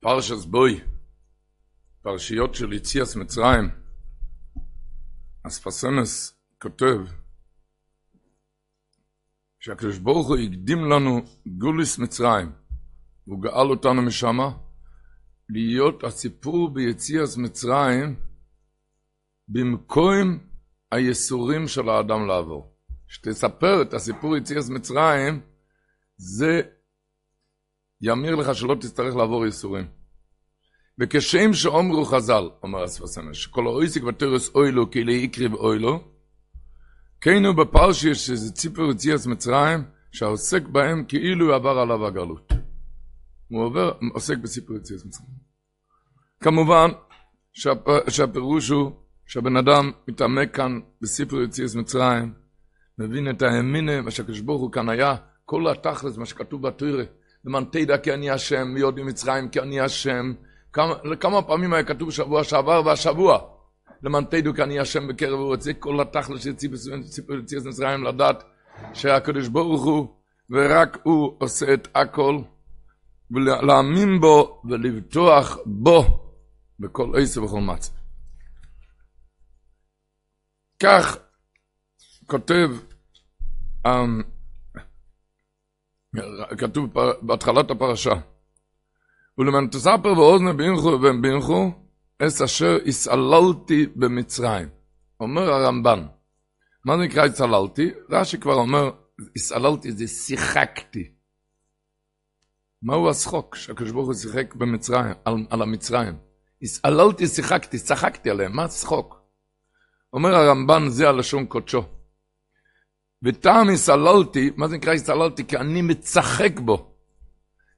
פרשס בוי, פרשיות של יציאס מצרים, אספסנס כותב שהקדוש ברוך הוא הקדים לנו גוליס מצרים, והוא גאל אותנו משמה, להיות הסיפור ביציאס מצרים במקום הייסורים של האדם לעבור. שתספר את הסיפור יציאס מצרים, זה ימיר לך שלא תצטרך לעבור ייסורים. וכשם שאומרו חז"ל, אומר אספסנס, שכל האויסיק ותרס אוילו כאילו יקריב אוילו, כן הוא בפרשי שזה ציפור יציאס מצרים, שהעוסק בהם כאילו עבר עליו הגלות. הוא עובר, עוסק בסיפור יציאס מצרים. כמובן שהפ, שהפירוש הוא שהבן אדם מתעמק כאן בסיפור יציאס מצרים, מבין את האמינה, מה שהקדוש ברוך הוא כאן היה, כל התכלס, מה שכתוב בתורה, למען תדע כי אני השם, מיוד ממצרים כי אני השם. כמה, כמה פעמים היה כתוב שבוע שעבר והשבוע, למען תדעו כי אני השם בקרב זה כל התכלס יציאס מצרים, לדעת שהקדוש ברוך הוא, ורק הוא עושה את הכל, ולהאמין בו ולבטוח בו בכל עשר וכל מצב. כך כותב, um, כתוב בהתחלת הפרשה, ולמען תספר בינכו ובן בינכו, אס אשר הסעללתי במצרים. אומר הרמב"ן, מה נקרא הסעללתי? רש"י כבר אומר, הסעללתי זה שיחקתי. מהו השחוק שהקדוש ברוך הוא שיחק במצרים, על, על המצרים? הסעללתי, שיחקתי, צחקתי עליהם, מה צחוק? אומר הרמב"ן, זה הלשון קודשו. וטעם הסעללתי, מה זה נקרא הסעללתי? כי אני מצחק בו.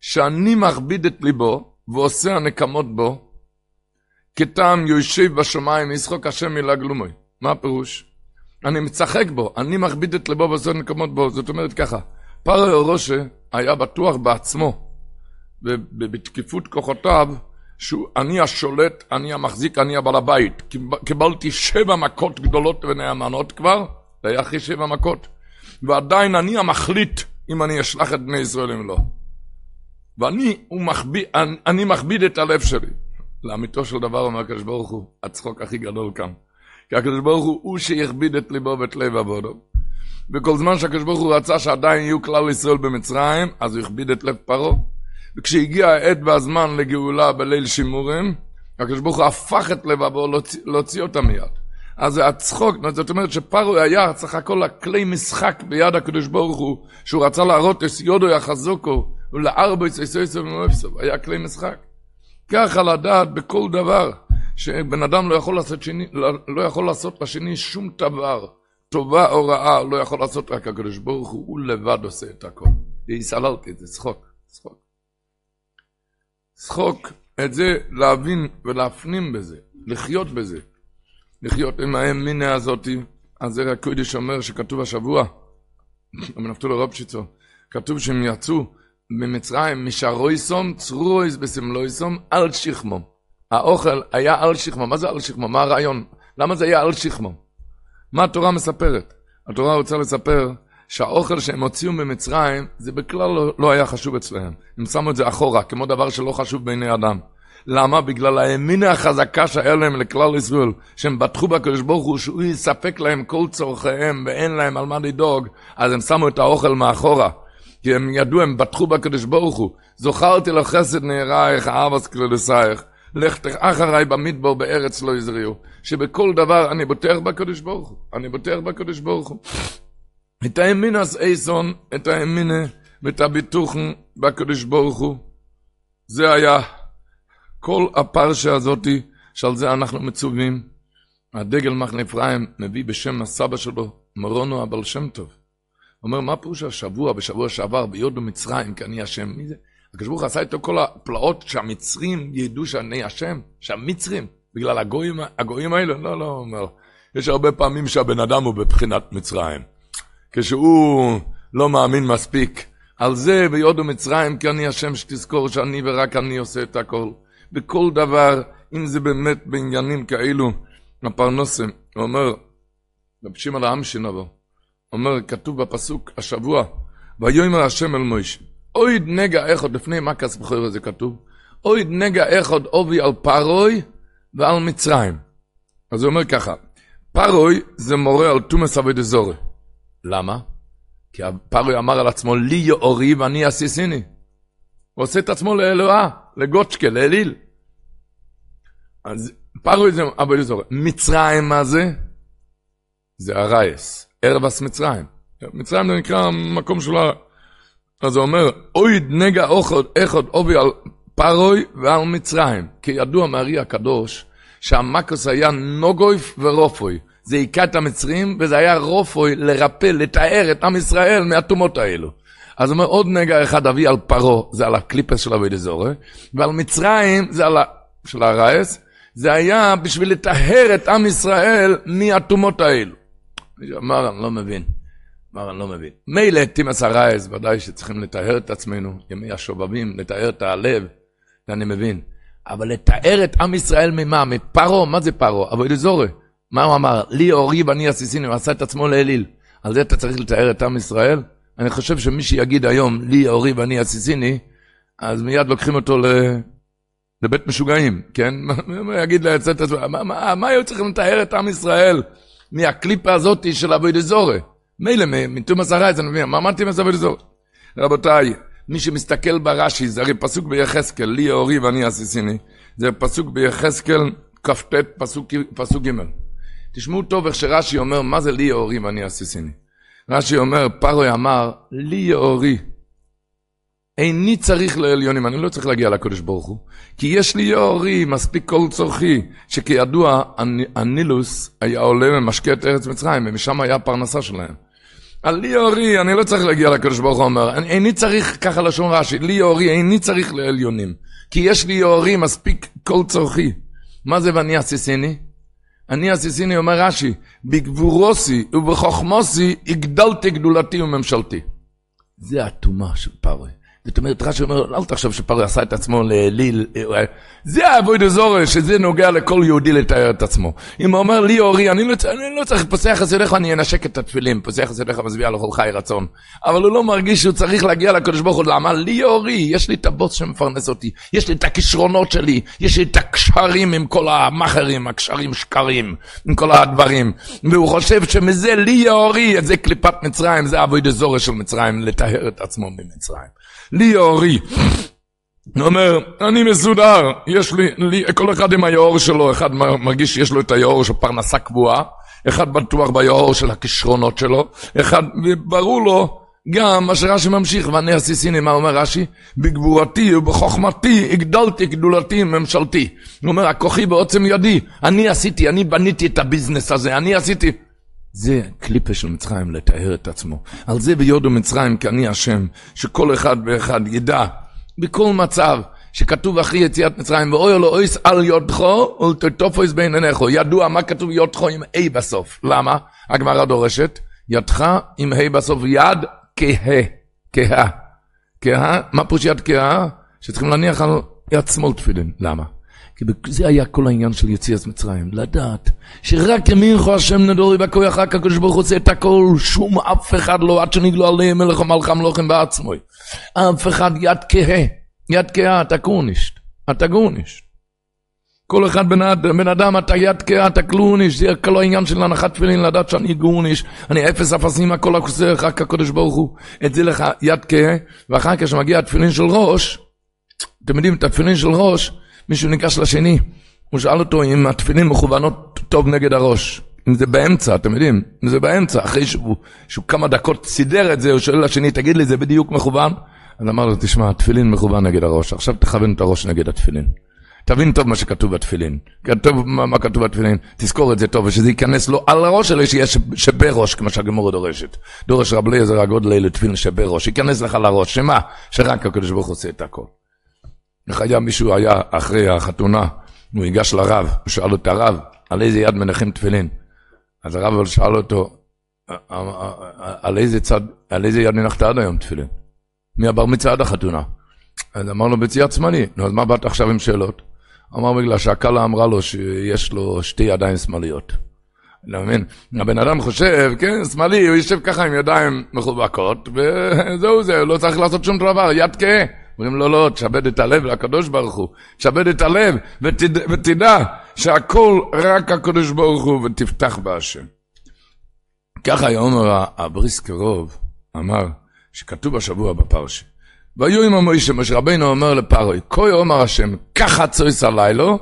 שאני מכביד את ליבו ועושה הנקמות בו, כטעם יושב בשמיים ישחוק השם מילה גלומוי. מה הפירוש? אני מצחק בו, אני מכביד את ליבו ועושה הנקמות בו. זאת אומרת ככה, פרעה רושה היה בטוח בעצמו, ובתקיפות כוחותיו, שאני השולט, אני המחזיק, אני הבעל הבית. קיבלתי שבע מכות גדולות ונאמנות כבר, זה היה אחרי שבע מכות. ועדיין אני המחליט אם אני אשלח את בני ישראל אם לא. ואני מכביד, אני, אני מכביד את הלב שלי. לאמיתו של דבר אומר הקדוש ברוך הוא, הצחוק הכי גדול כאן. כי הקדוש ברוך הוא הוא שיכביד את ליבו ואת לב עבודו. וכל זמן שהקדוש ברוך הוא רצה שעדיין יהיו כלל ישראל במצרים, אז הוא הכביד את לב פרעה. וכשהגיע העת והזמן לגאולה בליל שימורים, הקדוש ברוך הוא הפך את לבבו להוציא אותה מיד. אז הצחוק, זאת אומרת שפרעה היה צריך הכל הכלי משחק ביד הקדוש ברוך הוא, שהוא רצה להראות את יודו יחזוקו, ולארבו יצייסו ומואפסו, היה כלי משחק. ככה לדעת בכל דבר, שבן אדם לא יכול לעשות, שני, לא, יכול לעשות לשני שום דבר, טובה או רעה, לא יכול לעשות רק הקדוש ברוך הוא, הוא לבד עושה את הכל. והסעללתי את זה, צחוק, צחוק. צחוק, את זה להבין ולהפנים בזה, לחיות בזה. לחיות עם האמינה הזאתי, אז זה הקודש אומר שכתוב השבוע, בנפתולו רובשיצו, כתוב שהם יצאו ממצרים, משרויסום, צרויס בסמלויסום, על שכמום. האוכל היה על שכמום. מה זה על שכמום? מה הרעיון? למה זה היה על שכמום? מה התורה מספרת? התורה רוצה לספר שהאוכל שהם הוציאו ממצרים, זה בכלל לא, לא היה חשוב אצלם. הם שמו את זה אחורה, כמו דבר שלא חשוב בעיני אדם. למה? בגלל האמינה החזקה שהיה להם לכלל ישראל, שהם בטחו בקדוש ברוך הוא, שהוא יספק להם כל צורכיהם ואין להם על מה לדאוג, אז הם שמו את האוכל מאחורה. כי הם ידעו, הם בטחו בקדוש ברוך הוא. זוכרתי לו חסד נערייך, אבס כללסייך. לך אחריי במדבר בארץ לא יזריעו. שבכל דבר אני בוטח בקדוש ברוך הוא. אני בוטח בקדוש ברוך הוא. את האמינס אייסון, את האמינה ואת הביטוחן בקדוש ברוך הוא. זה היה כל הפרשה הזאתי, שעל זה אנחנו מצווים. הדגל מחנה אפרים מביא בשם הסבא שלו, מרונו הבעל שם טוב. אומר, מה פירוש השבוע, בשבוע שעבר, ביוד במצרים, כי אני השם? מי זה? הקדוש ברוך עשה איתו כל הפלאות שהמצרים ידעו שאני השם, שהמצרים, בגלל הגויים, הגויים האלה, לא, לא, אומר. יש הרבה פעמים שהבן אדם הוא בבחינת מצרים. כשהוא לא מאמין מספיק. על זה ביוד ומצרים, כי אני השם שתזכור שאני ורק אני עושה את הכל. בכל דבר, אם זה באמת בעניינים כאלו, הפרנוסם, הוא אומר, רב שמעון העם שנבוא, אומר, כתוב בפסוק השבוע, ויאמר השם אל מוישה, אוי נגע עוד לפני מה כס בכור הזה כתוב, אוי נגע אחד עובי על פרוי ועל מצרים. אז הוא אומר ככה, פרוי זה מורה על תומס אבי דזורי. למה? כי פרוי אמר על עצמו, לי יאורי ואני אסיסיני. הוא עושה את עצמו לאלוהה, לגוצ'קה, לאליל. אז פרוי זה אבי דזורי. מצרים מה זה? זה הרייס, ערבס מצרים. מצרים זה נקרא המקום של ה... אז הוא אומר, אויד נגע אוכד אחד עובי על פרוי ועל מצרים. כי ידוע מארי הקדוש, שהמקוס היה נוגויף ורופוי. זה היכה את המצרים, וזה היה רופוי לרפא, לתאר את עם ישראל מהטומאות האלו. אז הוא אומר, עוד נגע אחד אבי על פרו, זה על הקליפס של אבי דזורי, ועל מצרים, זה על ה... של הרייס, זה היה בשביל לטהר את עם ישראל מהטומאות האלו. אמר, אני לא מבין. אמר, אני לא מבין. מילא תימס הרייס, ודאי שצריכים לטהר את עצמנו, ימי השובבים, לטהר את הלב, אני מבין. אבל לתאר את עם ישראל ממה? מפרו? מה זה פרו? אבוי דזורי. מה הוא אמר? לי אורי ואני עסיסיני, הוא עשה את עצמו לאליל. על זה אתה צריך לתאר את עם ישראל? אני חושב שמי שיגיד היום, לי אורי ואני עסיסיני, אז מיד לוקחים אותו ל... לבית משוגעים, כן? יגיד לצאת מה, מה, מה היו צריכים לתאר את עם ישראל מהקליפה הזאת של אבוי דזורי? מילא, מתומאס הרייס, אני מבין, מה אמרתי אבוי דזורי? רבותיי, מי שמסתכל ברש"י, זה הרי פסוק ביחזקאל, לי אורי ואני עסיסיני, זה פסוק ביחזקאל כ"ט, פסוק, ג'. תשמעו טוב איך שרש"י אומר, מה זה לי אורי ואני עסיסיני. רש"י אומר, פרוי אמר, לי אורי. איני צריך לעליונים, אני לא צריך להגיע לקדוש ברוך הוא, כי יש לי יאורי, מספיק כל צורכי, שכידוע, הנילוס היה עולה ומשקה את ארץ מצרים, ומשם היה הפרנסה שלהם. על לי אורי, אני לא צריך להגיע לקדוש ברוך הוא אומר, איני צריך, ככה לשון רש"י, לי אורי, איני צריך לעליונים, כי יש לי אורי, מספיק כל צורכי. מה זה ואני עסיסיני? אני עסיסיני, אומר רש"י, בגבורוסי ובחוכמוסי הגדלתי גדולתי וממשלתי. זה הטומאה של פרעה. זאת אומרת, רש"י אומר, אל תחשוב שפרעה עשה את עצמו לאליל, זה האבוי דזורי, שזה נוגע לכל יהודי לתאר את עצמו. אם הוא אומר לי אורי, אני לא, אני לא צריך, פוסח יסודיך, אני אנשק את התפילין, פוסח יסודיך מצביע לכל חי רצון. אבל הוא לא מרגיש שהוא צריך להגיע לקדוש ברוך הוא, למה? לי אורי, יש לי את הבוס שמפרנס אותי, יש לי את הכישרונות שלי, יש לי את הקשרים עם כל המאכרים, הקשרים שקרים, עם כל הדברים. והוא חושב שמזה לי אורי, זה קליפת מצרים, זה אבוי דזורי של מצרים, לטהר את עצמו ממצרים. לי אורי. הוא אומר, אני מסודר, יש לי, לי, כל אחד עם היאור שלו, אחד מרגיש שיש לו את היאור של פרנסה קבועה, אחד בטוח ביאור של הכישרונות שלו, אחד, ברור לו גם מה שרש"י ממשיך, ואני עשיסיני, מה אומר רש"י? בגבורתי ובחוכמתי הגדלתי גדולתי ממשלתי. הוא אומר, הכוחי בעוצם ידי, אני עשיתי, אני בניתי את הביזנס הזה, אני עשיתי. זה קליפה של מצרים, לטהר את עצמו. על זה ביודו מצרים, כי אני השם, שכל אחד ואחד ידע, בכל מצב, שכתוב אחרי יציאת מצרים, ואוי לו אויס על יודכו, ולתטופויס בין עיניכו. ידוע מה כתוב יודכו עם A בסוף. למה? הגמרא דורשת, ידך עם A בסוף, יד כהה, כהה. כהה, מה פירוש יד כהה? שצריכים להניח על יד שמאל תפילין. למה? כי זה היה כל העניין של יציאת מצרים, לדעת שרק ימינכו השם נדורי בכוח רק הקדוש ברוך הוא עושה את הכל, שום אף אחד לא, עד שנגלו עליהם מלך ומלכם לוחם בעצמו. אף אחד יד כהה, יד כהה, אתה גורנישט, אתה גורנישט. כל אחד בן, בן אדם, אתה יד כהה, אתה קלוניש, זה כל העניין של הנחת תפילין, לדעת שאני גורניש, אני אפס אפסים, הכל הכוסר, רק הקדוש ברוך הוא, את זה לך יד כהה, ואחר כך כשמגיע התפילין של ראש, אתם יודעים, את התפילין של ראש, מישהו ניגש לשני, הוא שאל אותו אם התפילין מכוונות טוב נגד הראש. אם זה באמצע, אתם יודעים, אם זה באמצע, אחרי שהוא, שהוא כמה דקות סידר את זה, הוא שואל לשני, תגיד לי, זה בדיוק מכוון? אז אמר לו, תשמע, התפילין מכוון נגד הראש, עכשיו תכוון את הראש נגד התפילין. תבין טוב מה שכתוב בתפילין. כתוב מה, מה כתוב בתפילין, תזכור את זה טוב, ושזה ייכנס לו על הראש שלו, שיהיה שבראש, כמו שהגמורה דורשת. דורש רב אליעזר הגודל לתפילין שבראש, ייכנס לך לראש, שמה? שרק הקדוש ברוך הוא עושה את הכל. איך היה מישהו היה אחרי החתונה, הוא ייגש לרב, הוא שאל את הרב, על איזה יד מנחים תפילין? אז הרב שאל אותו, על איזה צד, על איזה יד הנחת עד היום תפילין? מהבר מצווה עד החתונה. אז אמר לו, בצד שמאלי. נו, אז מה באת עכשיו עם שאלות? אמר, בגלל שהכלה אמרה לו שיש לו שתי ידיים שמאליות. אתה מבין? הבן אדם חושב, כן, שמאלי, הוא יושב ככה עם ידיים מחובקות, וזהו זה, לא צריך לעשות שום דבר, יד כהה. אומרים לו, לא, תשבד את הלב לקדוש ברוך הוא. תשבד את הלב, ותדע, ותדע שהכל רק הקדוש ברוך הוא, ותפתח בהשם. ככה היה אומר הבריס קרוב, אמר, שכתוב השבוע בפרשה. והיו עם המוישה, משה רבינו אומר לפרוי, כה אומר השם, ככה צויס הלילו,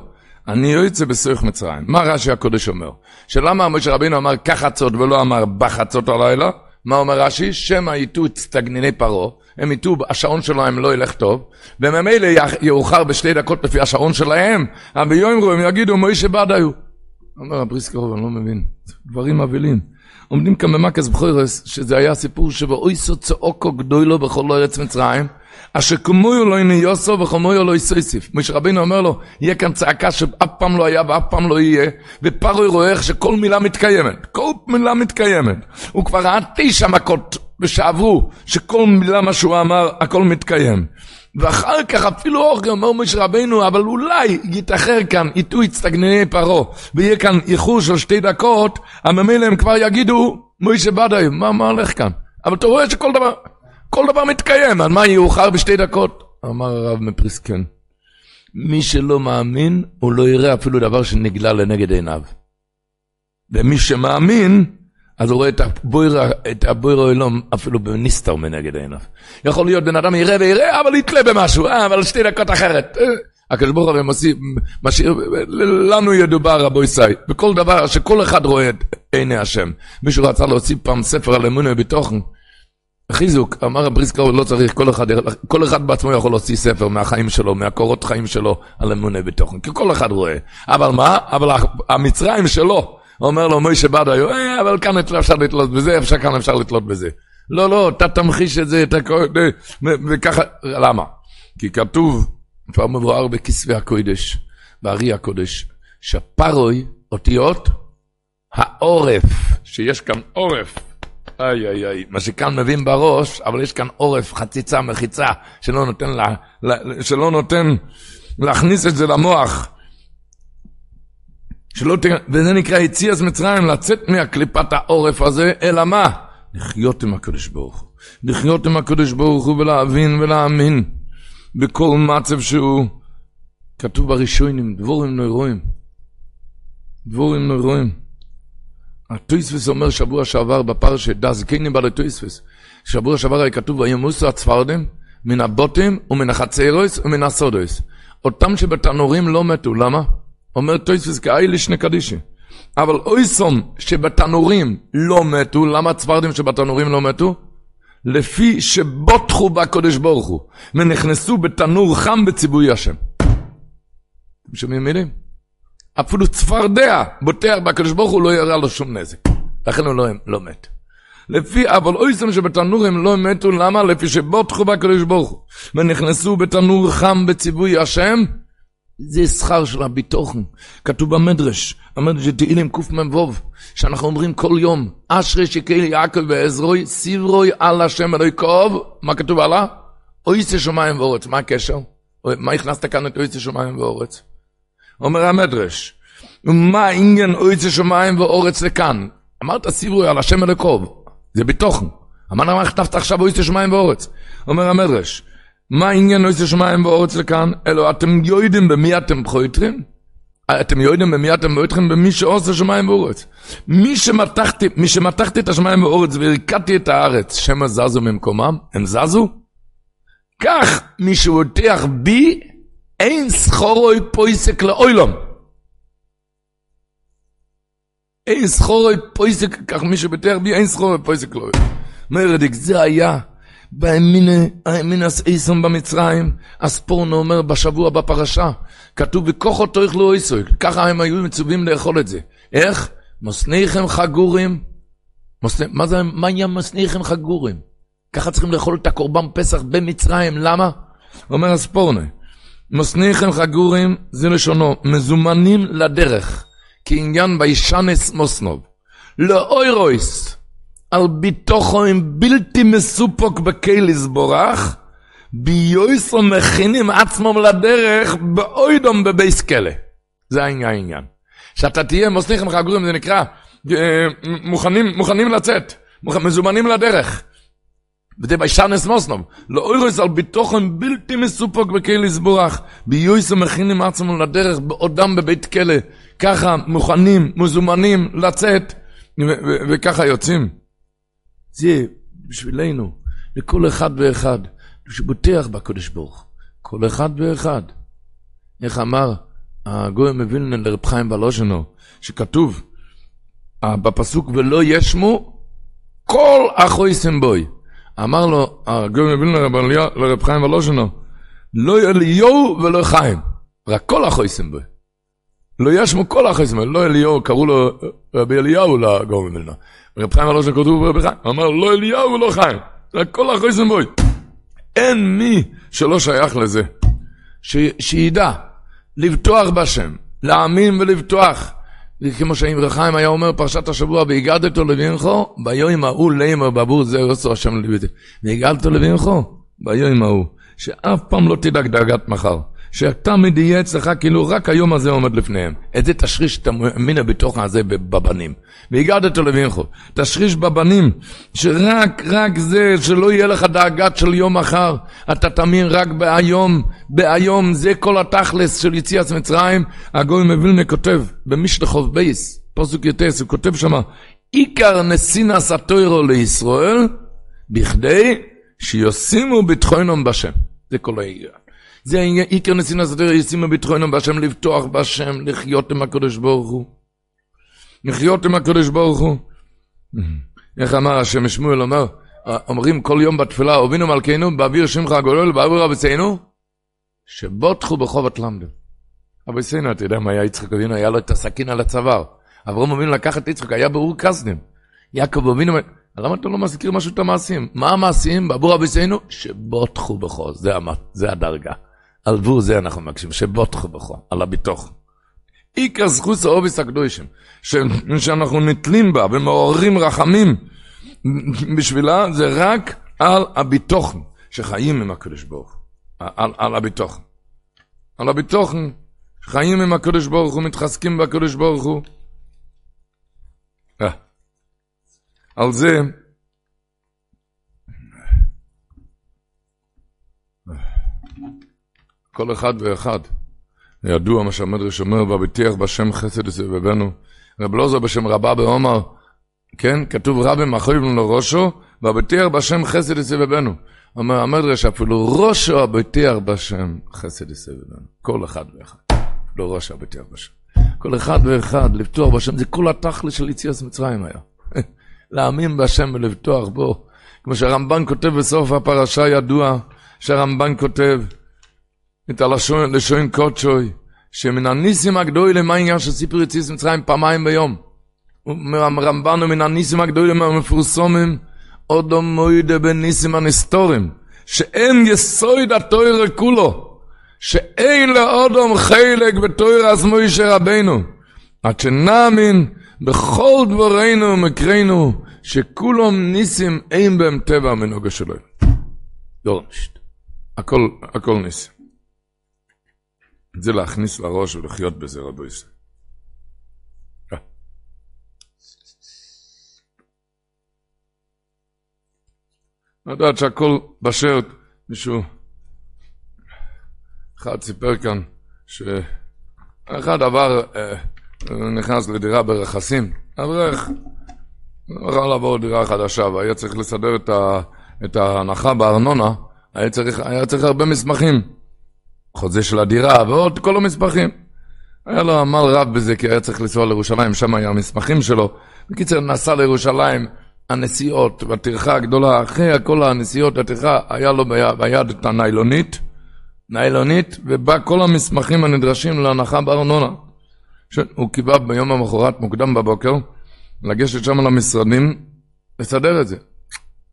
אני יוצא בסויך מצרים. מה רש"י הקודש אומר? שלמה משה רבינו אמר כחצות ולא אמר בחצות הלילה? מה אומר רש"י? שמא יטו את סטגניני פרעה, הם יטו, השעון שלהם לא ילך טוב, וממילא יאוחר בשתי דקות לפי השעון שלהם, אבל ביום הם יגידו מוישה בדאיו. אומר הבריסקרוב, אני לא מבין, דברים מבהילים. עומדים כאן במקס בכוירס, שזה היה סיפור שבאויסו צעוקו גדולו בכל ארץ מצרים, אשר כמויו לא הנה יוסו וכמויו לא יסויסיף. משה רבינו אומר לו, יהיה כאן צעקה שאף פעם לא היה ואף פעם לא יהיה, ופרוי רואה איך שכל מילה מתקיימת, כל מילה מתקיימת. הוא כבר ראה תשע מכות שעברו, שכל מילה מה שהוא אמר, הכל מתקיים. ואחר כך אפילו אורגר אומר משה רבינו, אבל אולי יתאחר כאן עיתוי צטגנני פרעה, ויהיה כאן איחור של שתי דקות, הממילא הם כבר יגידו, מוישה בדאי, מה, מה הולך כאן? אבל אתה רואה שכל דבר, כל דבר מתקיים, אז מה יאוחר בשתי דקות? אמר הרב מפריסקן, מי שלא מאמין, הוא לא יראה אפילו דבר שנגלה לנגד עיניו. ומי שמאמין, אז הוא רואה את הבויר, את הבויר העולם אפילו בנסתר מנגד עיניו. יכול להיות בן אדם יראה ויראה, אבל יתלה במשהו, אה, אבל שתי דקות אחרת. אה, הקדוש ברוך הוא משאיר, לנו ידובר רבו ישראל, בכל דבר שכל אחד רואה את עיני השם. מישהו רצה להוציא פעם ספר על אמונה בתוכן. חיזוק, אמר הבריסקר, לא צריך, כל אחד, כל אחד בעצמו יכול להוציא ספר מהחיים שלו, מהקורות חיים שלו על אמונה בתוכן, כי כל אחד רואה. אבל מה? אבל המצרים שלו, אומר לו מוישה בדאי, אה, אבל כאן אפשר לתלות בזה, אפשר כאן אפשר לתלות בזה. לא, לא, אתה תמחיש את זה, אתה... וככה, למה? כי כתוב, כבר מבואר בכסבי הקודש, בארי הקודש, שפרוי, אותיות, העורף, שיש כאן עורף. איי איי איי, מה שכאן מבין בראש, אבל יש כאן עורף, חציצה, מחיצה, שלא נותן, לה, שלא נותן להכניס את זה למוח. שלא ת... וזה נקרא יציאס מצרים, לצאת מהקליפת העורף הזה, אלא מה? לחיות עם הקדוש ברוך הוא. לחיות עם הקדוש ברוך הוא ולהבין ולהאמין בכל מצב שהוא. כתוב בראשונים, דבורים נוירואים. דבורים נוירואים. הטויספס אומר שבוע שעבר בפרשת דאז קיינים בעלי טויספס. שבוע שעבר היה כתוב וימוסו הצפרדים מן הבוטים ומן החצרויס ומן הסודויס. אותם שבתנורים לא מתו, למה? אומר טויספס כאי לשני קדישי. אבל אויסום שבתנורים לא מתו, למה הצפרדים שבתנורים לא מתו? לפי שבוטחו בקודש ברוך הוא, ונכנסו בתנור חם בציווי השם. אתם שומעים מילים? אפילו צפרדע בוטח בקדוש ברוך הוא לא יראה לו שום נזק. לכן הוא לא, לא מת. לפי, אבל אויסם שבתנור הם לא מתו, למה? לפי שבוטחו בקדוש ברוך הוא, ונכנסו בתנור חם בציווי השם, זה שכר של הביטוחן. כתוב במדרש, המדרש תהילים קמ"ו, שאנחנו אומרים כל יום, אשרי שקהיל יעקב ועזרוי, סיברוי על השם אלוהיקוב, מה כתוב הלאה? אויסי שמיים ואורץ, מה הקשר? מה הכנסת כאן את אויסי שמיים ואורץ? אומר המדרש, מה עניין אויסי שמיים ואורץ לכאן? אמרת סיברוי על השם אלוהיקוב, זה ביטוחן. אמרנו מה כתבת עכשיו אויסי שמיים ואורץ? אומר המדרש, מה העניין נויסי שמיים ואורץ לכאן? אלו אתם יודעים במי אתם פחויטרים? אתם יודעים במי אתם פחויטרים? במי שעושה שמיים ואורץ. מי שמתחתי, מי שמתחתי את השמיים ואורץ והרקדתי את הארץ, שמא זזו ממקומם? הם זזו? כך מי שהוטח בי, אין סחורוי פויסק לאוילום. אין סחורוי פויסק, כך מי שבטח בי, אין סחורוי פויסק לאוילום. מרדיק, זה היה. באמינס איסון במצרים, הספורנו אומר בשבוע בפרשה, כתוב וכוחו תויך לא איסוי, ככה הם היו מצווים לאכול את זה. איך? מוסניכם חגורים. מוסני, מה זה, מה היה מוסניכם חגורים? ככה צריכים לאכול את הקורבן פסח במצרים, למה? אומר הספורנו, מוסניכם חגורים זה לשונו, מזומנים לדרך, כעניין בישנס מוסנוב. לאוירויס, על ביטוחון בלתי מסופוק בקי לסבורך, ביועסו מכינים עצמם לדרך באוידום בבייס כלא. זה העניין. שאתה תהיה מוסניכם חגורים, זה נקרא, מוכנים, מוכנים לצאת, מזומנים לדרך. וזה בישנס מוסנוב, לא אוירוס על ביטוחן בלתי מסופק בקהיל לסבורך, ביועס מכינים עצמם לדרך בעודם בבית כלא, ככה מוכנים, מזומנים לצאת, וככה יוצאים. זה בשבילנו, לכל אחד ואחד, שבוטח בקדוש ברוך כל אחד ואחד. איך אמר הגוי מווילנר לרב חיים בלושנו, שכתוב בפסוק ולא ישמו כל החויסם בוי. אמר לו הגוי מווילנר לרב חיים בלושנו, לא אליהו ולא חיים, רק כל החויסם בוי. לא ישמו כל החויסם בוי, לא אליהו, קראו לו רבי אליהו לגוי מווילנר. רב חיים בלושנו כתוב רבי חיים, אמר לא אליהו ולא חיים, רק כל החויסם בוי. אין מי שלא שייך לזה. ש, שידע לבטוח בשם, להאמין ולבטוח. כמו שאמרי חיים היה אומר פרשת השבוע, והגדתו לבינכו, ביום ההוא לימר בבור זה רצו השם לביתי. והגדתו לבינכו, ביום ההוא, שאף פעם לא תדאג דאגת מחר. שתמיד יהיה אצלך כאילו רק היום הזה עומד לפניהם. את זה תשריש המין בתוך הזה בבנים. והגעת לוינכו, תשריש בבנים, שרק, רק זה, שלא יהיה לך דאגת של יום מחר, אתה תאמין רק בהיום, בהיום, זה כל התכלס של יציאת מצרים. הגוי מווילנה כותב, במשלחוב בייס, פוסק יטס, הוא כותב שמה, עיקר נסינס התוירו לישראל, בכדי שיוסימו ביטחונם בשם. זה כל העניין. זה עיקר נסין הסתר ישימו ביטחונם בהשם לבטוח בהשם לחיות עם הקדוש ברוך הוא. לחיות עם הקדוש ברוך הוא. איך אמר השם שמואל אומר, אומרים כל יום בתפילה, הובינו מלכנו באוויר שמך הגולל באוויר אבצנו, שבוטחו בחובת למדו. אבצנו, אתה יודע מה היה יצחק אבינו, היה לו את הסכין על הצוואר. אברום אבינו לקח את יצחק, היה באור כסדים. יעקב אבינו, למה אתה לא מזכיר משהו את המעשים? מה המעשים? בעבור אבצנו, שבוטחו בחוז, זה הדרגה. על בור זה אנחנו מקשיבים, שבוטחו בכו, על הביטוח. עיקר זכוס האוביס הקדושים, שאנחנו נתלים בה ומעוררים רחמים בשבילה, זה רק על הביטוח, שחיים עם הקדוש ברוך על, על הביטוח. על הביטוח, שחיים עם הקדוש ברוך הוא, מתחזקים בקדוש ברוך הוא. אה. על זה, כל אחד ואחד. ידוע מה שהמדרש אומר, והבטיח בשם חסד יסבבנו. רב לוזר בשם רבה בעומר, כן, כתוב רבי מחויב לו ראשו, והבטיח בשם חסד יסבבנו. אומר המדרש, אפילו ראשו הבטיח בשם חסד יסבבנו. כל אחד ואחד. לא ראשו הבטיח בשם. כל אחד ואחד, לפתוח בשם, זה כל התכלס של יציאת מצרים היה. להאמין בשם ולפתוח בו. כמו שהרמב"ן כותב בסוף הפרשה ידוע, שהרמב"ן כותב, את הלשון, לשון קודשוי, שמן הניסים הגדולים, מה העניין של סיפור יציאת מצרים פעמיים ביום? רמב"ן מן הניסים הגדולים המפורסמים, עוד מוידה בניסים הנסתורים, שאין יסוד התוירה כולו, שאין לאודום חלק בתוירה אז מוישה רבנו, עד שנאמין בכל דברינו ומקרינו, שכולם ניסים אין בהם טבע מנוגה שלו. נשת. הכל, הכל ניסים. את זה להכניס לראש ולחיות בזה, רבו ישראל. אה. לדעת שהכל בשרת, מישהו, אחד סיפר כאן, שאחד עבר, אה, נכנס לדירה ברכסים, אברך, ראה לעבור דירה חדשה, והיה צריך לסדר את, ה, את ההנחה בארנונה, היה צריך, היה צריך הרבה מסמכים. חוזה של הדירה ועוד כל המסמכים. היה לו עמל רב בזה, כי היה צריך לנסוע לירושלים, שם היה המסמכים שלו. בקיצר, נסע לירושלים, הנסיעות והטרחה הגדולה, אחרי כל הנסיעות והטרחה, היה לו ביד את הניילונית, ניילונית, ובא כל המסמכים הנדרשים להנחה בארנונה. הוא קיווה ביום המחרת, מוקדם בבוקר, לגשת שם למשרדים, לסדר את זה.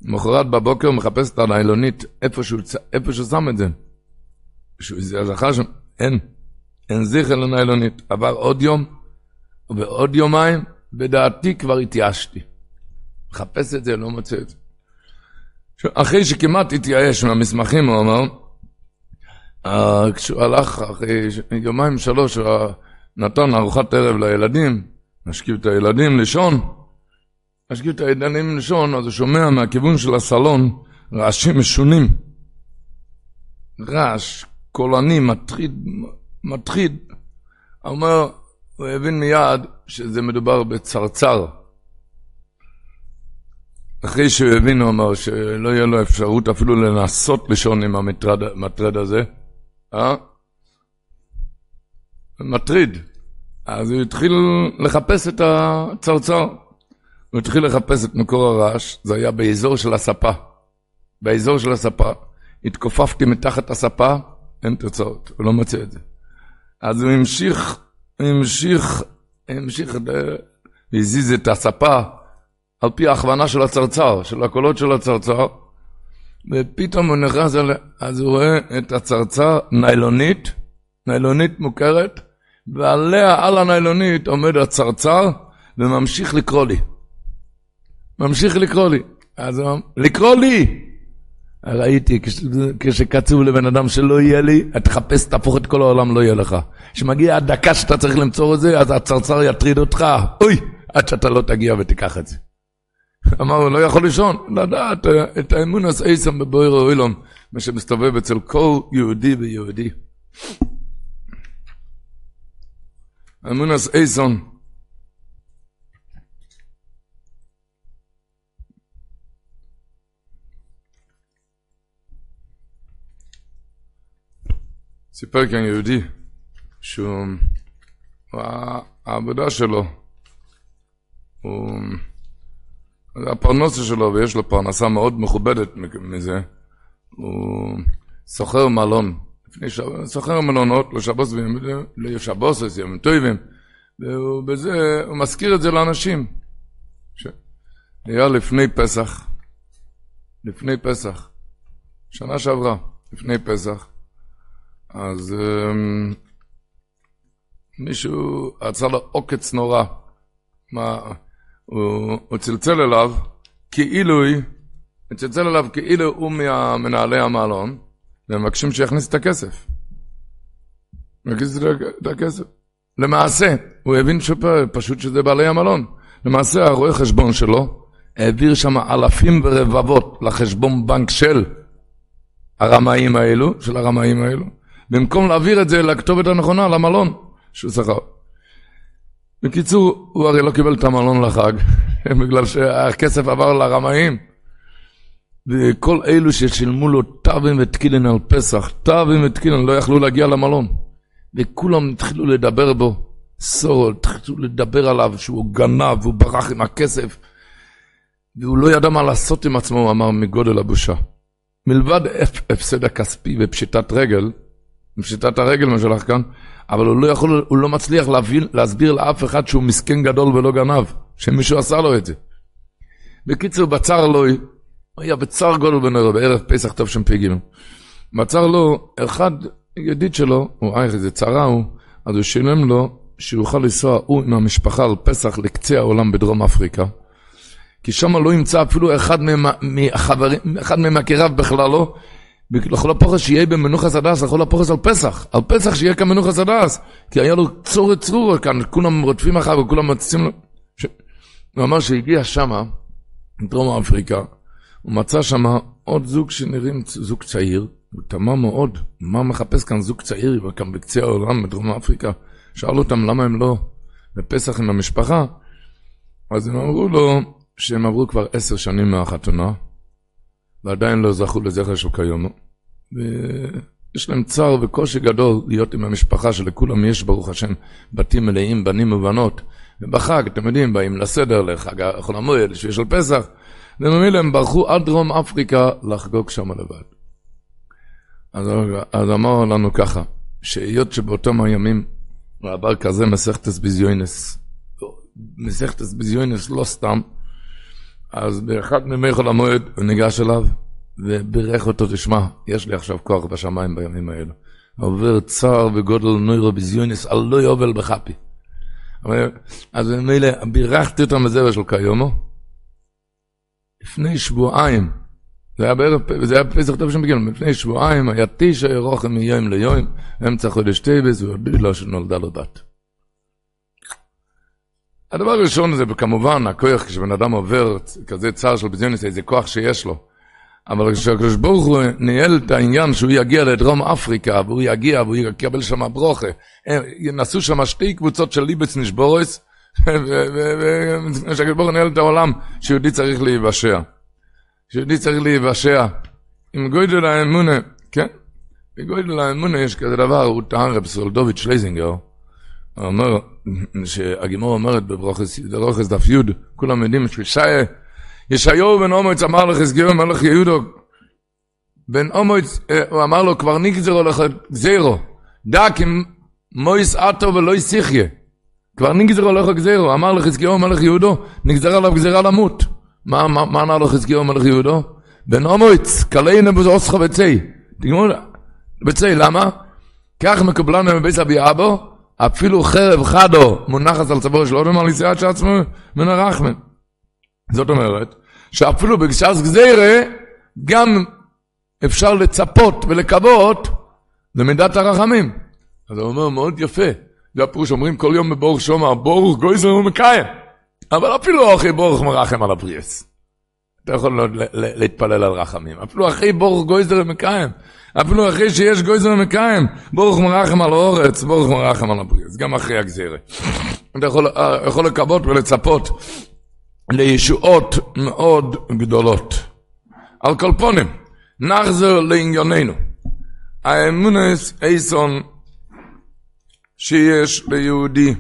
למחרת בבוקר מחפש את הניילונית, איפה שהוא שם את זה. שהוא זכה שם, אין, אין זכר לניילונית. עבר עוד יום, ובעוד יומיים, בדעתי כבר התייאשתי. מחפש את זה, לא מוצא את זה. אחרי שכמעט התייאש מהמסמכים, הוא אמר, uh, כשהוא הלך אחרי יומיים שלוש, נתן ארוחת ערב לילדים, משכיב את הילדים לישון, משכיב את הילדים לישון, אז הוא שומע מהכיוון של הסלון, רעשים משונים. רעש קולני, מטריד, מטריד. אומר, הוא הבין מיד שזה מדובר בצרצר. אחרי שהוא הבין, הוא אמר שלא יהיה לו אפשרות אפילו לנסות לישון עם המטרד הזה, אה? מטריד. אז הוא התחיל לחפש את הצרצר. הוא התחיל לחפש את מקור הרעש, זה היה באזור של הספה. באזור של הספה. התכופפתי מתחת הספה, אין תוצאות, הוא לא מוצא את זה. אז הוא המשיך, המשיך, המשיך, והזיז את הספה על פי ההכוונה של הצרצר, של הקולות של הצרצר, ופתאום הוא נכנס, אז הוא רואה את הצרצר ניילונית, ניילונית מוכרת, ועליה, על הניילונית, עומד הצרצר וממשיך לקרוא לי. ממשיך לקרוא לי. אז הוא לקרוא לי! ראיתי, כשקצוב לבן אדם שלא יהיה לי, תחפש, תהפוך את כל העולם, לא יהיה לך. כשמגיע הדקה שאתה צריך למצוא את זה, אז הצרצר יטריד אותך, אוי, עד שאתה לא תגיע ותיקח את זה. אמר, לא יכול לישון, לדעת את האמון הסייסם בבויר אוילום, מה שמסתובב אצל כל יהודי ויהודי. אמונס אייסון. סיפר כאן יהודי שהוא, העבודה שלו, הוא, זה הפרנסה שלו ויש לו פרנסה מאוד מכובדת מזה, הוא סוחר מלון. סוחר מלונות לשבוס לשבוסס, ימים טובים, ובזה הוא מזכיר את זה לאנשים. היה לפני פסח, לפני פסח, שנה שעברה, לפני פסח, אז um, מישהו עצר לו עוקץ נורא. מה, הוא, הוא צלצל אליו כאילו, הוא צלצל אליו כאילו הוא מהמנהלי המעלון, ומבקשים שיכניס את הכסף. יכניס את הכסף. למעשה, הוא הבין פשוט שזה בעלי המלון. למעשה, הרואה חשבון שלו העביר שם אלפים ורבבות לחשבון בנק של הרמאים האלו, של הרמאים האלו, במקום להעביר את זה לכתובת הנכונה, למלון שהוא שכר. בקיצור, הוא הרי לא קיבל את המלון לחג, בגלל שהכסף עבר לרמאים. וכל אלו ששילמו לו תווים ותקילין על פסח, תווים ותקילין, לא יכלו להגיע למלון. וכולם התחילו לדבר בו, סורול, התחילו לדבר עליו שהוא גנב, הוא ברח עם הכסף, והוא לא ידע מה לעשות עם עצמו, הוא אמר, מגודל הבושה. מלבד הפסד הכספי ופשיטת רגל, פשיטת הרגל מה שלך כאן, אבל הוא לא יכול, הוא לא מצליח להבין, להסביר לאף אחד שהוא מסכן גדול ולא גנב, שמישהו עשה לו את זה. בקיצור, בצר לו, היה בצער גדול בנרו, בערב פסח תשפ"ג. מצר לו, אחד ידיד שלו, הוא אייך איזה צרה הוא, אז הוא שילם לו שיוכל לנסוע, הוא עם המשפחה על פסח לקצה העולם בדרום אפריקה. כי שם לא ימצא אפילו אחד מהחברים, אחד ממכיריו בכלל לא, לכל הפוחס שיהיה במנוחס הדס, לכל הפוחס על פסח, על פסח שיהיה כאן מנוחס הדס, כי היה לו צורת צרור כאן, כולם רודפים אחריו וכולם מציצים לו. ש... הוא אמר שהגיע שמה, דרום אפריקה, הוא מצא שם עוד זוג שנראים זוג צעיר, הוא תמה מאוד, מה מחפש כאן זוג צעיר כאן בקצה העולם בדרום אפריקה? שאל אותם למה הם לא בפסח עם המשפחה, אז הם אמרו לו שהם עברו כבר עשר שנים מהחתונה, ועדיין לא זכו לזכר של כיום. ויש להם צער וקושי גדול להיות עם המשפחה שלכולם יש, ברוך השם, בתים מלאים, בנים ובנות. ובחג, אתם יודעים, באים לסדר, לחג החול המועד, שיש על פסח. וממילא הם ברחו עד דרום אפריקה לחגוג שם לבד. אז, אז אמר לנו ככה, שהיות שבאותם הימים הוא עבר כזה מסכת ביזיונס, מסכת ביזיונס לא סתם, אז באחד מימי חול המועד הוא ניגש אליו ובירך אותו, תשמע, יש לי עכשיו כוח בשמיים בימים האלו. עובר צער וגודל נוירו ביזיונס על לא יובל בחפי. אז ממילא בירכתי אותם בזרע של קיומו, לפני שבועיים, זה היה בערב, זה היה פסח טוב שמגיעים, לפני שבועיים היה תשע רוחם מיום ליום, אמצע חודש טייבס, והודיע לו שנולדה לו בת. הדבר הראשון זה כמובן הכוח, כשבן אדם עובר כזה צער של ביזיונס, איזה כוח שיש לו. אבל כשהקדוש ברוך הוא ניהל את העניין שהוא יגיע לדרום אפריקה, והוא יגיע והוא יקבל שם ברוכה, נסעו שם שתי קבוצות של ליבץ נשבורס, וכשהקדוש ברוך הוא ניהל את העולם, שיהודי צריך להיוושע. שיהודי צריך להיוושע. עם גוידל האמונה, כן? בגוידל האמונה יש כזה דבר, הוא טען רב סולדוביץ' שלייזינגר, הוא אומר, שהגימור אומרת בברוכס דף י', כולם יודעים ששיה, ישעיהו בן אומץ אמר לחזקיהו מלך יהודו, בן אומץ, הוא אמר לו, כבר נגזרו לך גזירו, דק אם מויס עטו ולא יסיחיה. כבר נגזרו לך גזירו, אמר לחזקיהו מלך יהודו, נגזר עליו גזירה למות. מה, מה, לו חזקיהו מלך יהודו? בן אומץ, קלעינה בזוסך בצי. תגמרו, בצי, למה? כך מקובלנו בביס אבי אבו, אפילו חרב חדו מונחת על צבו שלו, אומר ליסיעת שעצמו מן הרחמן. זאת אומרת, שאפילו בגשס גזירה, גם אפשר לצפות ולקוות למידת הרחמים. אז הוא אומר, מאוד יפה. זה הפירוש, אומרים כל יום בברוך שומר, ברוך גויזר ומקיים. אבל אפילו אחרי ברוך מרחם על הבריאס. אתה יכול להתפלל על רחמים. אפילו אחרי ברוך גויזר ומקיים. אפילו אחרי שיש גויזר ומקיים. ברוך מרחם על האורץ, ברוך מרחם על הבריאס. גם אחרי הגזירה. אתה יכול, יכול לקוות ולצפות לישועות מאוד גדולות. על כל פונים, נחזר לענייננו. האמונס איסון שיש ליהודי,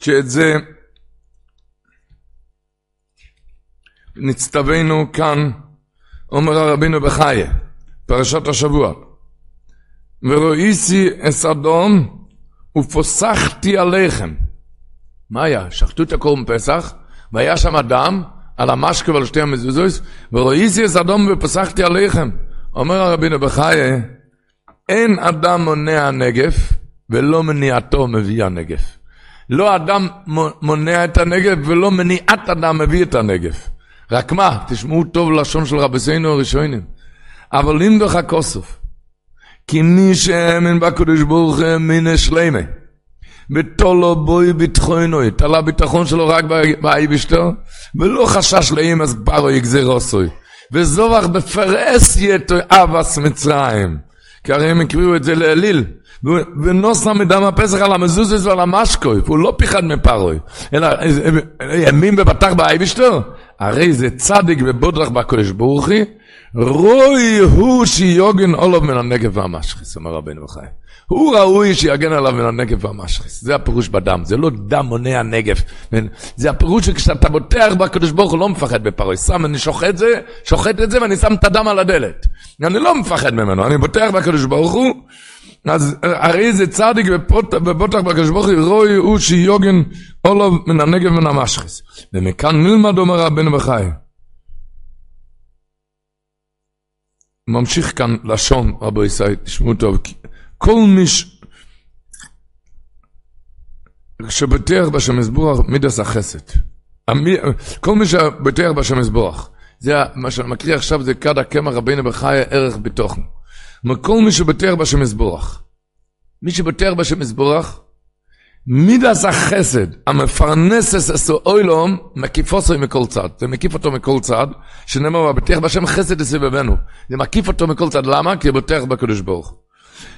שאת זה נצטווינו כאן, אומר הרבינו בחייה, פרשת השבוע. ורואיסי אסדום ופוסחתי עליכם. מה היה? שחטו את הקורם פסח, והיה שם דם על המשקה ועל שתי המזוזות, ורואיסי אסדום ופוסחתי עליכם. אומר הרבינו בחייה, אין אדם מונע נגף, ולא מניעתו מביא הנגף. לא אדם מונע את הנגף, ולא מניעת אדם מביא את הנגף. רק מה, תשמעו טוב לשון של רבסינו הראשונים. אבל לימדוך הכוסוף, כי מי שאמן בקדוש ברוך הוא מן שלמה, בתולו בוי ביטחונו, תלה ביטחון שלו רק באייבשטר, ולא חשש לאם אז פרו יגזר עושוי. וזובח בפרסיה אבס מצרים. כי הרי הם הקריאו את זה לאליל. ונוסה מדם הפסח על המזוזס ועל המשקוי, והוא לא פיחד מפרוי, אלא האמין ובטח באייבשטר. הרי זה צדיק ובודרך בקודש ברוכי, רוי הוא שיוגן עולוב מן הנגב והמשחיס, אומר רבנו וחי. הוא ראוי שיגן עליו מן הנגב והמשחיס. זה הפירוש בדם, זה לא דם מונע נגב. זה הפירוש שכשאתה בוטח בקדוש ברוך הוא לא מפחד בפרוי. שם, אני שוחט זה, שוחט את זה ואני שם את הדם על הדלת. אני לא מפחד ממנו, אני בוטח בקדוש ברוך הוא. אז הרי זה צדיק ובוטח בקדוש ברוך הוא, רוי הוא שיוגן עולוב מן הנגב ומן המשחיס. ומכאן נלמד אומר רבנו וחי. ממשיך כאן לשון, רבו ישראל, תשמעו טוב, כל מי ש... שבטח בשם יזבורך מידס החסד. כל מי שבטח בשם יזבורך. זה מה שאני מקריא עכשיו, זה כד הקמח רבינו בחי ערך בתוכנו. כל מי שבטח בשם יזבורך. מי שבטח בשם יזבורך, מידס החסד, המפרנס אסו אוילום, מקיף אותו מכל צד. זה מקיף אותו מכל צד, שנאמר, בטח בשם חסד לסביבנו. זה מקיף אותו מכל צד, למה? כי הוא בטח בקדוש ברוך.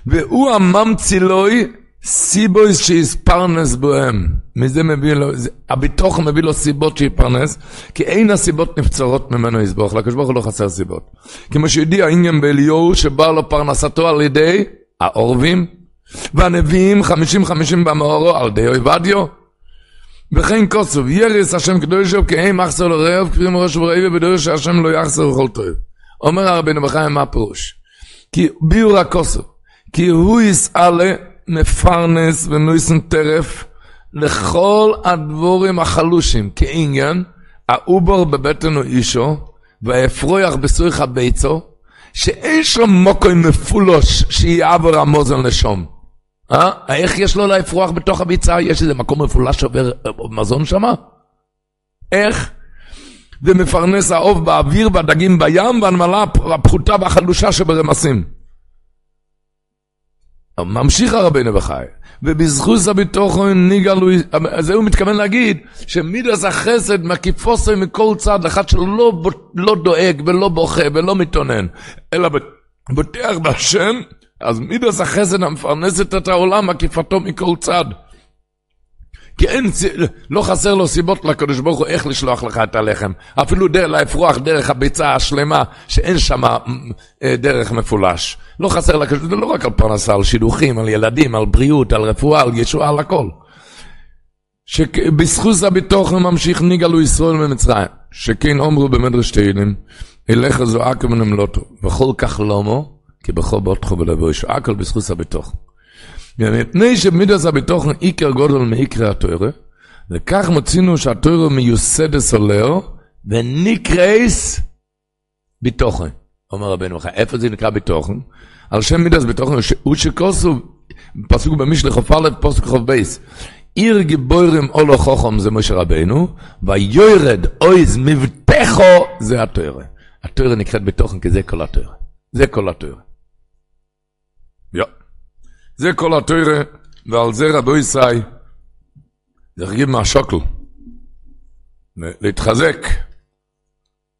והוא הממצילוי סיבויס שיספרנס בהם. מזה מביא לו, הביטוח מביא לו סיבות שיפרנס, כי אין הסיבות נבצרות ממנו יסבוך, לקדוש ברוך הוא לא חסר סיבות. כמו שידיע העניין באליהו שבא לו פרנסתו על ידי העורבים, והנביאים חמישים חמישים במאורו על די אויבדיו. וכן כוסוב, ירס השם קדושו כאין מחסר לרעב, כפי מראש וראי ובדור שהשם לא יחסר לכל טוב. אומר הרבינו בחיים מה פירוש? כי ביור הכוסוב, כי הוא יתעלה מפרנס ונותן טרף לכל הדברים החלושים, כעניין, העובר בבטן אמו, והאפרוח בתוך הביצה, שאין שם מקום מפולש שיעבור המזון לשם. אה? איך יש לו לאפרוח בתוך הביצה? יש איזה מקום מפולש שעובר מזון שמה? איך? ומפרנס העוף באוויר והדגים בים והנמלה הפחותה והחלושה שברמסים. ממשיך הרבינו בחי, ובזכוס הביטוחון ניגלו, זה הוא מתכוון להגיד, שמידס החסד מקיפוסו מכל צד, אחד שלא לא דואג ולא בוכה ולא מתאונן, אלא בוטח בהשם, אז מידס החסד המפרנסת את העולם מקיפתו מכל צד. כי אין, לא חסר לו סיבות לקדוש ברוך הוא איך לשלוח לך את הלחם. אפילו דרך, לאפרוח דרך הביצה השלמה, שאין שם אה, דרך מפולש. לא חסר לקדוש ברוך הוא, לא רק על פרנסה, על שידוכים, על ילדים, על בריאות, על רפואה, על ישועה, על הכל. שבזכות הביטוח ממשיך ניגלו ישראל ממצרים. שכן אומרו במדרש תהילים, אליך זועק ונמלוטו, וכל כך לומו, כי בכל בוטחו ולבוא ישוע, הכל בזכות הביטוח. ומפני שמידס הביטוחן עיקר גודל מעיקרי התוירה, וכך מצאנו שהתורה מיוסדת סולר, ונקראת ביטחון. אומר רבנו חי, איפה זה נקרא ביטחון? על שם מידת ביטחון, הוא שכתוב, פסוק במשלי חוף א', פסוק חוף בייס. עיר גיבורים עלה חכם זה משה רבנו, ויורד עוז מבטחה זה התורה. התורה נקראת ביטחון כי זה כל התורה. זה כל התורה. זה כל התוירה, ועל זה רבו ישראל, יחגיב מהשוקל, להתחזק,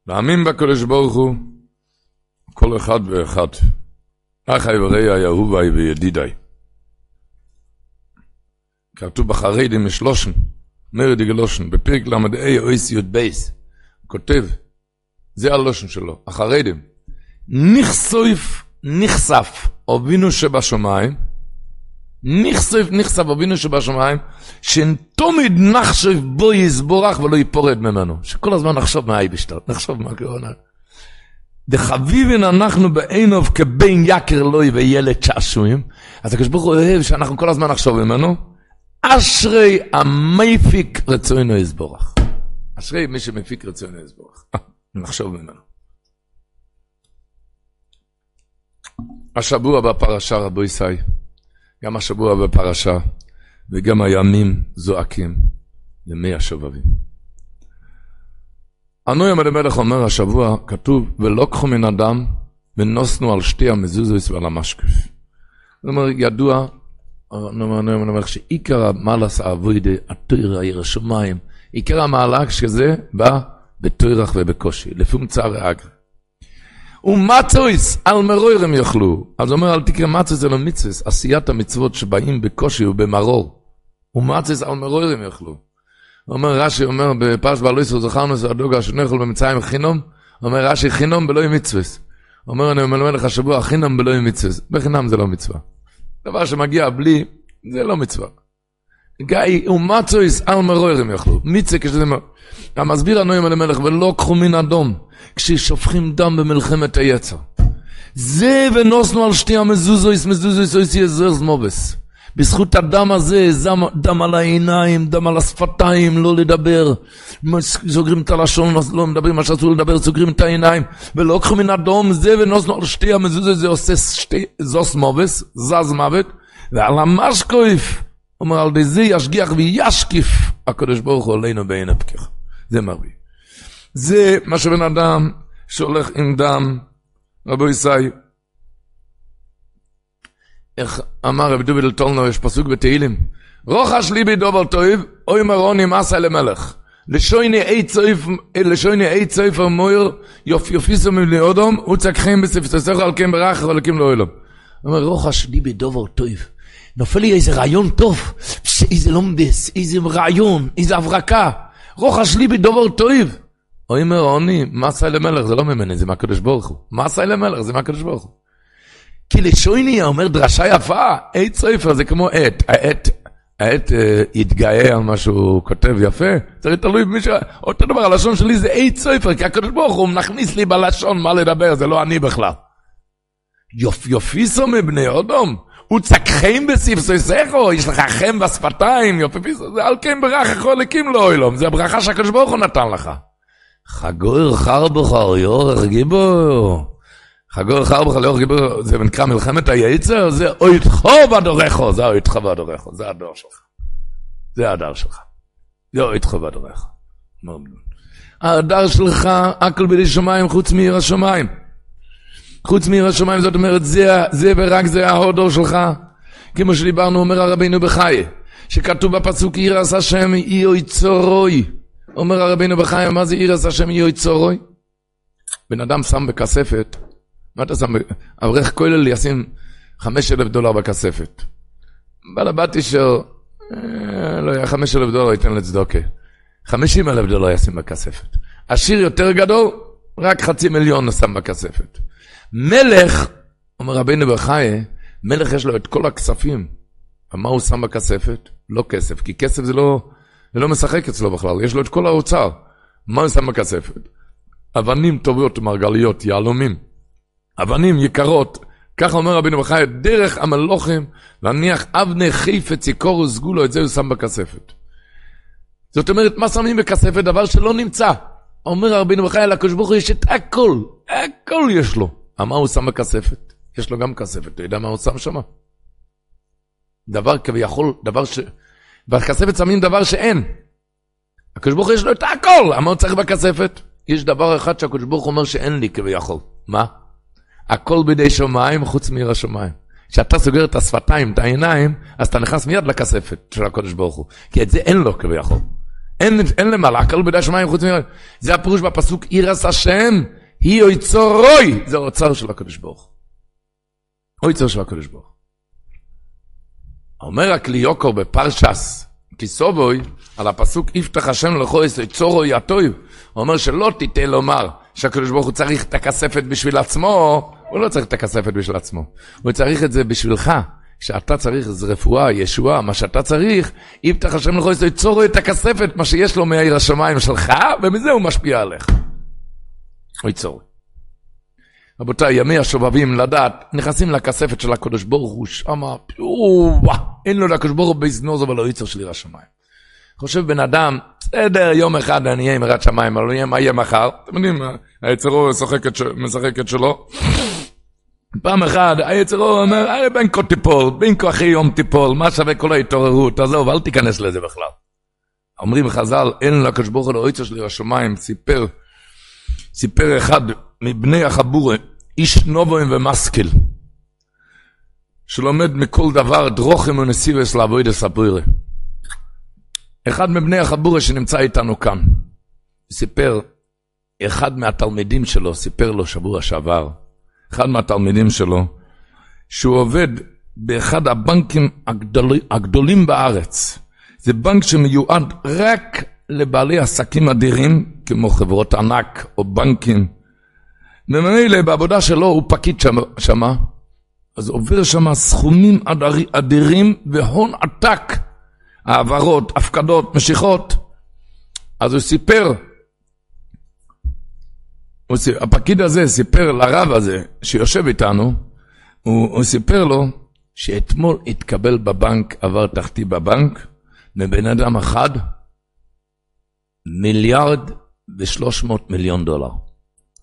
להאמין בקדוש ברוך הוא, כל אחד ואחד. אחי ורעי אהובי וידידי. כתוב בחרדים משלושן, מרדי גלושן, בפרק ל"ה אויס י"ב, כותב, זה הלושן שלו, החרדים, נכסוף, נחשף, אבינו שבשמיים, נכסף נכסף אבינו שבשמיים, שתומיד נחשב בו יסבורך ולא ייפורד ממנו. שכל הזמן נחשוב מה אייבשטר, נחשוב מה קורונה. דחביבין אנחנו בעינוב כבין יקר לוי וילד שעשועים, אז הקדוש ברוך הוא אוהב שאנחנו כל הזמן נחשוב ממנו, אשרי המפיק רצוינו יסבורך. אשרי מי שמפיק רצוינו יסבורך. נחשוב ממנו. השבוע בפרשה רבו ישי. גם השבוע בפרשה, וגם הימים זועקים למי השובבים. אנוי עמד המלך אומר השבוע, כתוב, ולא קחו מן אדם ונוסנו על שתי המזוזוס ועל המשקף. זאת אומרת, ידוע, אנוי עמד המלך, שעיקר המלס האבוידי, התוירה, עיר השמיים, עיקר המעלה שזה בא בתוירח ובקושי, לפום צער האגר. ומצויס על מרוירם יאכלו. אז אומר, אל תקרא מצויס אלא מצווס, עשיית המצוות שבאים בקושי ובמרור. ומצויס על מרוירם יאכלו. אומר רש"י, אומר בפרש בעלויסו זכרנו זה הדוגה שנאכול במצרים חינום, אומר רש"י חינום בלא מצווס. אומר אני אומר לך שבוע חינום בלא מצווס. בחינם זה לא מצווה. דבר שמגיע בלי, זה לא מצווה. גיא ומצויס על מרוירם יאכלו. מצווה כשזה... המסביר הנועים על המלך, ולא קחו מן אדום. כששופכים דם במלחמת היצר. זה ונוסנו על שתי המזוזויס, מזוזויס אויס יזר זמובס. בזכות הדם הזה, דם, דם על העיניים, דם על השפתיים, לא לדבר. סוגרים את הלשון, לא מדברים מה שאסור לדבר, סוגרים את העיניים. ולא קחו מן אדום זה ונוסנו על שתי המזוזויס, זה עושה שתי, זוס מובס, זז מוות. ועל המשקויף, אומר על די זה ישגיח וישקיף, הקדוש ברוך הוא עלינו בעין הפקיח. זה מרבי. זה מה שבן אדם שהולך עם דם, רבו ישי, איך אמר רבי דובי אלטולנו, יש פסוק בתהילים, רוחש ליבי דובר טוב, אוי מרוני מסה למלך. לשויני אי צויף, יופ יופיסו מבני אודום, הוא צקחים בספססך על כן ברח ולקים לא אלו. אומר, רוחש ליבי דובר טוב. נופל לי איזה רעיון טוב, איזה לומדס, איזה רעיון, איזה הברקה. רוחש ליבי דובר טוב. אוי מרוני, מסה למלך, זה לא ממני, זה מהקדוש ברוך הוא. מסה למלך, זה מהקדוש ברוך הוא. כי לשויני אומר דרשה יפה, עט ספר זה כמו עט, העט, העט יתגאה על מה שהוא כותב יפה, זה תלוי במי ש... אותו דבר, הלשון שלי זה עט ספר, כי הקדוש ברוך הוא מכניס לי בלשון מה לדבר, זה לא אני בכלל. יופ יופיסו מבני אודום, הוא צקחם בספססךו, יש לך חם בשפתיים, יופיסו, זה על כן ברך לו אילום, זה הברכה שהקדוש ברוך הוא נתן לך. חגור חרבוכר יורך גיבור. חגור חרבוכר יורך גיבור, זה נקרא מלחמת היצר, זה אויתכו בדורכו, זה אויתכו בדורכו, זה הדור שלך. זה הדר שלך. זה אויתכו בדורכו. הדר שלך, הכל בידי שמיים חוץ מעיר השמיים. חוץ מעיר השמיים, זאת אומרת, זה, זה ורק זה ההודו שלך. כמו שדיברנו, אומר הרבינו בחי, שכתוב בפסוק עיר עשה השם אי אוי צורוי. אומר הרבינו בחי, מה זה עשה השם אי אוי צורוי? בן אדם שם בכספת, מה אתה שם? אברך כולל ישים חמש אלף דולר בכספת. בעל הבת אישר, אה, לא יודע, חמש אלף דולר ייתן לצדוקה. חמישים אלף דולר ישים בכספת. עשיר יותר גדול, רק חצי מיליון שם בכספת. מלך, אומר רבינו בחיי, מלך יש לו את כל הכספים. ומה הוא שם בכספת? לא כסף, כי כסף זה לא, לא משחק אצלו בכלל, יש לו את כל האוצר. מה הוא שם בכספת? אבנים טובות, מרגליות, יהלומים. אבנים יקרות. ככה אומר רבינו בחיי, דרך המלוכים, להניח אבני חיפץ יקור וסגולו, את זה הוא שם בכספת. זאת אומרת, מה שמים בכספת? דבר שלא נמצא. אומר רבינו בחיי, לקדוש ברוך הוא יש את הכל, הכל יש לו. מה הוא שם בכספת? יש לו גם כספת, אתה יודע מה הוא שם שם? דבר כביכול, דבר ש... בכספת שמים דבר שאין. הקדוש ברוך הוא יש לו את הכל, מה הוא צריך בכספת? יש דבר אחד שהקדוש ברוך הוא אומר שאין לי כביכול. מה? הכל בידי שמיים חוץ מעיר השמיים. כשאתה סוגר את השפתיים, את העיניים, אז אתה נכנס מיד לכספת של הקדוש ברוך הוא. כי את זה אין לו כביכול. אין, אין למעלה, הכל בידי שמיים חוץ מעיר. זה הפירוש בפסוק עירס השם, היא אוצרוי. זה האוצר של הקדוש ברוך הוא. אוצר של הקדוש ברוך. אומר הקליוקו בפרשס, כיסובוי, על הפסוק יפתח השם לכו את צורו יטוי, הוא אומר שלא תיתן לומר שהקדוש ברוך הוא צריך את הכספת בשביל עצמו, הוא לא צריך את הכספת בשביל עצמו, הוא צריך את זה בשבילך. כשאתה צריך איזה רפואה, ישועה, מה שאתה צריך, יפתח השם לכו את צורו את הכספת, מה שיש לו מעיר השמיים שלך, ומזה הוא משפיע עליך. אוי צורו. רבותיי, ימי השובבים לדעת, נכנסים לכספת של הקדוש ברוך הוא, שמה, אין לו לקדוש ברוך הוא בזנוז אבל לא יצר של עיר השמיים. חושב בן אדם, בסדר, יום אחד אני אהיה עם יראת שמיים, אבל מה יהיה מחר? אתם יודעים, היצרו משחק את שלו. פעם אחת, היצרו אומר, ארי בנקו תיפול, בנקו אחי יום תיפול, מה שווה כל ההתעוררות, עזוב, אל תיכנס לזה בכלל. אומרים חז"ל, אין לקדוש ברוך הוא לאויצר של עיר השמיים, סיפר, סיפר אחד מבני החבורה, איש נובוים ומסקיל, שלומד מכל דבר דרוכם ונסיבס לעבוד הספוירה. אחד מבני החבורה שנמצא איתנו כאן, סיפר, אחד מהתלמידים שלו סיפר לו שבוע שעבר, אחד מהתלמידים שלו, שהוא עובד באחד הבנקים הגדול, הגדולים בארץ. זה בנק שמיועד רק לבעלי עסקים אדירים, כמו חברות ענק או בנקים. וממילא בעבודה שלו הוא פקיד שמה, שמה, אז עובר שם סכומים אדירים והון עתק, העברות, הפקדות, משיכות. אז הוא סיפר, הוא סיפר, הפקיד הזה סיפר לרב הזה שיושב איתנו, הוא, הוא סיפר לו שאתמול התקבל בבנק, עבר תחתי בבנק, מבן אדם אחד, מיליארד ושלוש מאות מיליון דולר.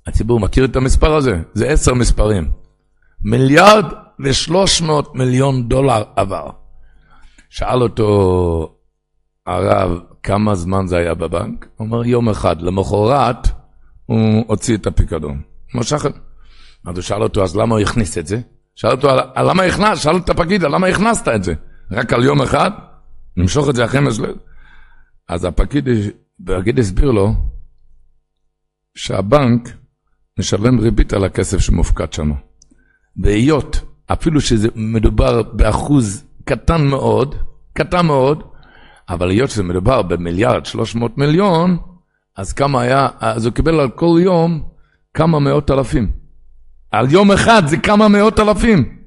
הציבור מכיר את המספר הזה? זה עשר מספרים. מיליארד ושלוש מאות מיליון דולר עבר. שאל אותו הרב כמה זמן זה היה בבנק? הוא אומר יום אחד, למחרת הוא הוציא את הפיקדון. משך... אז הוא שאל אותו, אז למה הוא הכניס את זה? שאל אותו, למה הכנסת? שאל את הפקיד, למה הכנסת את זה? רק על יום אחד? נמשוך את זה אחרי מזלג? אז הפקיד, הפקיד הסביר לו שהבנק משלם ריבית על הכסף שמופקד שם. והיות, אפילו שזה מדובר באחוז קטן מאוד, קטן מאוד, אבל היות שזה מדובר במיליארד 300 מיליון, אז כמה היה, אז הוא קיבל על כל יום כמה מאות אלפים. על יום אחד זה כמה מאות אלפים.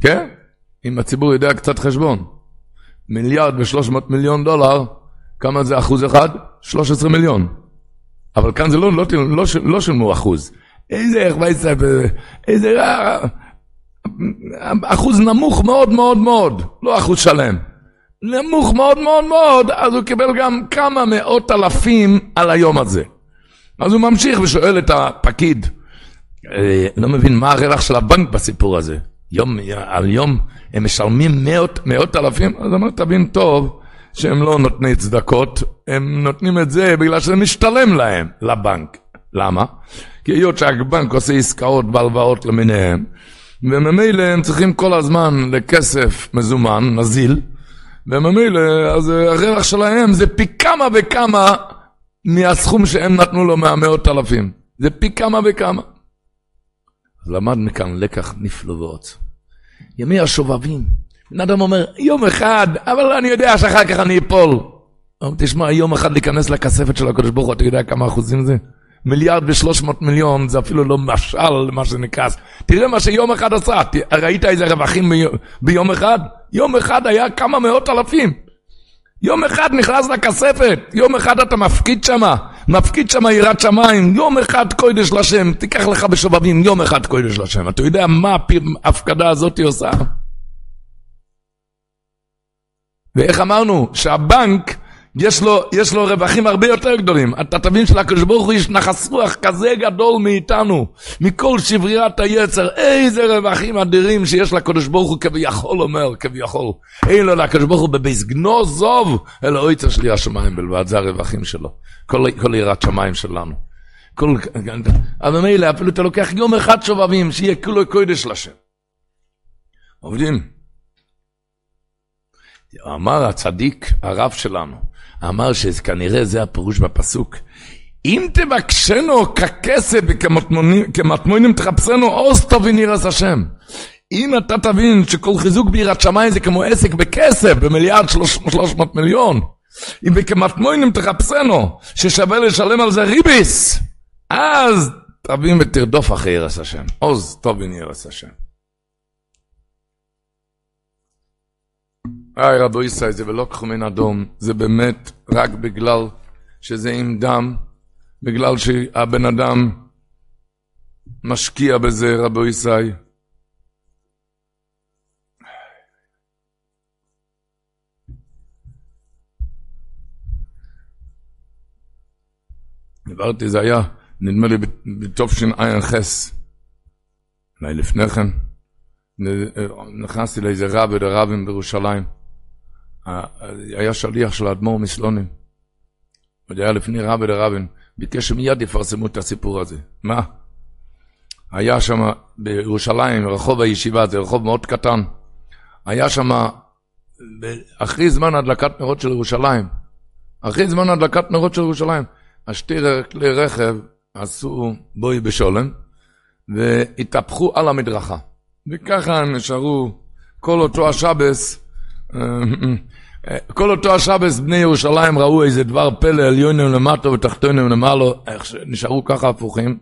כן? אם הציבור יודע קצת חשבון. מיליארד ושלוש מאות מיליון דולר, כמה זה אחוז אחד? 13 מיליון. אבל כאן זה לא, לא, לא, לא שילמו אחוז. איזה איך וייסף, איזה אחוז נמוך מאוד מאוד מאוד, לא אחוז שלם. נמוך מאוד מאוד מאוד, אז הוא קיבל גם כמה מאות אלפים על היום הזה. אז הוא ממשיך ושואל את הפקיד, אה, לא מבין מה הרווח של הבנק בסיפור הזה. יום, על יום הם משלמים מאות, מאות אלפים, אז אומר, תבין טוב, שהם לא נותני צדקות, הם נותנים את זה בגלל שזה משתלם להם, לבנק. למה? כי היות שהבנק עושה עסקאות בהלוואות למיניהם, וממילא הם צריכים כל הזמן לכסף מזומן, נזיל, וממילא, אז הרווח שלהם זה פי כמה וכמה מהסכום שהם נתנו לו מהמאות אלפים. זה פי כמה וכמה. אז למד מכאן לקח נפלא ועוצם. ימי השובבים. בן אדם אומר, יום אחד, אבל אני יודע שאחר כך אני אפול. תשמע, יום אחד להיכנס לכספת של הקדוש ברוך הוא, אתה יודע כמה אחוזים זה? מיליארד ושלוש מאות מיליון, זה אפילו לא משל למה שנקרא. תראה מה שיום אחד עשה, ראית איזה רווחים ביום אחד? יום אחד היה כמה מאות אלפים. יום אחד נכנס לכספת, יום אחד אתה מפקיד שמה, מפקיד שמה יראת שמיים, יום אחד קודש לשם, תיקח לך בשובבים, יום אחד קודש לשם. אתה יודע מה ההפקדה הזאת עושה? ואיך אמרנו? שהבנק יש לו, יש לו רווחים הרבה יותר גדולים. אתה תבין שלקדוש ברוך הוא יש נחס רוח כזה גדול מאיתנו, מכל שברירת היצר. איזה רווחים אדירים שיש לקדוש ברוך הוא כביכול אומר, כביכול. אין לו לקדוש ברוך הוא בבייס גנוזוב, אלא אויצר שלי השמיים בלבד, זה הרווחים שלו. כל, כל יראת שמיים שלנו. כל, אבל מילא, אפילו אתה לוקח יום אחד שובבים, שיהיה כולו קודש לשם. עובדים. אמר הצדיק, הרב שלנו, אמר שכנראה זה הפירוש בפסוק. אם תבקשנו ככסף וכמטמונים תחפשנו עוז טוב ונירס השם. אם אתה תבין שכל חיזוק ביראת שמיים זה כמו עסק בכסף, במיליארד שלוש מאות מיליון, אם וכמטמונים תחפשנו, ששווה לשלם על זה ריביס, אז תבין ותרדוף אחרי ירס השם. עוז טוב ונירס השם. היי רבו ישראל, זה ולא כחומין אדום, זה באמת רק בגלל שזה עם דם, בגלל שהבן אדם משקיע בזה, רבו ישראל. דיברתי, זה היה, נדמה לי, בתשע"ח, אולי לפני כן, נכנסתי לאיזה רב ודרבים בירושלים. היה שליח של האדמו"ר מסלונים. עוד היה לפני רבי דרבין, ביקש שמיד יפרסמו את הסיפור הזה. מה? היה שם בירושלים, רחוב הישיבה, זה רחוב מאוד קטן. היה שם, אחרי זמן הדלקת נרות של ירושלים, אחרי זמן הדלקת נרות של ירושלים, השתי כלי רכב עשו בואי בשולם, והתהפכו על המדרכה. וככה נשארו כל אותו השבס, כל אותו השבס בני ירושלים ראו איזה דבר פלא עליונים למטה ותחתונים למעלה, איך שנשארו ככה הפוכים.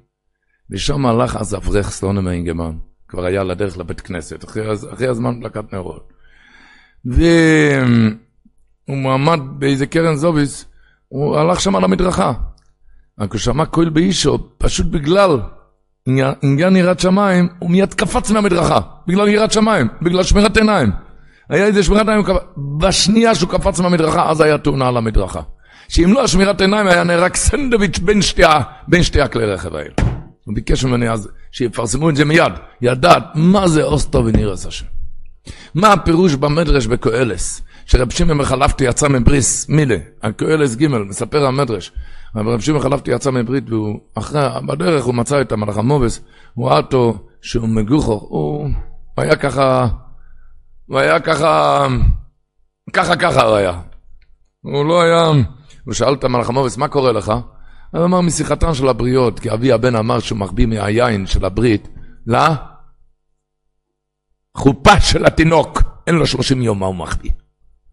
ושם הלך אז אברך סלונה מאינגמן, כבר היה לדרך לבית כנסת, אחרי, אחרי הזמן דלקת נרות. והוא מועמד באיזה קרן זוביס, הוא הלך שם על המדרכה. רק הוא שמע קול באישו, פשוט בגלל עניין יראת שמיים, הוא מיד קפץ מהמדרכה, בגלל יראת שמיים, בגלל שמירת עיניים. היה איזה שמירת עיניים, בשנייה שהוא קפץ מהמדרכה, אז היה תאונה על המדרכה. שאם לא השמירת עיניים, היה נהרג סנדוויץ' בין שתי, בין שתי הכלי רכב האלה. הוא ביקש ממני אז שיפרסמו את זה מיד, ידעת מה זה אוסטו ונירס השם. מה הפירוש במדרש בקהלס, שרב שמעון מחלפתי יצא מבריס מילה, הקהלס ג' מספר המדרש, רב שמעון מחלפתי יצא מברית, והוא, אחרי, בדרך הוא מצא את המלאך המובס, הוא ראה אותו שהוא מגוחו, הוא היה ככה, הוא היה ככה, ככה ככה הוא היה. הוא לא היה, הוא שאל את המלאך המובס, מה קורה לך? הוא אמר משיחתן של הבריות, כי אבי הבן אמר שהוא מחביא מהיין של הברית, לא? חופה של התינוק, אין לו שלושים יום מה הוא מחביא.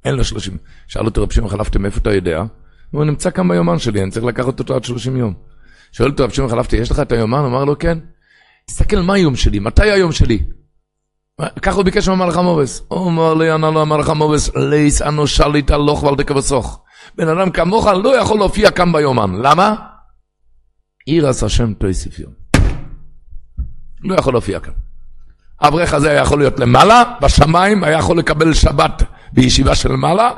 אין לו שלושים. שאל אותו רב שמעון חלפתי, מאיפה אתה יודע? הוא נמצא כאן ביומן שלי, אני צריך לקחת אותו עד שלושים יום. שואל אותו רב שמעון חלפתי, יש לך את היומן? אמר לו, כן. תסתכל מה היום שלי, מתי היום שלי? ככה הוא ביקש מהמלאך המובס. הוא אמר לי, ענה לו המלאך המובס, ליס אנו שליט הלוך ואל תקבסוך. בן אדם כמוך לא יכול להופיע כאן ביומן. למה? עיר עשה שם תויסיף יום. לא יכול להופיע כאן. האברך הזה היה יכול להיות למעלה, בשמיים, היה יכול לקבל שבת בישיבה של מעלה,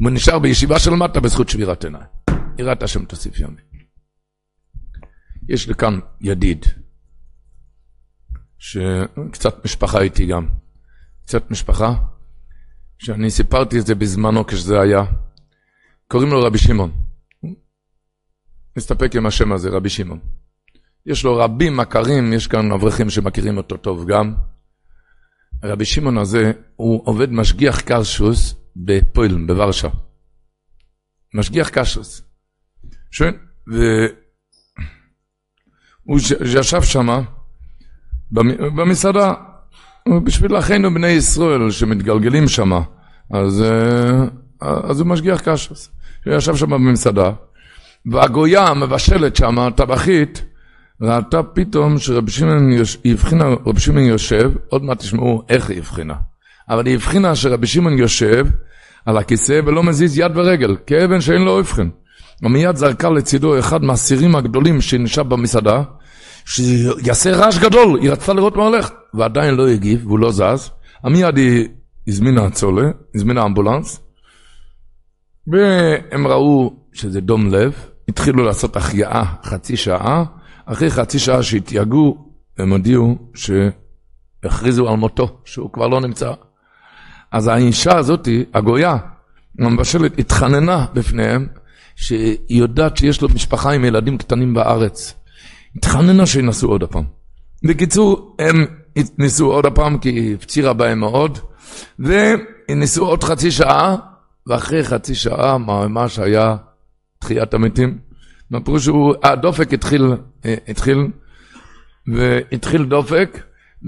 והוא נשאר בישיבה של מטה בזכות שבירת עיניים. יראת השם תוסיף יומי. יש לי כאן ידיד, שקצת משפחה איתי גם, קצת משפחה, שאני סיפרתי את זה בזמנו כשזה היה. קוראים לו רבי שמעון. נסתפק עם השם הזה, רבי שמעון. יש לו רבים מכרים, יש כאן אברכים שמכירים אותו טוב גם. רבי שמעון הזה, הוא עובד משגיח קרשוס בפוילן, בוורשה. משגיח קרשוס. שואל, והוא ישב שם במסעדה, בשביל אחינו בני ישראל שמתגלגלים שם, אז, אה, אז הוא משגיח קרשוס. הוא ישב שם במסעדה, והגויה המבשלת שם, הטבחית, ראתה פתאום שרבי שמעון הבחינה, רבי שמעון יושב, עוד מעט תשמעו איך היא הבחינה, אבל היא הבחינה שרבי שמעון יושב על הכיסא ולא מזיז יד ורגל, כאבן שאין לו הבחין. ומיד זרקה לצידו אחד מהסירים הגדולים שנשאר במסעדה, שיעשה רעש גדול, היא רצתה לראות מה הולך, ועדיין לא הגיב והוא לא זז. מיד היא הזמינה צולה, הזמינה אמבולנס, והם ראו שזה דום לב, התחילו לעשות החייאה חצי שעה, אחרי חצי שעה שהתייגעו, הם הודיעו שהכריזו על מותו, שהוא כבר לא נמצא. אז האישה הזאתי, הגויה, המבשלת, התחננה בפניהם, שהיא יודעת שיש לו משפחה עם ילדים קטנים בארץ. התחננה שינסו עוד הפעם. בקיצור, הם ניסו עוד הפעם כי הפצירה בהם מאוד, וניסו עוד חצי שעה, ואחרי חצי שעה ממש היה תחיית המתים. מהפירוש הוא, הדופק התחיל, אה, התחיל, והתחיל דופק,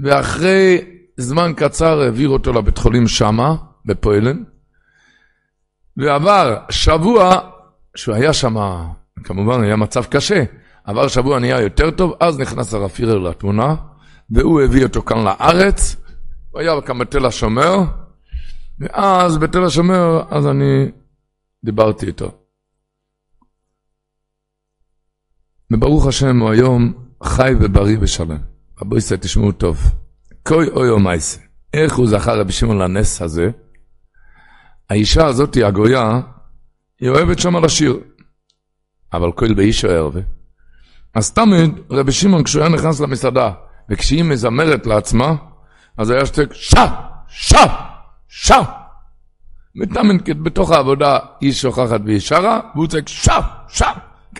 ואחרי זמן קצר העביר אותו לבית חולים שמה, בפוילן, ועבר שבוע שהוא היה שמה, כמובן היה מצב קשה, עבר שבוע נהיה יותר טוב, אז נכנס הרב פירר לתמונה, והוא הביא אותו כאן לארץ, הוא היה כאן בתל השומר, ואז בתל השומר, אז אני דיברתי איתו. וברוך השם, הוא היום חי ובריא ושלם. רבו ישראל, תשמעו טוב. כוי אוי מייסה. איך הוא זכר רבי שמעון לנס הזה? האישה הזאת, הגויה, היא אוהבת שם לשיר. אבל כל באישו ערבה. אז תמיד רבי שמעון, כשהוא היה נכנס למסעדה, וכשהיא מזמרת לעצמה, אז היה שתק שע, שע, שע. ותמיד בתוך העבודה היא שוכחת והיא שרה, והוא צועק שע, שע.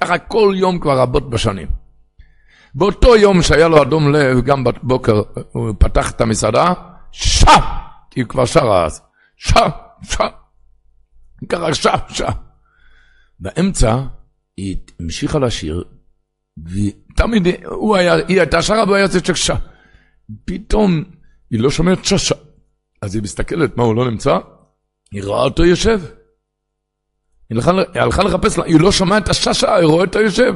ככה כל יום כבר רבות בשנים. באותו יום שהיה לו אדום לב, גם בבוקר הוא פתח את המסעדה, שע, כי הוא כבר שרה אז, שע, שע, ככה שע, שע. באמצע היא המשיכה לשיר, ותמיד הוא היה, היא הייתה שרה והוא היה יוצא שע. פתאום היא לא שומעת שע. אז היא מסתכלת, מה הוא לא נמצא? היא רואה אותו יושב. היא הלכה לחפש, היא לא שמעה את הששה, היא רואה אותו יושב.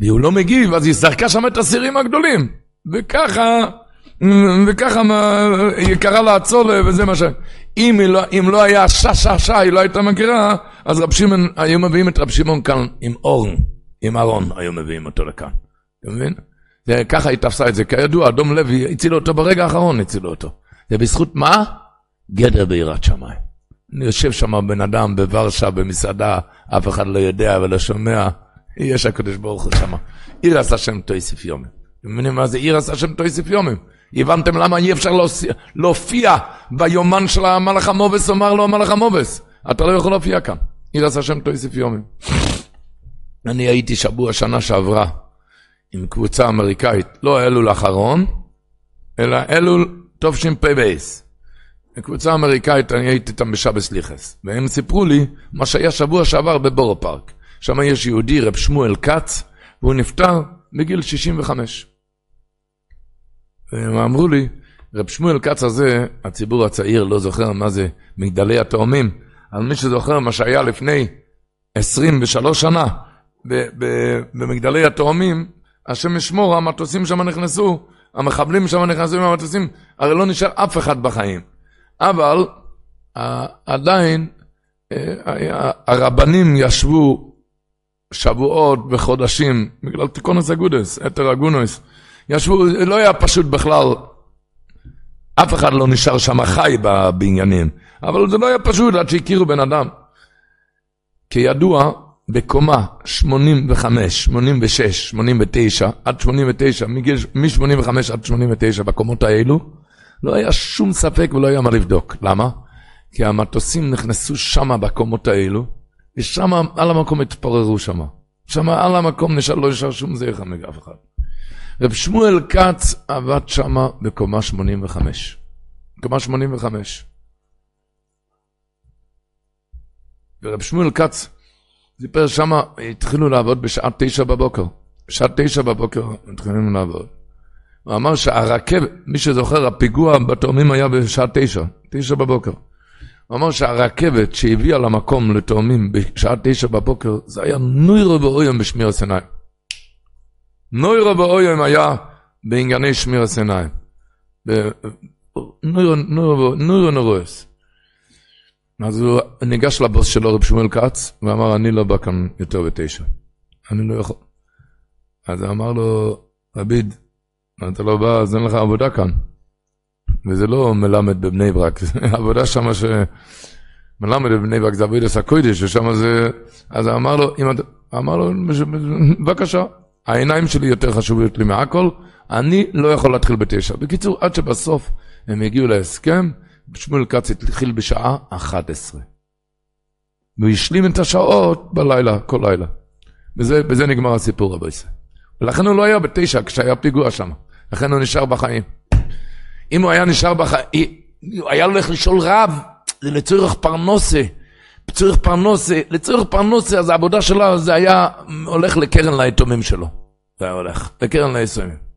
והוא לא מגיב, אז היא זרקה שם את הסירים הגדולים. וככה, וככה היא קראה הצולה, וזה מה ש... אם, לא, אם לא היה ששה שע, היא לא הייתה מכירה, אז רב שמעון, היו מביאים את רב שמעון כאן עם אורן, עם ארון, היו מביאים אותו לכאן. אתה מבין? ככה היא תפסה את זה. כידוע, אדום לוי הצילו אותו ברגע האחרון, הצילו אותו. זה בזכות מה? גדר ביראת שמיים. אני יושב שם בן אדם בוורשה, במסעדה, אף אחד לא יודע ולא שומע, יש הקדוש ברוך הוא שם. עיר עשה שם תויסף יומים. אתם מבינים מה זה עיר עשה שם תויסף יומים? הבנתם למה אי אפשר להופיע ביומן של המלאך המובס, אמר לו המלאך המובס. אתה לא יכול להופיע כאן. עיר עשה שם תויסף יומים. אני הייתי שבוע שנה שעברה עם קבוצה אמריקאית, לא אלול אחרון, אלא אלול תשפ"ב. קבוצה אמריקאית, אני הייתי איתם בשבס ליכס, והם סיפרו לי מה שהיה שבוע שעבר בבורו פארק. שם יש יהודי, רב שמואל כץ, והוא נפטר בגיל 65. והם אמרו לי, רב שמואל כץ הזה, הציבור הצעיר לא זוכר מה זה מגדלי התאומים, אבל מי שזוכר מה שהיה לפני 23 שנה במגדלי התאומים, השם ישמור, המטוסים שם נכנסו, המחבלים שם נכנסו עם המטוסים, הרי לא נשאר אף אחד בחיים. אבל עדיין אה, הרבנים ישבו שבועות וחודשים, בגלל תיקונוס אגודס, אתר אגונוס, ישבו, לא היה פשוט בכלל, אף אחד לא נשאר שם חי בבניינים, אבל זה לא היה פשוט עד שהכירו בן אדם. כידוע, בקומה 85, 86, 89, עד 89, מ-85 עד 89 בקומות האלו, לא היה שום ספק ולא היה מה לבדוק. למה? כי המטוסים נכנסו שמה בקומות האלו, ושם על המקום התפוררו שמה. שם על המקום נשאר, לא נשאר שום זכר מאף אחד. רב שמואל כץ עבד שמה בקומה 85. קומה 85. ורב שמואל כץ סיפר שמה, התחילו לעבוד בשעה תשע בבוקר. בשעה תשע בבוקר התחילו לעבוד. הוא אמר שהרכבת, מי שזוכר, הפיגוע בתאומים היה בשעה תשע, תשע בבוקר. הוא אמר שהרכבת שהביאה למקום לתאומים בשעה תשע בבוקר, זה היה נוירו ואוים בשמיר הסיני. נוירו ואוים היה בענייני שמיר הסיני. נוירו נורס. אז הוא ניגש לבוס שלו, רב שמואל כץ, ואמר, אני לא בא כאן יותר בתשע. אני לא יכול. אז הוא אמר לו, רביד, אתה לא בא, אז אין לך עבודה כאן. וזה לא מלמד בבני ברק, זה עבודה שם ש... מלמד בבני ברק זה עבודת הקודש, ושם זה... אז אמר לו, אם אתה... אמר לו, בבקשה, העיניים שלי יותר חשובות לי מהכל, אני לא יכול להתחיל בתשע. בקיצור, עד שבסוף הם הגיעו להסכם, שמואל כץ התחיל בשעה 11. והוא השלים את השעות בלילה, כל לילה. וזה, בזה נגמר הסיפור רבי ישראל. ולכן הוא לא היה בתשע כשהיה פיגוע שם. לכן הוא נשאר בחיים. אם הוא היה נשאר בחיים, הוא היה הולך לשאול רב, זה לצורך פרנוסה. לצורך פרנוסה, לצורך פרנוסה, אז העבודה שלו זה היה הולך לקרן ליתומים שלו. זה היה הולך, לקרן ליתומים.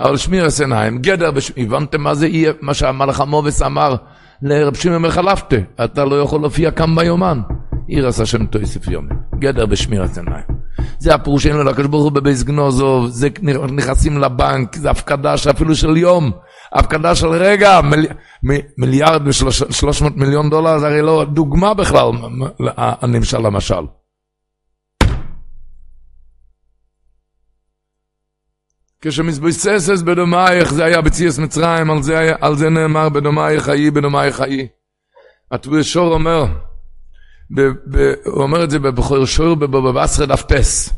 אבל שמירס עיניים, גדר, בש... הבנתם מה זה יהיה, מה שהמלאך המובס אמר לרב שמעון מחלפתה, אתה לא יכול להופיע כאן ביומן. עירס השם תויסף יומי, גדר בשמירת עיניים. זה הפירוש שאין לו לקדוש ברוך הוא בבייס גנוזוב, זה נכנסים לבנק, זה הפקדה שאפילו של יום, הפקדה של רגע, מיל, מיליארד ושלוש מאות מיליון דולר, זה הרי לא דוגמה בכלל, הנמשל למשל. כשמזבוססס בדומייך, זה היה בציוס מצרים, על זה, על זה נאמר בדומייך חיי, בדומייך חיי. הטבוי שור אומר, ב, ב, הוא אומר את זה בבחור שור בבבסרי דף טס.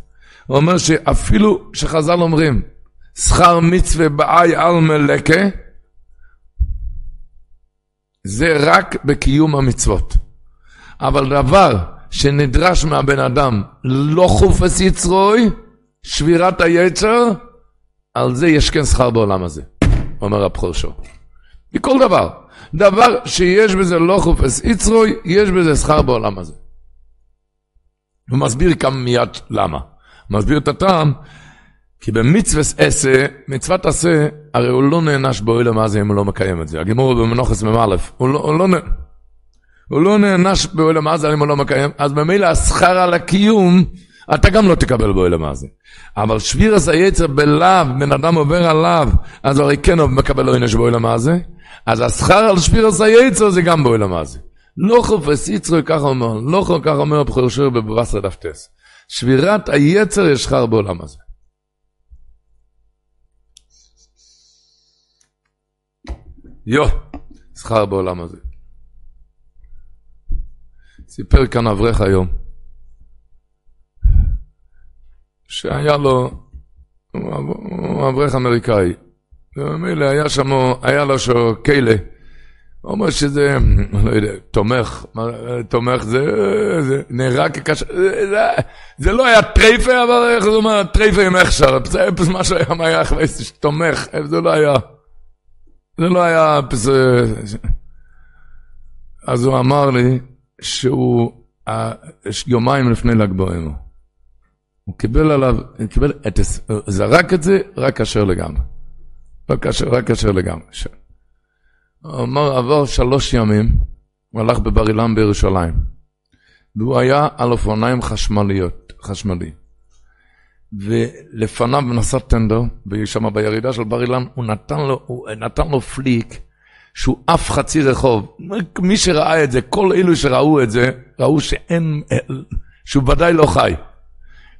הוא אומר שאפילו שחז"ל אומרים, שכר מצווה באי על מלקה, זה רק בקיום המצוות. אבל דבר שנדרש מהבן אדם, לא חופש יצרוי, שבירת היצר, על זה יש כן שכר בעולם הזה, אומר הבכור שור. מכל דבר. דבר שיש בזה לא חופש יצרוי, יש בזה שכר בעולם הזה. הוא מסביר כאן מיד למה. הוא מסביר את הטעם, כי במצווה עשה, מצוות עשה, הרי הוא לא נענש באוהל הזה אם הוא לא מקיים את זה. הגימור במנוחס מ"א, הוא לא, הוא לא, הוא לא נענש באוהל הזה אם הוא לא מקיים, אז ממילא השכר על הקיום, אתה גם לא תקבל באוהל הזה. אבל שביר עשה יצר בלאו, בן אדם עובר עליו, אז הרי כן מקבל עונש באוהל הזה. אז השכר על שפירס היצר זה גם בעולם הזה. לא חופש יצרו, ככה אומר, לא חופש, ככה אומר הבחור שיר בבבשר דפטס. שבירת היצר יש שכר בעולם הזה. יו, שכר בעולם הזה. סיפר כאן אברך היום, שהיה לו, הוא אברך אמריקאי, ומילא היה שם, היה לו שו כלא. הוא אומר שזה, לא יודע, תומך, תומך זה, זה נהרג כקשר, זה, זה לא היה טרייפה, אבל איך זה אומר, טרייפה עם הכשר, זה מה שהיה היה תומך, זה לא היה, זה לא היה, אז הוא אמר לי שהוא, יומיים לפני ל"ג בעומר, הוא קיבל עליו, הוא קיבל, זרק את זה רק כשר לגמרי. רק קשר לגמרי. אמר, עבור שלוש ימים, הוא הלך בבר אילן בירושלים, והוא היה על אופניים חשמליות, חשמלי. ולפניו נסע טנדר, ושם בירידה של בר אילן, הוא נתן לו, הוא נתן לו פליק, שהוא עף חצי רחוב. מי שראה את זה, כל אלו שראו את זה, ראו שאין, שהוא ודאי לא חי.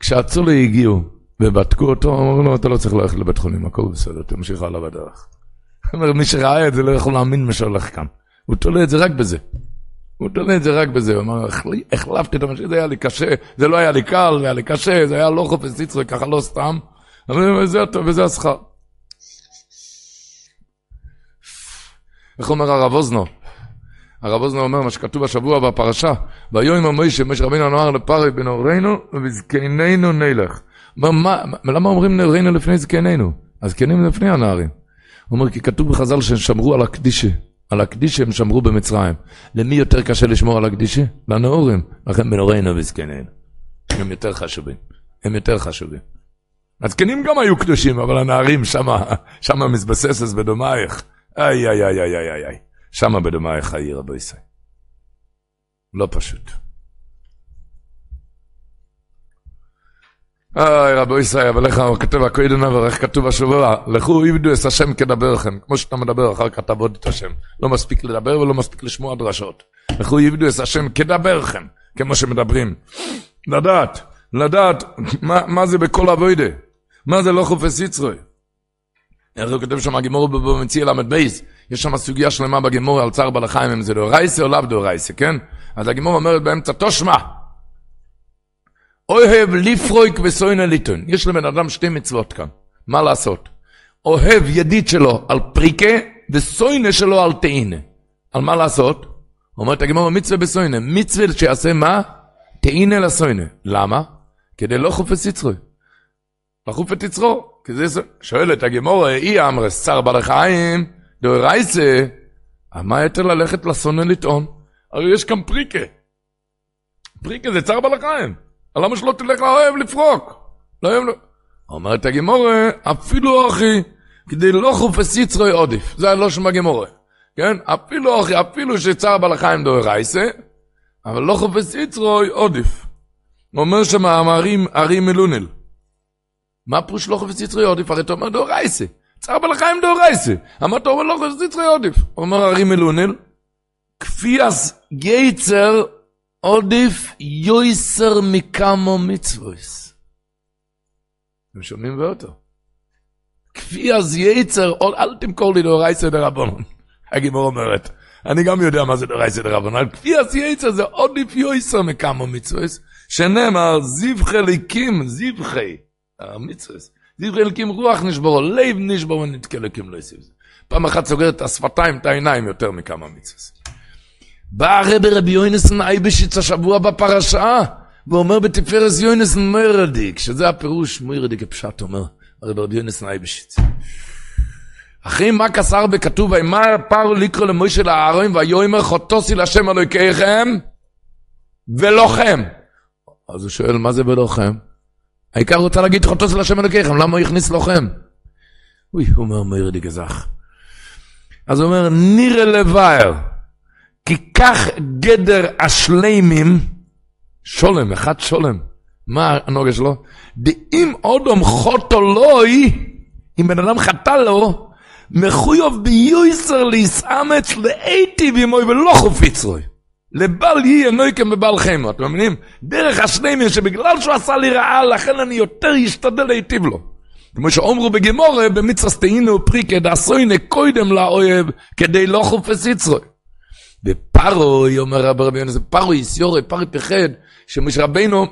כשהצולי הגיעו, ובדקו אותו, אמרו לו, אתה לא צריך ללכת לבית חולים, הכל בסדר, תמשיך הלאה בדרך. אומר, מי שראה את זה לא יכול להאמין מה שהולך כאן. הוא תולה את זה רק בזה. הוא תולה את זה רק בזה, הוא אמר, החלפתי את המשהו, זה היה לי קשה, זה לא היה לי קל, זה היה לי קשה, זה היה לא חופש יצחק, ככה לא סתם. וזה טוב, וזה השכר. איך אומר הרב אוזנו? הרב אוזנו אומר מה שכתוב השבוע בפרשה, ויום המוישה, משה רבינו אמר לפרי בן אורנו, ובזקננו נלך. מה, למה אומרים נערינו לפני זקנינו? הזקנים לפני הנערים. הוא אומר, כי כתוב בחז"ל שהם שמרו על הקדישה. על הקדישה הם שמרו במצרים. למי יותר קשה לשמור על הקדישה? לנעורים. לכן בנורינו וזקנינו. הם יותר חשובים. הם יותר חשובים. הזקנים גם היו קדושים, אבל הנערים שמה, שמה מתבססת בדומייך. איי, איי, איי, איי, איי, איי. שמה בדומייך העיר ישראל. לא פשוט. אוי רבו ישראל, אבל איך כתוב הקודם אבל איך כתוב השבוע, לכו עבדו את השם כדברכם, כמו שאתה מדבר, אחר כך תעבוד את השם. לא מספיק לדבר ולא מספיק לשמוע דרשות. לכו עבדו את השם כדברכם, כמו שמדברים. לדעת, לדעת מה, מה זה בכל אבוידה, מה זה לא חופש יצרוי. איך הוא כותב שם הגימור במציע ל"ב, יש שם סוגיה שלמה בגימור על צער בעל החיים, אם זה דאורייסה או לאו דאורייסה, כן? אז הגימור אומרת באמצע תושמע, אוהב לפרויק וסוינה ליטון. יש לבן אדם שתי מצוות כאן, מה לעשות? אוהב ידיד שלו על פריקה וסוינה שלו על טעינה. על מה לעשות? אומרת הגימור מצווה בסוינה, מצווה שיעשה מה? טעינה לסוינה. למה? כדי לא חופש יצרו. לחוף את יצרו. כי זה שואלת הגימור, אי אמרס צר בעלי חיים, דאורייסה, מה יותר ללכת לסונה לטעון? הרי יש כאן פריקה. פריקה זה צר בעלי חיים. למה שלא תלך לאוהב לפרוק? לא אוהב לא... אומרת הגימורה, אפילו אחי, כדי לא חופש יצרוי עודף. זה הלושן בגימורה. כן? אפילו אחי, אפילו שצר בעל החיים דאורייסה, אבל לא חופש יצרוי עודף. אומר שם המערים ארי מלונל. מה פירוש לא חופש יצרוי עודף? הרי אתה אומר דאורייסה. צר בעל החיים דאורייסה. אמרת אומר לא חופש יצרוי עודף. אומר ארי מלונל, כפי אז יצר עודף יויסר מכמו מצוויס. אתם שומעים באותו? כפי אז יצר, אל תמכור לי דאורייסא דרבנון. הגימור אומרת, אני גם יודע מה זה דאורייסא דרבנון, אבל כפי יצר זה עודף יויסר מכמו מצוויס, שנאמר זיווחי ליקים, זיווחי, המצוויס, זיווחי ליקים רוח נשברו, לב נשברו ונתקה ליקים לא יסיב. פעם אחת סוגר את השפתיים, את העיניים יותר מכמה מצוויס. בא הרב רבי יוינסן אייבשיץ השבוע בפרשה, ואומר בתפארס יוינסן מוירדיק, שזה הפירוש מוירדיק הפשט אומר, הרב רבי יוינסן אייבשיץ. אחרי מה כסר בכתוב, ויאמר פרו לקרוא למוישה לאהרון, ויאמר חוטוסי להשם אלוהיכיכם, ולוחם. אז הוא שואל, מה זה ולוחם? העיקר רוצה להגיד חוטוסי להשם אלוהיכיכם, למה הוא הכניס לוחם? אוי, הוא אומר מוירדיק גזח. אז הוא אומר, נירה לבייר. כי כך גדר השלימים, שולם, אחד שולם, מה הנוגע שלו? דאם אודום חוטו לוי, אם בן אדם חטא לו, מחויב ביוסר להסאמץ לאיתי בימוי ולא חופיץ רוי. לבל יהיה נויקם בבל חמו, אתם מבינים? דרך השלימים שבגלל שהוא עשה לי רעה, לכן אני יותר אשתדל להיטיב לו. כמו שאומרו בגמורה, במצרס תהינו פריקה דעשוינה קוידם לאויב, כדי לא חופש יצרוי. ופרוי, אומר רבי רבי יונס, פרוי יסיורי, פרוי פחד, שמשה רבינו,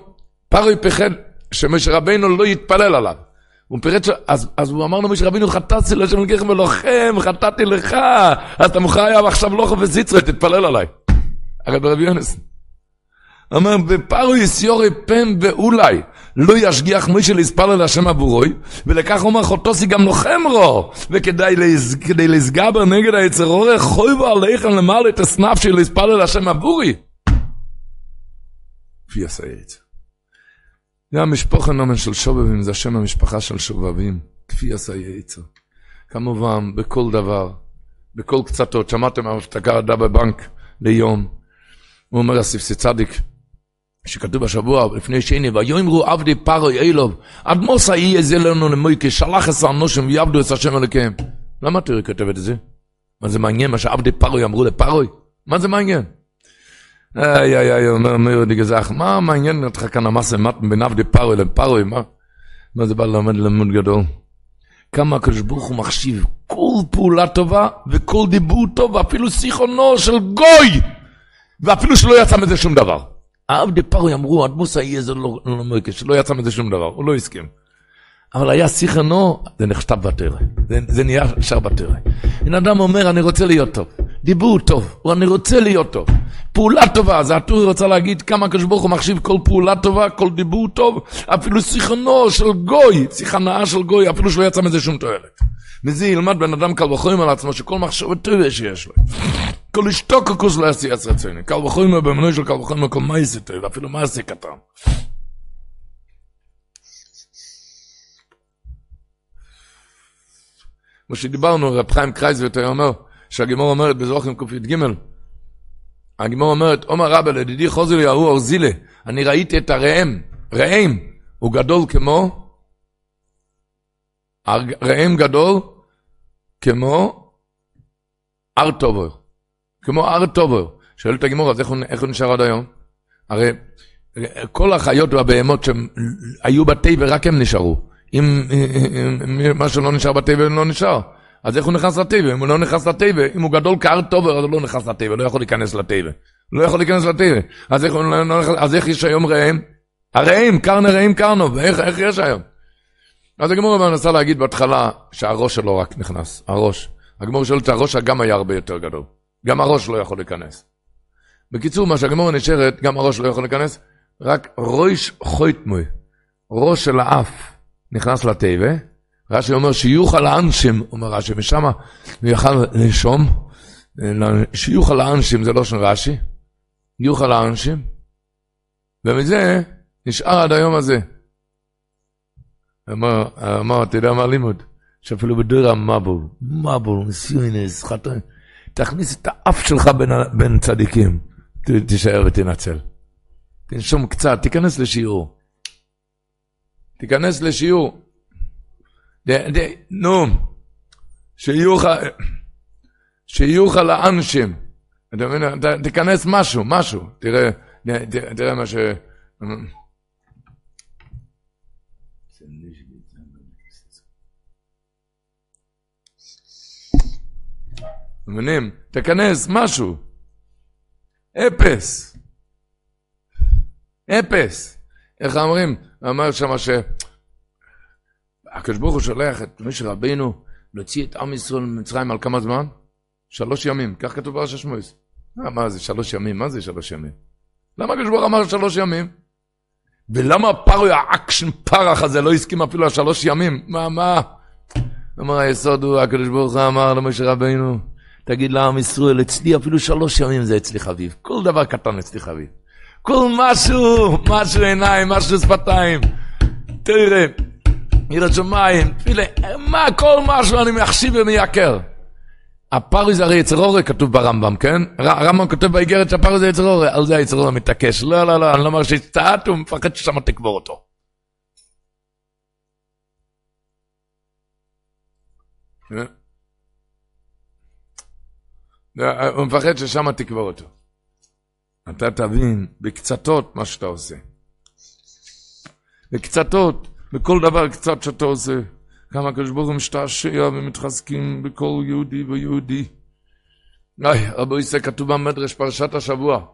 פרוי פחד, שמשה רבינו לא יתפלל עליו. הוא פירט ש... אז, אז הוא אמר לו, משה רבינו, חטאתי לשם אלוקיכם ולוחם, חטאתי לך, אז אתה מחויב עכשיו לא חופש יצרי, תתפלל עליי. הרבי רבי יונס. אומר, בפרו יסיורי פן ואולי לא ישגיח מי שלספל על השם עבורוי, ולכך אומר חוטוסי גם לוחם רו, וכדי לז, לסגבר נגד היצר אורך, חוי בו עליכם למעלה את הסנף של לספל על השם עבורי. כפי עשה יצר. זה המשפחה נומן של שובבים, זה השם המשפחה של שובבים, כפי עשה יצר. כמובן, בכל דבר, בכל קצתות, שמעתם ההפתקה עדה בבנק ליום. הוא אומר, אסיף צדיק, שכתוב השבוע לפני שני, ויאמרו עבדי פרוי אילוב, עד מוסא יהיה זה לנו למויקה, שלח עשר נושם ויעבדו את השם אלוקיהם. למה תראי כותב את זה? מה זה מעניין מה שעבדי פרוי אמרו לפרוי? מה זה מעניין? איי איי איי, אומר מאיר דגזח, מה מעניין אותך כאן המסה מתן בין עבדי פרוי לפרוי? מה? זה בא ללמד לימוד גדול? כמה הקדוש ברוך הוא מחשיב כל פעולה טובה וכל דיבור טוב, ואפילו שיחונו של גוי, ואפילו שלא יצא מזה שום דבר. העבדי פרוי אמרו, אדמוס יהיה זה לא, לא מרקש, לא יצא מזה שום דבר, הוא לא הסכים. אבל היה שיחנו, זה נכתב בתרא, זה, זה נהיה שר בתרא. בן אדם אומר, אני רוצה להיות טוב. דיבור טוב, אני רוצה להיות טוב. פעולה טובה, זה הטורי רוצה להגיד כמה הקדוש ברוך הוא מחשיב כל פעולה טובה, כל דיבור טוב, אפילו שיחונו של גוי, שיחה נאה של גוי, אפילו שלא יצא מזה שום תועלת. מזה ילמד בן אדם קל וחומר על עצמו, שכל מחשבת טובה שיש לו. כל אשתו ככוס לא יעשי עשר רציני. קל וחומר במנוי של קל וחומר כל מה יעשה טוב, אפילו יעשה קטן. כמו שדיברנו, רב חיים קרייזוויטר אומר, שהגמרא אומרת בזבחים קי"ג, הגמרא אומרת, אמר רבא לדידי חזי לי אורזילא, אני ראיתי את הראם, ראם, הוא גדול כמו, ראם גדול כמו הר תבור, כמו הר תבור. שואלת הגמרא, אז איך הוא, איך הוא נשאר עד היום? הרי כל החיות והבהמות שהיו בטבע, רק הם נשארו. אם, אם מה שלא נשאר בטבע לא נשאר. אז איך הוא נכנס לטבע? אם הוא לא נכנס לטבע, אם הוא גדול כאר טוב, אז הוא לא נכנס לטבע, לא יכול להיכנס לטבע. לא יכול להיכנס לטבע. אז איך, לא, לא, אז איך יש היום ראם? הראם, קרנה ראם ואיך איך יש היום? אז הגמור מנסה להגיד בהתחלה שהראש שלו רק נכנס, הראש. הגמור שואלת שהראש גם היה הרבה יותר גדול. גם הראש לא יכול להיכנס. בקיצור, מה שהגמור נשארת, גם הראש לא יכול להיכנס, רק ראש חויטמוי, ראש של האף. נכנס לטבע, רש"י אומר שיוכל האנשים, אומר רש"י, ושם הוא יכל לנשום, שיוכל האנשים זה לא של רש"י, יוכל האנשים, ומזה נשאר עד היום הזה. אמר, אמר, אתה יודע מה לימוד? שאפילו בדור המבול, מבול, סיונס, חתן, תכניס את האף שלך בין, בין צדיקים, תישאר ותנצל. תנשום קצת, תיכנס לשיעור. תיכנס לשיעור. נו, שיוך לאנשים. אתה מבין? תיכנס משהו, משהו. תראה, תראה מה ש... מבינים? תיכנס משהו. אפס. אפס. איך אומרים? אמר שמה ש... הקדוש ברוך הוא שולח את משה רבינו להוציא את עם ישראל ממצרים על כמה זמן? שלוש ימים, כך כתוב בפרשת שמות. אה, מה זה שלוש ימים? מה זה שלוש ימים? למה הקדוש ברוך אמר שלוש ימים? ולמה פרעה העקשן הזה לא הסכים אפילו על שלוש ימים? מה, מה? אמר היסוד הוא, הקדוש ברוך הוא אמר למשה רבינו, תגיד לעם ישראל, אצלי אפילו שלוש ימים זה אצלי חביב. כל דבר קטן אצלי חביב. כל משהו, משהו עיניים, משהו שפתיים. תראה, יראת שמיים, תפילה, מה, כל משהו אני מחשיב ומייקר. הפריז הרי יצרורי כתוב ברמב"ם, כן? הרמב"ם כותב באיגרת שהפריז זה יצרורי, על זה היצרורי מתעקש. לא, לא, לא, אני לא אומר שהצטעת, הוא מפחד ששם תקבור אותו. הוא מפחד ששם תקבור אותו. אתה תבין בקצתות מה שאתה עושה. בקצתות, בכל דבר קצת שאתה עושה. כמה הקדוש ברוך הוא משתעשע ומתחזקים בכל יהודי ויהודי. היי, רבו יסא כתוב במדרש פרשת השבוע.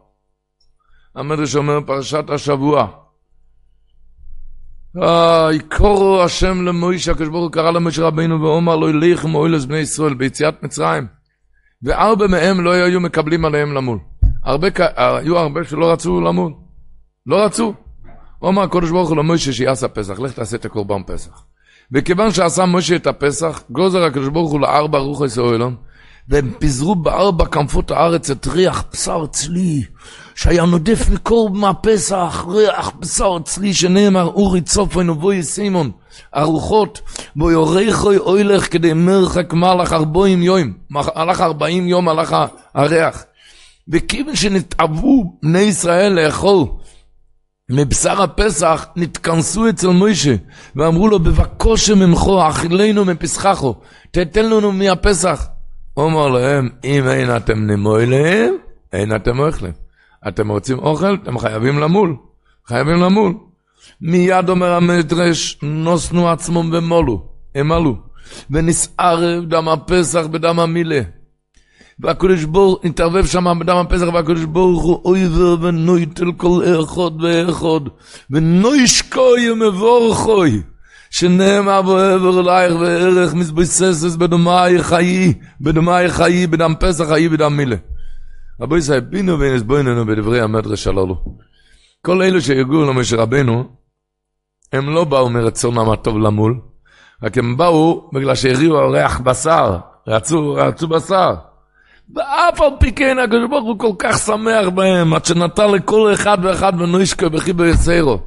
המדרש אומר פרשת השבוע. איי, קורו השם למוישה, הקדוש ברוך הוא קרא למוישה רבינו ואומר לו, אליכם אוהלס בני ישראל ביציאת מצרים. וארבע מהם לא היו מקבלים עליהם למול. הרבה, היו הרבה שלא רצו למות. לא רצו. הוא אמר הקדוש ברוך הוא למוישה שיעשה פסח, לך תעשה את הקורבן פסח. וכיוון שעשה מוישה את הפסח, גוזר הקדוש ברוך הוא לארבע רוחס אוהלון, והם פיזרו בארבע כנפות הארץ את ריח בשר צלי, שהיה נודף מקור מהפסח, ריח בשר צלי, שנאמר אורי צופן ובואי סימון, הרוחות, בו יוריכוי אוילך כדי מרחק מלך ארבעים יום, הלך ארבעים יום הלך הריח. וכיוון שנתאבו בני ישראל לאכול מבשר הפסח, נתכנסו אצל מוישה, ואמרו לו, בבקושה ממכו, אכילנו מפסחכו, תתן לנו מהפסח. הוא אמר להם, אם אין אתם נמוי להם, אין אתם אוכלים. אתם רוצים אוכל, אתם חייבים למול. חייבים למול. מיד אומר המדרש, נוסנו עצמם ומולו, הם עלו. ונסערב דם הפסח בדם המילה. והקדוש ברוך התערבב שם בדם הפסח והקדוש ברוך הוא אויבר ונויטל כל אחד ואחד ונוישקוי ומבורכוי שנאמר בעבר אלייך וערך מזבססס בדמי חיי, בדמי חיי, בדם פסח חיי, בדם מילה. רבו ישראל, בינו ואינס בויננו בדברי המדרש הללו. כל אלו שהגיעו למשה רבנו, הם לא באו מרצונם הטוב למול, רק הם באו בגלל שהריעו ריח בשר, רצו, רצו בשר. ואף על פי כן הקדוש ברוך הוא כל כך שמח בהם, עד שנתן לכל אחד ואחד בנוישקו בחיבר יסיירו.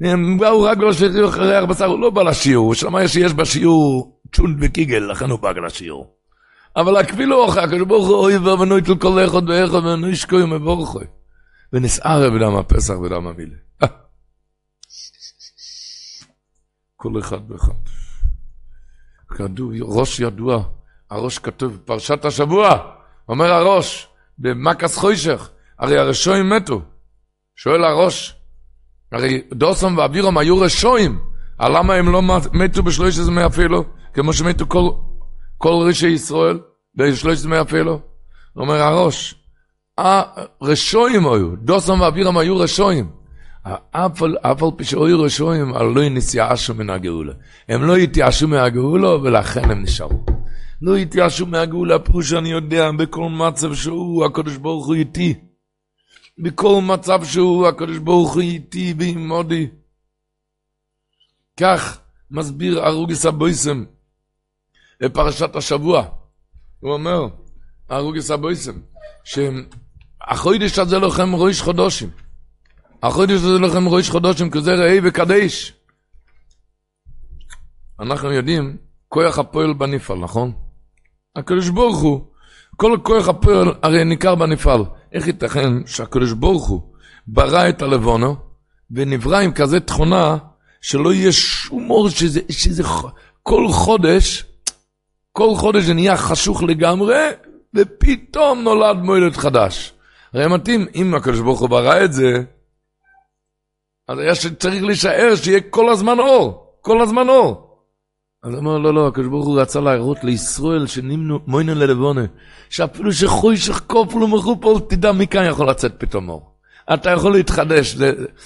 הם באו רק בגלל שהריעו ריח בשר, הוא לא בא לשיעור, הוא שמע שיש בשיעור צ'ונד וקיגל, לכן הוא בא לשיעור. אבל הקבילו אחר, הקדוש ברוך הוא אוי ואבנוי תל כל אחד ואחד ונוישקו יום מבורכוי. ונסערה בדם הפסח ודם המילה. כל אחד ואחד. ראש ידוע, הראש כתוב, פרשת השבוע, אומר הראש, במקס חוישך, הרי הרשועים מתו. שואל הראש, הרי דוסם ואבירום היו רשועים, למה הם לא מתו בשלוש עשרה אפילו, כמו שמתו כל, כל ראשי ישראל, בשלוש עשרה אפילו? אומר הראש, הרשועים היו, דוסם ואבירום היו רשועים. אף על פי שהיו רשועים, לא נסיעשו מן הגאולה. הם לא התייאשו מהגאולה, ולכן הם נשארו. לא התייאשו מהגאולה, פירוש שאני יודע, בכל מצב שהוא, הקדוש ברוך הוא איתי. בכל מצב שהוא, הקדוש ברוך הוא איתי ועמודי. כך מסביר ארוגס הבויסם בפרשת השבוע. הוא אומר, ארוגס הבויסם, שהחודש הזה לכם ראש חודשים. החודש הזה לכם ראש חודשים כזה ראה וקדש. אנחנו יודעים, כוח הפועל בנפעל, נכון? הקדוש ברוך הוא, כל כוח הפועל הרי ניכר בנפעל. איך ייתכן שהקדוש ברוך הוא ברא את הלבונו ונברא עם כזה תכונה שלא יהיה שום אור, שזה, שזה כל חודש, כל חודש זה נהיה חשוך לגמרי, ופתאום נולד מועדת חדש. הרי מתאים, אם הקדוש ברוך הוא ברא את זה, אז היה שצריך להישאר שיהיה כל הזמן אור, כל הזמן אור. אז אמר, לא, לא, הקדוש ברוך הוא רצה להראות לישראל שנמנו מוינו ללבונה, שאפילו שחוי שחקוף לו מחופול, תדע מכאן יכול לצאת פתאום אור. אתה יכול להתחדש.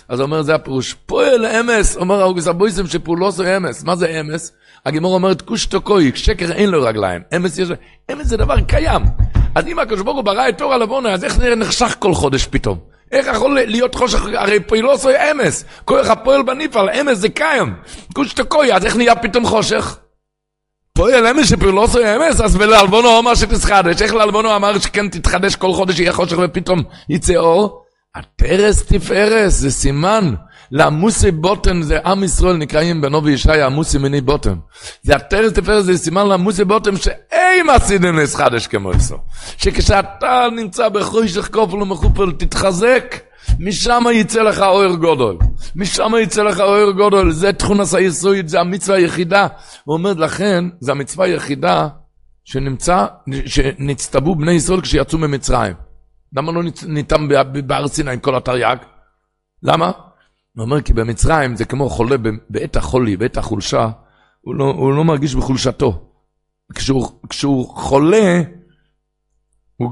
אז אומר, זה הפירוש. פועל אמס, אומר האוגס הבויסם שפעולו זה אמס. מה זה אמס? הגימור אומרת, כוש תוקוי, שקר אין לו רגליים. אמס יש... אמס זה דבר קיים. אז אם הקדוש ברוך הוא ברא את תור הלבונה, אז איך זה נחשך כל חודש פתאום? איך יכול להיות חושך, הרי פועלו זה אמס. כוח הפועל בניפל, אמס זה קיים. כוש תוקוי, אז איך נהיה פתאום חושך? פועל אמס שפעולו זה אמס, אז בללבונו אמר שתתחדש. איך ללבונו אמר שכן תתחדש כל חודש, יהיה חושך ופתאום יצא אור? התרס תפארס זה סימן לעמוסי בוטם זה עם ישראל נקראים בנו וישעיה עמוסי מיני בוטם. זה התרס תפארס זה סימן לעמוסי בוטם שאין עשיתם נסחדש כמו איסו שכשאתה נמצא בחוישך כופל ומחופל תתחזק משם יצא לך אויר גודל. משם יצא לך אויר גודל זה תכונס היסויית זה המצווה היחידה. הוא אומר לכן זה המצווה היחידה שנמצא שנצטבו בני ישראל כשיצאו ממצרים. למה לא ניתן בהר סיני כל התרי"ג? למה? הוא אומר כי במצרים זה כמו חולה בעת החולי, בעת החולשה, הוא לא, הוא לא מרגיש בחולשתו. כשהוא, כשהוא חולה, הוא,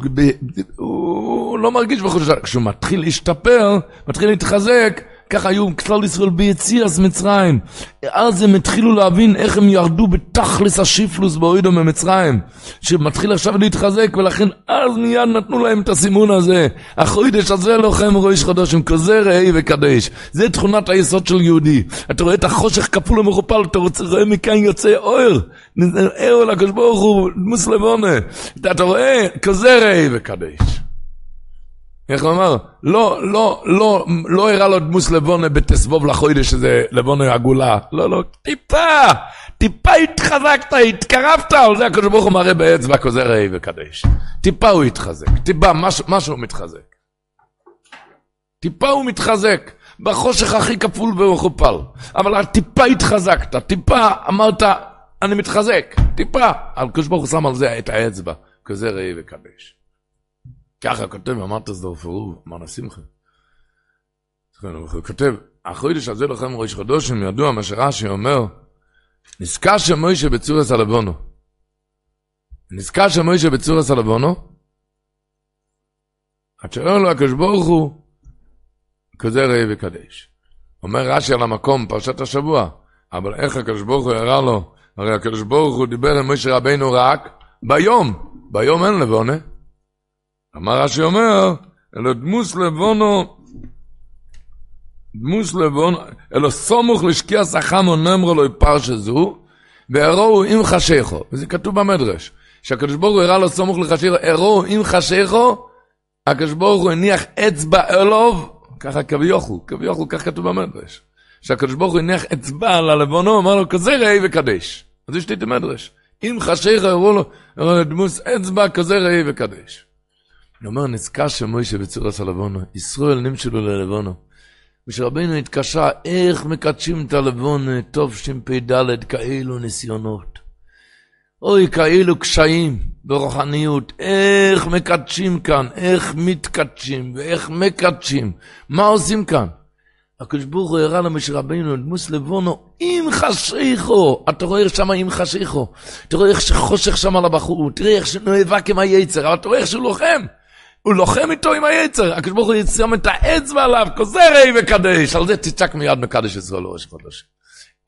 הוא לא מרגיש בחולשתו. כשהוא מתחיל להשתפר, מתחיל להתחזק, ככה היו כלל ישראל ביציאס מצרים. אז הם התחילו להבין איך הם ירדו בתכלס השיפלוס באוידו ממצרים, שמתחיל עכשיו להתחזק, ולכן אז מיד נתנו להם את הסימון הזה. החוידש הזה לוחם ראש חדושים, כזה ראה וקדש. זה תכונת היסוד של יהודי. אתה רואה את החושך כפול ומכופל, אתה רוצה, רואה מכאן יוצא אור. אור לקדוש ברוך הוא, מוסלמונה. אתה רואה, כזה ראה וקדש. איך הוא אמר? לא, לא, לא, לא הראה לו דמוס לבונה בתסבוב לחוידש שזה לבונה הגולה. לא, לא, טיפה, טיפה התחזקת, התקרבת, על זה הקדוש ברוך הוא מראה באצבע כוזר ראי וקדש. טיפה הוא התחזק, טיפה, משהו, משהו מתחזק. טיפה הוא מתחזק, בחושך הכי כפול ומכופל. אבל טיפה התחזקת, טיפה אמרת, אני מתחזק, טיפה. הקדוש ברוך הוא שם על זה את האצבע, כוזר ראי וקדש. ככה כותב, אמרת זדורפר הוא, אמר נשמחה. הוא כותב, החודש הזה לכם ראש חדושים ידוע מה שרש"י אומר, נזכר שמוישה בצורס הלבונו. נזכר שמוישה בצורס הלבונו, עד שאומר לו הקדוש ברוך הוא, כזה ראה וקדש. אומר רש"י על המקום, פרשת השבוע, אבל איך הקדוש ברוך הוא הראה לו? הרי הקדוש ברוך הוא דיבר עם משה רבינו רק ביום, ביום אין לבונה. אמר רש"י אומר, אלא דמוס לבונו, דמוס לבונו, אלא סמוך לשקיע סחמו נאמרו לו פרשה זו, והראו עם חשיכו, וזה כתוב במדרש, שהקדוש ברוך הוא הראה לו סמוך לחשיכו, הראו עם חשיכו, הקדוש ברוך הוא הניח אצבע אלוב, ככה כביכול, כביכול, כך כתוב במדרש. שהקדוש ברוך הוא הניח אצבע על הלבונו, אמר לו, כזה ראי וקדש. אז יש לי את המדרש. אם חשיך הראו לו, דמוס אצבע, כזה ראי וקדש. אני אומר, נזכר שמוישה בצורת הלבונו, ישראל נמשלו ללבונו. ושרבינו התקשה, איך מקדשים את הלבונו, טוב שפ"ד, כאלו ניסיונות. אוי, כאלו קשיים ברוחניות, איך מקדשים כאן, איך מתקדשים ואיך מקדשים, מה עושים כאן? הקדוש ברוך הוא הראה למשה רבינו, דמוס לבונו, עם חשיכו. אתה רואה איך עם חשיכו. אתה רואה איך שחושך שם על הבחור, תראה איך שנאבק עם היצר, אבל אתה רואה איך שהוא לוחם. הוא לוחם איתו עם היצר. הקדוש ברוך הוא יצם את האצבע עליו, כוזרי וקדש. על זה תצעק מיד מקדש ישראל לראש חודש.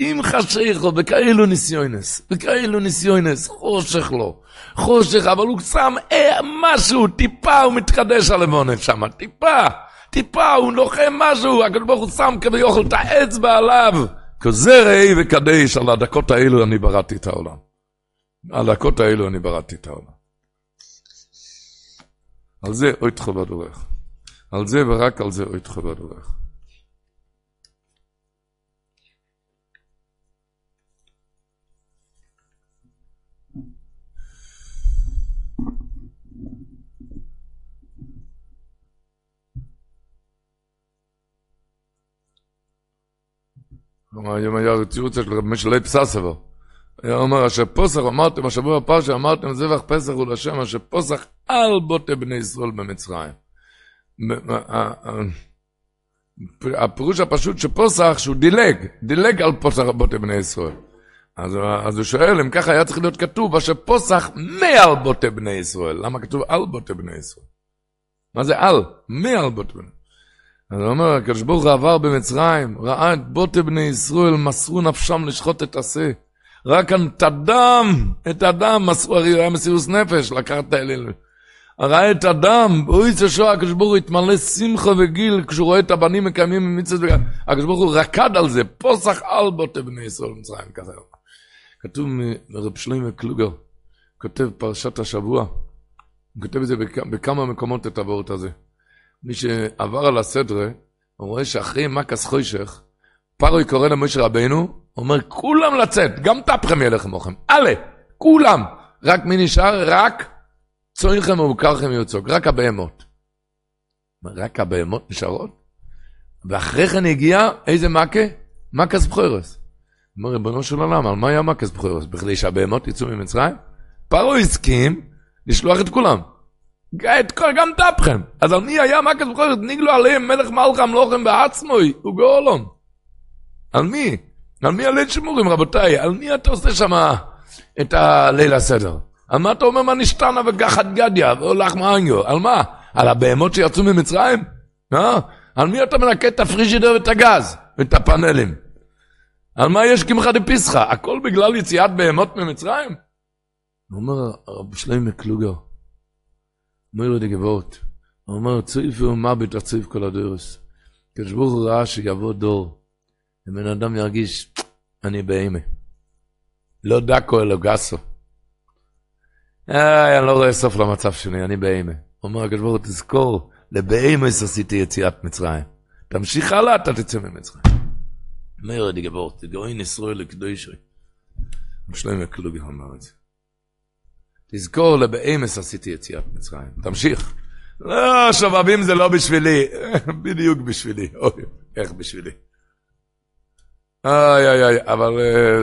אם חשיכו, בכאלו ניסיונס, בכאלו ניסיונס, חושך לו, חושך, אבל הוא שם אה, משהו, טיפה הוא מתקדש על המונת שם, טיפה. טיפה, הוא לוחם משהו, הקדוש ברוך הוא שם כביכול את האצבע עליו. כזה ראי וקדש, על הדקות האלו אני בראתי את העולם. על הדקות האלו אני בראתי את העולם. על זה אוי תחובה דורך. על זה ורק על זה אוי תחובה דורך. היום היה ציוץ של רבי משלי פססבו. אומר, אשר פוסח אמרתם, השבוע הפרשה אמרתם, זבח פסח הוא לשם, אשר פוסח על בוטי בני ישראל במצרים. הפירוש הפשוט שפוסח, שהוא דילג, דילג על פוסח בוטי בני ישראל. אז, אז הוא שואל, אם ככה היה צריך להיות כתוב, אשר פוסח מעל בוטי בני ישראל. למה כתוב על בוטי בני ישראל? מה זה על? מעל בוטי בני ישראל. אז הוא אומר, הקדוש ברוך הוא עבר במצרים, ראה את בוטי בני ישראל, מסרו נפשם לשחוט את השה. רק את הדם, את הדם, הרי היה מסירוס נפש, לקחת את האליל. ראה את הדם, הוא יצא שוע, הקדוש ברוך הוא התמלא שמחה וגיל, כשהוא רואה את הבנים מקיימים ממצוות וגיל. הקדוש ברוך הוא רקד על זה, פוסח על בוטי בני ישראל במצרים, כזה. כתוב מרב שלמה קלוגר, כותב פרשת השבוע, הוא כותב את זה בכמה מקומות את הוורט הזה. מי שעבר על הסדרה, הוא רואה שאחרי מקס חוישך, פרוי קורא למשה רבנו, אומר, כולם לצאת, גם תפכם ילך עמוכם. אלה, כולם. רק מי נשאר? רק צויכם ובקרכם יוצוג, רק הבהמות. רק הבהמות נשארות? ואחרי כן הגיע איזה מכה? מקס בחורס. אומר, ריבונו של עולם, על מה היה מקס בחורס? בכדי שהבהמות יצאו ממצרים? פרעה הסכים לשלוח את כולם. את כל גם תפכם. אז על מי היה מקס בחורס? ניגלו עליהם מלך מלכם לוחם בעצמוי ובגאולון. על מי? על מי הליל שמורים, רבותיי? על מי אתה עושה שם את הליל הסדר? על מה אתה אומר מה נשתנה וגחת גדיה והולך מאניו? על מה? על הבהמות שיצאו ממצרים? אה? על מי אתה מנקה את הפריג'ידר ואת הגז ואת הפאנלים? על מה יש קמחא דפסחא? הכל בגלל יציאת בהמות ממצרים? הוא אומר רב שלמה קלוגר, אומר לו דגבות, הוא אומר צויף ומוות הצויף כל הדורס. קדוש ברוך הוא ראה שיבוא דור, ובן אדם ירגיש, אני בהמה. לא דקו אלא גסו. איי, אני לא רואה סוף למצב שלי, אני בהמה. אומר הקדוש ברוך הוא, תזכור, לבהמס עשיתי יציאת מצרים. תמשיך הלאה, אתה תצא ממצרים. אומר די גבורט, גאוין ישראל לקדושי. שלמה קלוגי אמר את זה. תזכור, לבהמס עשיתי יציאת מצרים. תמשיך. לא, שובבים זה לא בשבילי. בדיוק בשבילי. אוי, איך בשבילי. איי איי איי, אבל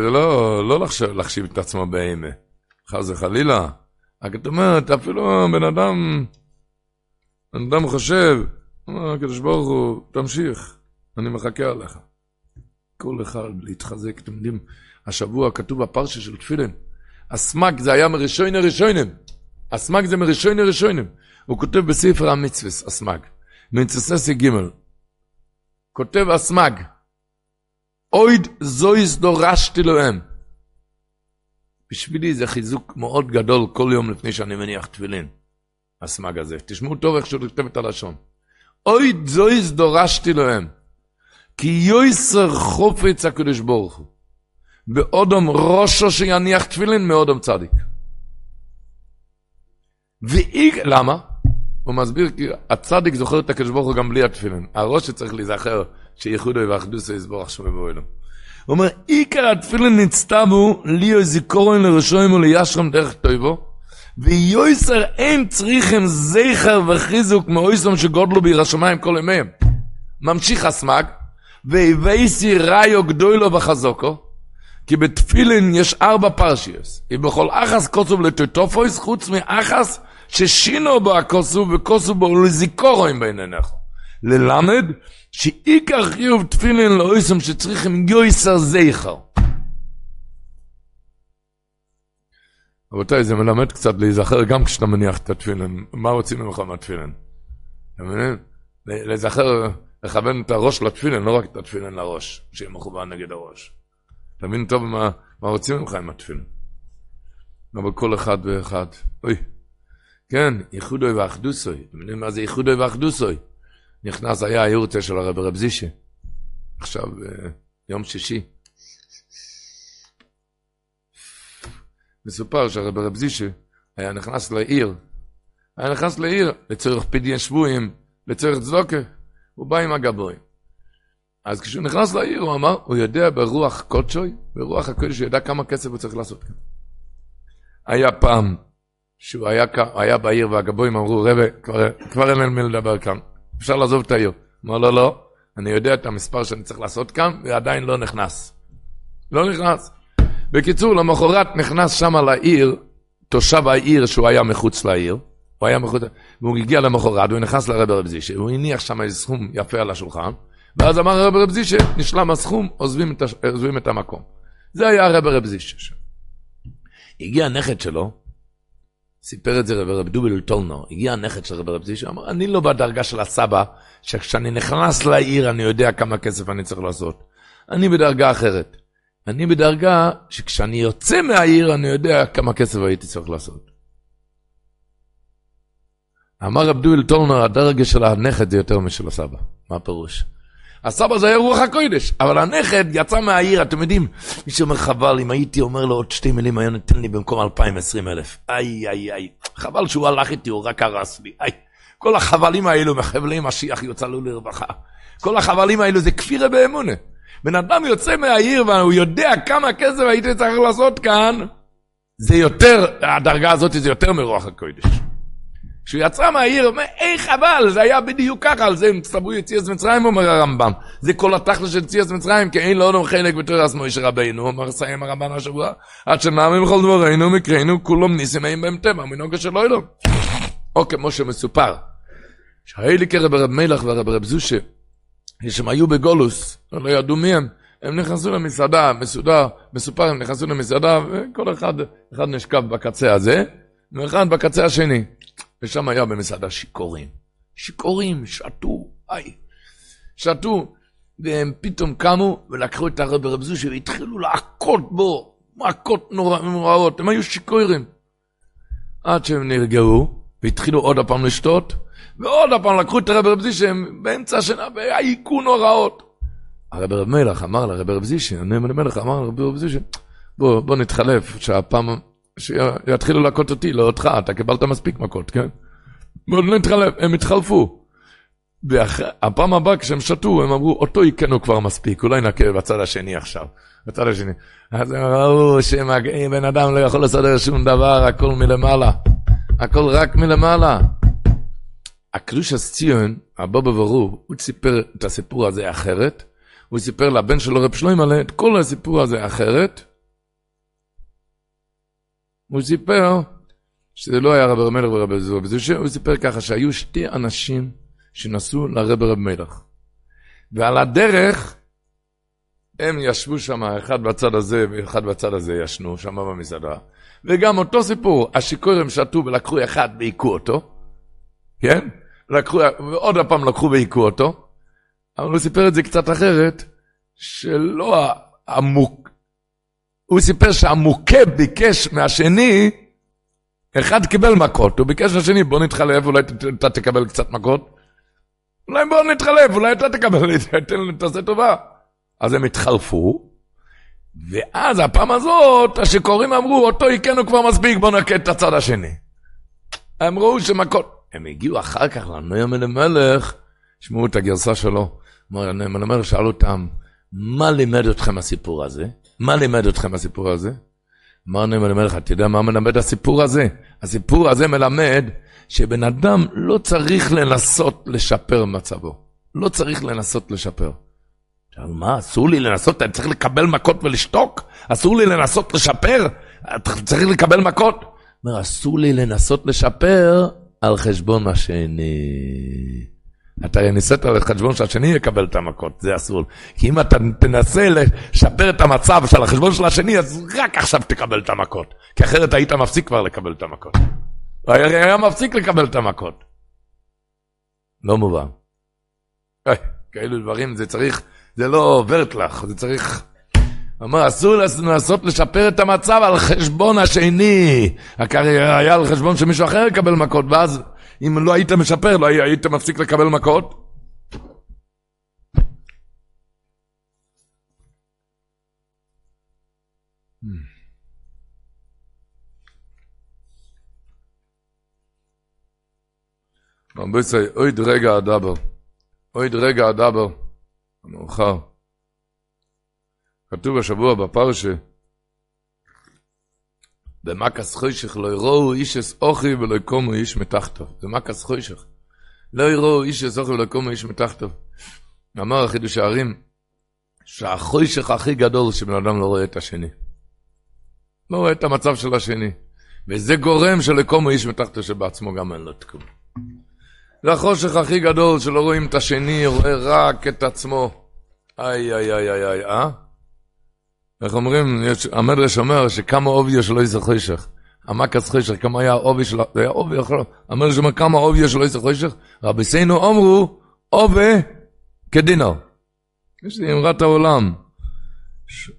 זה לא, לא להחשיב את עצמו בהמה. חס וחלילה. רק את אומרת, אפילו בן אדם, בן אדם חושב, אומר הקדוש ברוך הוא, תמשיך, אני מחכה עליך. כל אחד להתחזק, אתם יודעים, השבוע כתוב בפרשה של תפילין, הסמ"ג זה היה מראשוני ראשונים, הסמ"ג זה מראשוני ראשונים, הוא כותב בספר המצווס, הסמ"ג, מצווה ג', כותב הסמ"ג, אויד זויס דורשתי להם. בשבילי זה חיזוק מאוד גדול כל יום לפני שאני מניח תפילין. הסמג הזה. תשמעו טוב איך שהוא כותב את הלשון. אוי זויס דורשתי להם. כי יויסר חופץ הקדוש ברוך הוא. באודום ראשו שיניח תפילין מאודום צדיק. ואיג, למה? הוא מסביר כי הצדיק זוכר את הקדוש ברוך הוא גם בלי התפילין. הראש שצריך להיזכר שייחודו ואחדוסו יסבור עכשיו מבואלו. הוא אומר, עיקר התפילין נצטבו ליו זיכורן לראשוים ולישרם דרך טויבו, ויויסר אין צריכם זכר וחיזוק מאויסם שגודלו בעיר השמיים כל ימיהם. ממשיך הסמג, והבייסי ראיו גדולו וחזוקו, כי בתפילין יש ארבע פרשיוס, ובכל אחס כוסוב לטוטופויס, חוץ מאחס ששינו בו הכוסוב וכוסוב בו לזיכורן בעיניך. ללמד שעיקר חיוב תפילין לאויסם שצריכים יויסר זכר. רבותיי, זה מלמד קצת להיזכר גם כשאתה מניח את התפילין. מה רוצים ממך מהתפילין? אתה מבין? להיזכר, לכוון את הראש לתפילין, לא רק את התפילין לראש, שיהיה מכוון נגד הראש. תבין טוב מה, מה רוצים ממך עם התפילין. אבל כל אחד ואחד, אוי, כן, ייחודוי ואחדוסוי. אתם יודעים מה זה ייחודוי ואחדוסוי? נכנס, היה היורצה של הרב רב זישה. עכשיו, אה, יום שישי. מסופר שהרב רב זישה היה נכנס לעיר, היה נכנס לעיר לצורך פדיון שבויים, לצורך צדוקה, הוא בא עם הגבוהים. אז כשהוא נכנס לעיר הוא אמר, הוא יודע ברוח קודשוי, ברוח הקודש, הוא יודע כמה כסף הוא צריך לעשות כאן. היה פעם שהוא היה, היה בעיר והגבוהים אמרו, רבי, כבר, כבר אין להם מי לדבר כאן, אפשר לעזוב את העיר. אמר לו, לא, לא, אני יודע את המספר שאני צריך לעשות כאן, ועדיין לא נכנס. לא נכנס. בקיצור, למחרת נכנס שם לעיר, תושב העיר שהוא היה מחוץ לעיר, הוא היה מחוץ, והוא הגיע למחרת, הוא נכנס לרב רב זישה, הוא הניח שם איזה סכום יפה על השולחן, ואז אמר הרב רב זישה, נשלם הסכום, עוזבים את, עוזבים את המקום. זה היה הרב רב זישה. הגיע הנכד שלו, סיפר את זה רב רב דובל טולנור, הגיע הנכד של רב רב זישה, אמר, אני לא בדרגה של הסבא, שכשאני נכנס לעיר אני יודע כמה כסף אני צריך לעשות. אני בדרגה אחרת. אני בדרגה שכשאני יוצא מהעיר אני יודע כמה כסף הייתי צריך לעשות. אמר רב טולנר, הדרגה של הנכד זה יותר משל הסבא. מה הפירוש? הסבא זה היה רוח הקודש, אבל הנכד יצא מהעיר, אתם יודעים, מי שאומר חבל, אם הייתי אומר לו עוד שתי מילים, היה נותן לי במקום 2,020 אלף. איי, איי, איי, חבל שהוא הלך איתי, הוא רק הרס לי. איי, כל החבלים האלו מחבלי משיח יוצאו לרווחה. כל החבלים האלו זה כפירה באמונה. בן אדם יוצא מהעיר והוא יודע כמה כסף הייתי צריך לעשות כאן, זה יותר, הדרגה הזאת זה יותר מרוח הקודש. כשהוא יצא מהעיר, הוא אומר, היי חבל, זה היה בדיוק ככה, על זה הם צטברו יציאס מצרים, אומר הרמב"ם. זה כל התכל'ס של יציאס מצרים, כי אין עוד חלק בתור עצמו איש רבינו, אומר סיים הרמב"ן השבוע, עד שנאמם כל דברינו, מקרינו, כולם ניסים אין בהם טבע, מנוגה של אוילום. או כמו שמסופר, שהאליקי רב רב מלך ורב רב זושה, כשהם היו בגולוס, לא ידעו מי הם, הם נכנסו למסעדה, מסודר, מסופר, הם נכנסו למסעדה, וכל אחד, אחד נשכב בקצה הזה, ואחד בקצה השני. ושם היה במסעדה שיכורים. שיכורים, שתו, היי. שתו, והם פתאום קמו ולקחו את הרב רב זושי והתחילו להכות בו, מכות נוראות, הם היו שיכורים. עד שהם נרגעו, והתחילו עוד הפעם לשתות, ועוד הפעם לקחו את הרב רב זישי, הם באמצע השינה, והיכו נוראות. הרב רב מלך אמר לרב רב זישי, הנאמן המלך אמר לרב רב זישי, בוא, בוא נתחלף, שהפעם, שיתחילו להכות אותי, לא אותך, אתה קיבלת מספיק מכות, כן? בוא נתחלף, הם התחלפו. והפעם הבאה כשהם שתו, הם אמרו, אותו היכנו כבר מספיק, אולי נכה בצד השני עכשיו, בצד השני. אז הם ראו שבן אדם לא יכול לסדר שום דבר, הכל מלמעלה. הכל רק מלמעלה. הקדוש ציון, הבבא ברור, הוא סיפר את הסיפור הזה אחרת, הוא סיפר לבן שלו רב שלוימלה את כל הסיפור הזה אחרת. הוא סיפר שזה לא היה רב רב מלך ורב זוהר, הוא סיפר ככה שהיו שתי אנשים שנסעו לרב רב מלך. ועל הדרך הם ישבו שם, אחד בצד הזה ואחד בצד הזה ישנו, שם במסעדה. וגם אותו סיפור, השיכורים שתו ולקחו אחד והיכו אותו, כן? לקחו, ועוד הפעם לקחו והיכו אותו, אבל הוא סיפר את זה קצת אחרת, שלא המוק... הוא סיפר שהמוכה ביקש מהשני, אחד קיבל מכות, הוא ביקש מהשני, בוא נתחלף, אולי אתה תקבל קצת מכות. אולי בוא נתחלף, אולי אתה תקבל, תעשה טובה. אז הם התחלפו, ואז הפעם הזאת, השיכורים אמרו, אותו היכנו כבר מספיק, בוא נכה את הצד השני. הם ראו שמכות. הם הגיעו אחר כך לנוים אלימלך, שמעו את הגרסה שלו. הנוים אלימלך שאל אותם, מה לימד אתכם הסיפור הזה? מה לימד אתכם הסיפור הזה? אמר נוים אלימלך, אתה יודע מה מלמד הסיפור הזה? הסיפור הזה מלמד שבן אדם לא צריך לנסות לשפר מצבו. לא צריך לנסות לשפר. עכשיו, מה, אסור לי לנסות? אני צריך לקבל מכות ולשתוק? אסור לי לנסות לשפר? צריך לקבל מכות? אומר, אסור לי לנסות לשפר על חשבון השני. אתה הרי ניסית על חשבון שהשני יקבל את המכות, זה אסור. כי אם אתה תנסה לשפר את המצב של החשבון של השני, אז רק עכשיו תקבל את המכות. כי אחרת היית מפסיק כבר לקבל את המכות. הוא היה מפסיק לקבל את המכות. לא מובן. כאלו דברים, זה צריך, זה לא עוברת לך, זה צריך... אמר, אסור לנסות לשפר את המצב על חשבון השני. היה על חשבון שמישהו אחר יקבל מכות, ואז אם לא היית משפר, לא היית מפסיק לקבל מכות. רבי אוי דרגע הדבר. אוי דרגע הדבר. המאוחר. כתוב השבוע בפרשה, במקס חוישך לא יראו איש אס אוכי ולא יקומו איש מתחתו. זה מקס חוישך. לא יראו איש אס אוכי ולא יקומו איש מתחתו. אמר החידוש הערים, שהחוישך הכי גדול שבן אדם לא רואה את השני. לא רואה את המצב של השני. וזה גורם שלקומו איש מתחתו שבעצמו גם אין לו תקום. זה החושך הכי גדול שלא רואים את השני, רואה רק את עצמו. איי איי איי איי איי, אה? איך אומרים, יש, אומר שכמה עובי שלא יצא חושך. המקס חושך, כמה היה עובי שלו, זה היה עובי אחר. אומר כמה עובי שלא יצא. רבי סיינו אמרו, עובי כדינר. יש לי אמרת העולם, ש...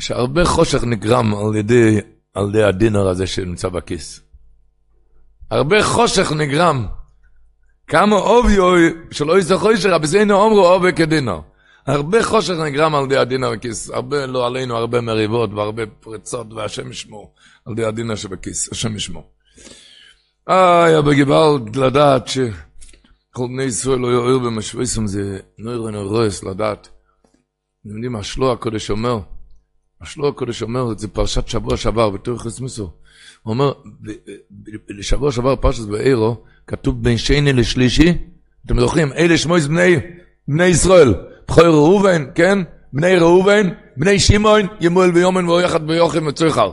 שהרבה חושך נגרם על ידי, על ידי הדינר הזה שנמצא בכיס. הרבה חושך נגרם. כמה עובי שלא יצא רבי סיינו אמרו עובי כדינר. הרבה חושך נגרם על ידי הדין בכיס, הרבה, לא עלינו, הרבה מריבות והרבה פריצות, והשם ישמור על ידי הדין שבכיס, השם ישמור. איי, אבל גבלת לדעת שכל בני ישראל לא יאיר במשוויסם, זה נויר ונורס לדעת. אתם יודעים מה שלו הקודש אומר? השלו הקודש אומר, זה פרשת שבוע שעבר, בתור חסמוסו. הוא אומר, לשבוע שעבר פרשת באירו, כתוב בין שני לשלישי, אתם זוכרים, אלה שמויס בני ישראל. בכוי ראובן, כן? בני ראובן, בני שמעון, ימואל ויומן ואויחד ויוחם וצריכר.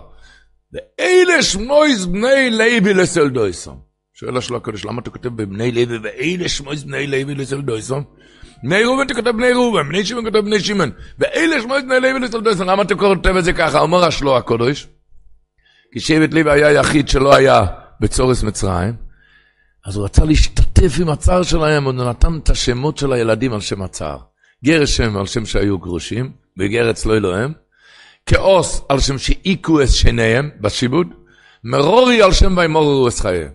ואלה שמויז בני לוי לסלדויסום. שואל השלו הקדוש, למה אתה כותב בבני לוי ואלה שמויז בני לוי לסלדויסום? בני ראובן אתה כותב בני ראובן, בני שמעון כותב בני שמעון, ואלה שמויז בני לוי לסלדויסום, למה אתה כותב את זה ככה? אומר השלו הקדוש, כי שבט לוי היה יחיד שלא היה בצורס מצרים, אז הוא רצה להשתתף עם הצער שלהם, הוא נתן את השמות של הילדים על שם הצער. גרשם על שם שהיו גרושים, וגרץ לא אלוהם, כאוס על שם שהיכו את שניהם בשיבוד, מרורי על שם וימורו את חייהם.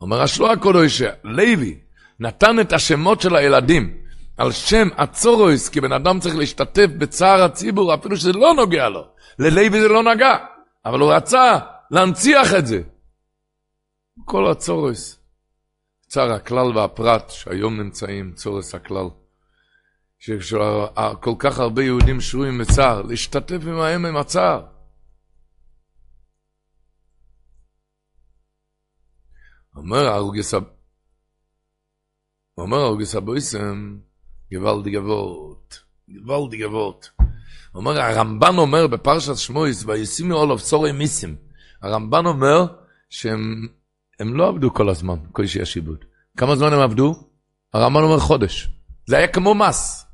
אומר השלוע הקודש, לוי נתן את השמות של הילדים על שם הצורויס, כי בן אדם צריך להשתתף בצער הציבור, אפילו שזה לא נוגע לו. ללוי זה לא נגע, אבל הוא רצה להנציח את זה. כל הצורויס, צער הכלל והפרט שהיום נמצאים, צורס הכלל. שכל כך הרבה יהודים שרויים בצער, להשתתף עמהם עם הצער. אומר ארוגס אבויסם, גוואלדי גבוט, גוואלדי גבוט. אומר, הרמב"ן אומר בפרשת שמויס, וישימו אולוב צורי מיסים. הרמב"ן אומר שהם לא עבדו כל הזמן, כל שיש עיבוד. כמה זמן הם עבדו? הרמב"ן אומר חודש. זה היה כמו מס.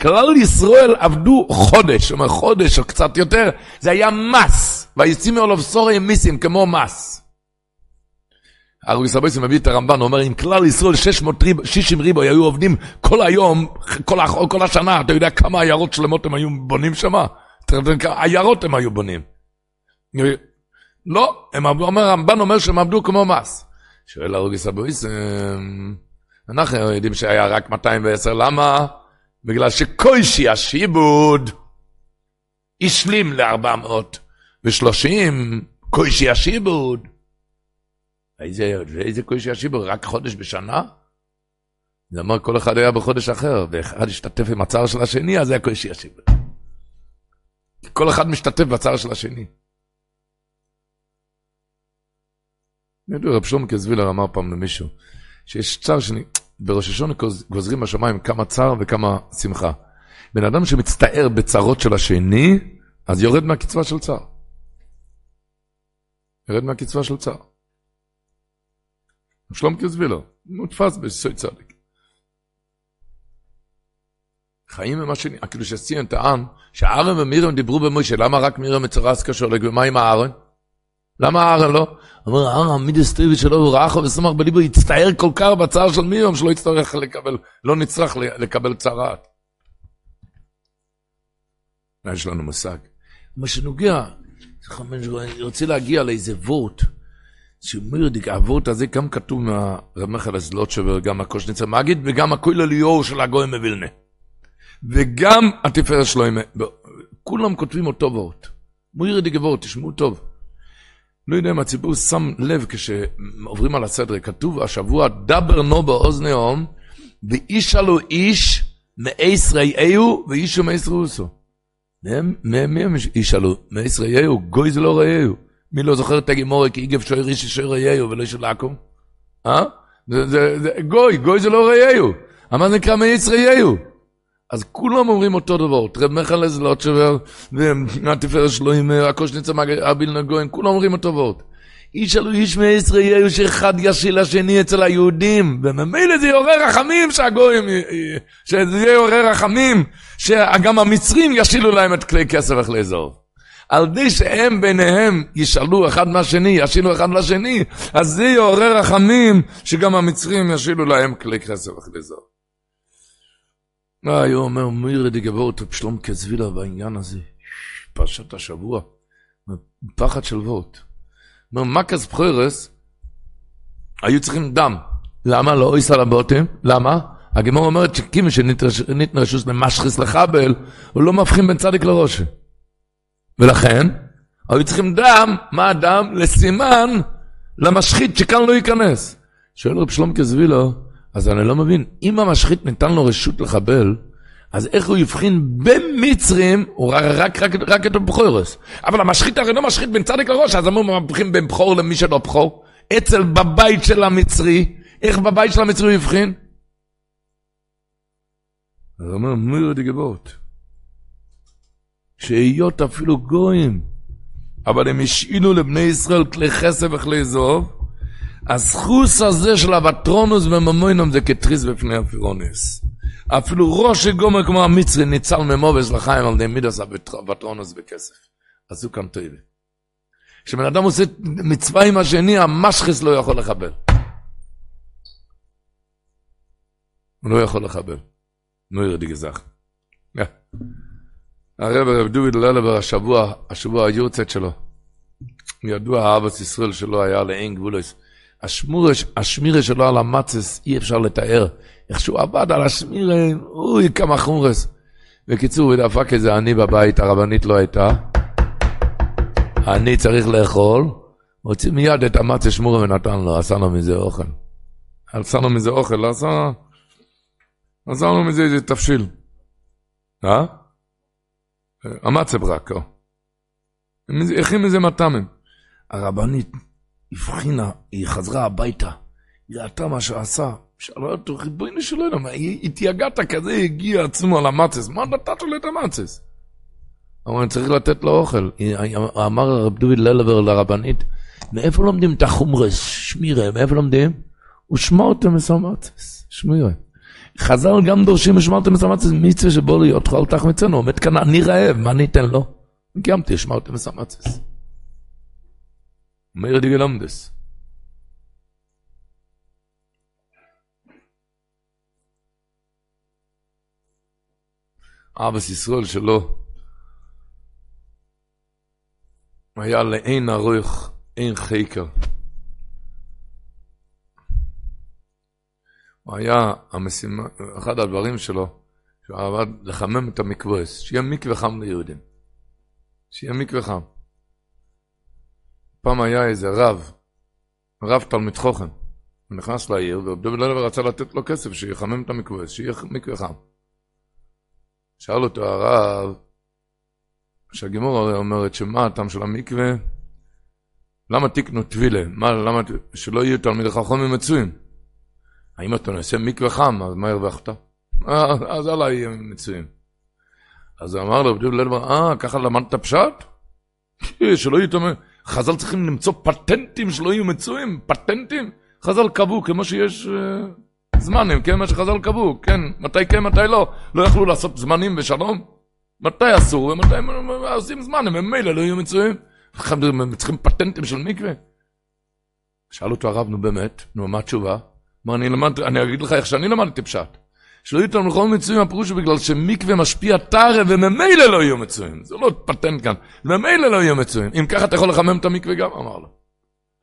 כלל ישראל עבדו חודש, אומר חודש או קצת יותר, זה היה מס. וישימו עליו סורי מיסים כמו מס. הרוגס הבויסי מביא את הרמב"ן, הוא אומר, אם כלל ישראל 660 ריבו היו עובדים כל היום, כל, כל השנה, אתה יודע כמה עיירות שלמות הם היו בונים שם? עיירות הם היו בונים. לא, הם עבדו, אומר, הרמב"ן אומר שהם עבדו כמו מס. שואל הרוגס הבויסי, אנחנו יודעים שהיה רק 210, למה? בגלל שקוישי השיבוד השלים ל-430, קוישי השיבוד. איזה, איזה קושי השיבוד? רק חודש בשנה? זה אומר כל אחד היה בחודש אחר, ואחד השתתף עם הצער של השני, אז זה הקושי השיבוד. כל אחד משתתף בצער של השני. יודע, רב שלמה קזווילר אמר פעם למישהו, שיש צער שני, בראש השונה גוזרים בשמיים כמה צער וכמה שמחה. בן אדם שמצטער בצרות של השני, אז יורד מהקצבה של צער. יורד מהקצבה של צער. שלום קזווילר, מודפס בסוי צדיק. חיים עם השני, כאילו שציין טען, שאהרן ומירם דיברו במוישה, למה רק מירם מצורס קשור, ומה עם אהרן? למה אהרן לא? אומר אהרן, מידס טריבי שלו, הוא ראה וסומך בליבו, יצטער כל כך בצער של מירם, שלא יצטרך לקבל, לא נצטרך לקבל צערת. יש לנו מושג. מה שנוגע, אני רוצה להגיע לאיזה וורט, שמירדיק, האבות הזה גם כתוב מהרמחל הזלוטשובר, גם הקושניצר מגיד, וגם הכולל ליאור של הגוי מווילנה. וגם התפארת שלו, כולם כותבים אותו וורט. מירדיק וורט, תשמעו טוב. לא יודע אם הציבור שם לב כשעוברים על הסדר, כתוב השבוע, דבר נו באוזניום, ואיש עלו איש מאיס ראיהו ואישו מאיס ראוסו. מי הם איש עלו? מאיס ראיהו, גוי זה לא ראיהו. מי לא זוכר את הגימורי כי איגב שוי רישי שוי ראיהו ולא של עכו? אה? גוי, גוי זה לא ראיהו. מה נקרא מאיס ראיהו? אז כולם אומרים אותו דבר, תרב מחלס לא תשובר, והתפארת שלו עם הקושניצה אביל נגוין, כולם אומרים אותו דבר. איש אלו איש מישראל שאחד ישיל לשני אצל היהודים, וממילא זה יעורר רחמים שהגויים, שזה יעורר רחמים, שגם המצרים ישילו להם את כלי כסף איך לאזור. על די שהם ביניהם ישאלו אחד מהשני, ישילו אחד לשני, אז זה יעורר רחמים שגם המצרים ישילו להם כלי כסף איך לאזור. היה אומר מירי דגבות שלום כזבילה בעניין הזה, פרשת השבוע, פחד של וורט. אומר, מקס בחרס, היו צריכים דם. למה? לא אויס על הבוטם. למה? הגמור אומרת שכימי שניתן רשוס למשחס לחבל, הוא לא מבחין בין צדיק לראש. ולכן, היו צריכים דם, מה הדם? לסימן למשחית שכאן לא ייכנס. שואל רב שלום כזבילו, אז אני לא מבין, אם המשחית ניתן לו רשות לחבל, אז איך הוא יבחין במצרים, הוא רק, רק, רק את הבחורס. אבל המשחית הרי לא משחית בין צדיק לראש, אז אמרו מבחין בין בכור למי שלא בכור. אצל בבית של המצרי, איך בבית של המצרי הוא יבחין? אז הוא אומר, מי יודע גבות? שהיות אפילו גויים, אבל הם השאילו לבני ישראל כלי חסד וכלי זוב, הסחוס הזה של הווטרונוס וממוינום זה כתריס בפני הפירונס. אפילו ראש גומר כמו המצרי ניצל ממובס לחיים על די מידס הווטרונוס בכסף. עשו כאן טויבה. כשבן אדם עושה מצווה עם השני, המשחס לא יכול לחבל. הוא לא יכול לחבל. נו ירדי גזח. הרב רב דוד ללבר השבוע, השבוע היורצת שלו. ידוע אהבת ישראל שלו היה לאין גבולוס. השמירה שלו על המצס אי אפשר לתאר. איך שהוא עבד על השמירה, אוי כמה חומרס. בקיצור, הוא דפק איזה עני בבית, הרבנית לא הייתה. אני צריך לאכול, הוציא מיד את המצה שמורה ונתן לו, עשה לו מזה אוכל. עשה לו מזה אוכל, עשה, עשה לו מזה איזה תבשיל. אה? המצה ברקו. הכין מזה מטעמים. הרבנית הבחינה, היא חזרה הביתה, היא ראתה מה שעשה, שאלה אותו, ריבונו של עולם, התייגעת כזה, הגיע עצמו על המצס, מה נתת לו את המצס? אמר, אני צריך לתת לו אוכל. אמר הרב דוד ללבר לרבנית, מאיפה לומדים את החומרס, שמירה, מאיפה לומדים? ושמרתם מסמצס, שמירה. חז"ל גם דורשים ושמרתם מסמצס, מצווה שבו להיות חול תחמצנו, עומד כאן, אני רעב, מה ניתן לו? קיימתי, שמרתם מסמצס. メロディラムです。אבס ישראל שלו היה לאין ארוך, אין חקר. הוא היה, המשימה, אחד הדברים שלו, שהוא עבד לחמם את המקווה, שיהיה מקווה חם ליהודים. שיהיה מקווה חם. פעם היה איזה רב, רב תלמיד חוכם, הוא נכנס לעיר, ודוד ללב רצה לתת לו כסף שיחמם את המקווה, שיהיה מקווה חם. שאל אותו הרב, שהגימור אומרת שמה הטעם של המקווה? למה תקנו טבילה? מה, למה, שלא יהיו תלמידי חכמים מצויים? האם אתה נעשה מקווה חם, אז מה הרווחת? אז עליי יהיה מצויים. אז אמר לו, אה, ככה למדת פשט? שלא יהיו תלמידי... חז"ל צריכים למצוא פטנטים שלא יהיו מצויים, פטנטים. חז"ל קבעו כמו שיש uh, זמנים, כן, מה שחז"ל קבעו, כן, מתי כן, מתי לא. לא יכלו לעשות זמנים בשלום? מתי אסור ומתי עושים זמן, הם ממילא לא יהיו מצויים. הם צריכים פטנטים של מקווה. שאל אותו הרב, נו באמת, נו, מה התשובה? אמר, אני למד, אני אגיד לך איך שאני למדתי פשט. שלא יהיו לכל מצויים, הפירוש הוא בגלל שמקווה משפיע טרה וממילא לא יהיו מצויים. זה לא פטנט כאן, ממילא לא יהיו מצויים. אם ככה אתה יכול לחמם את המקווה גם, אמר לו.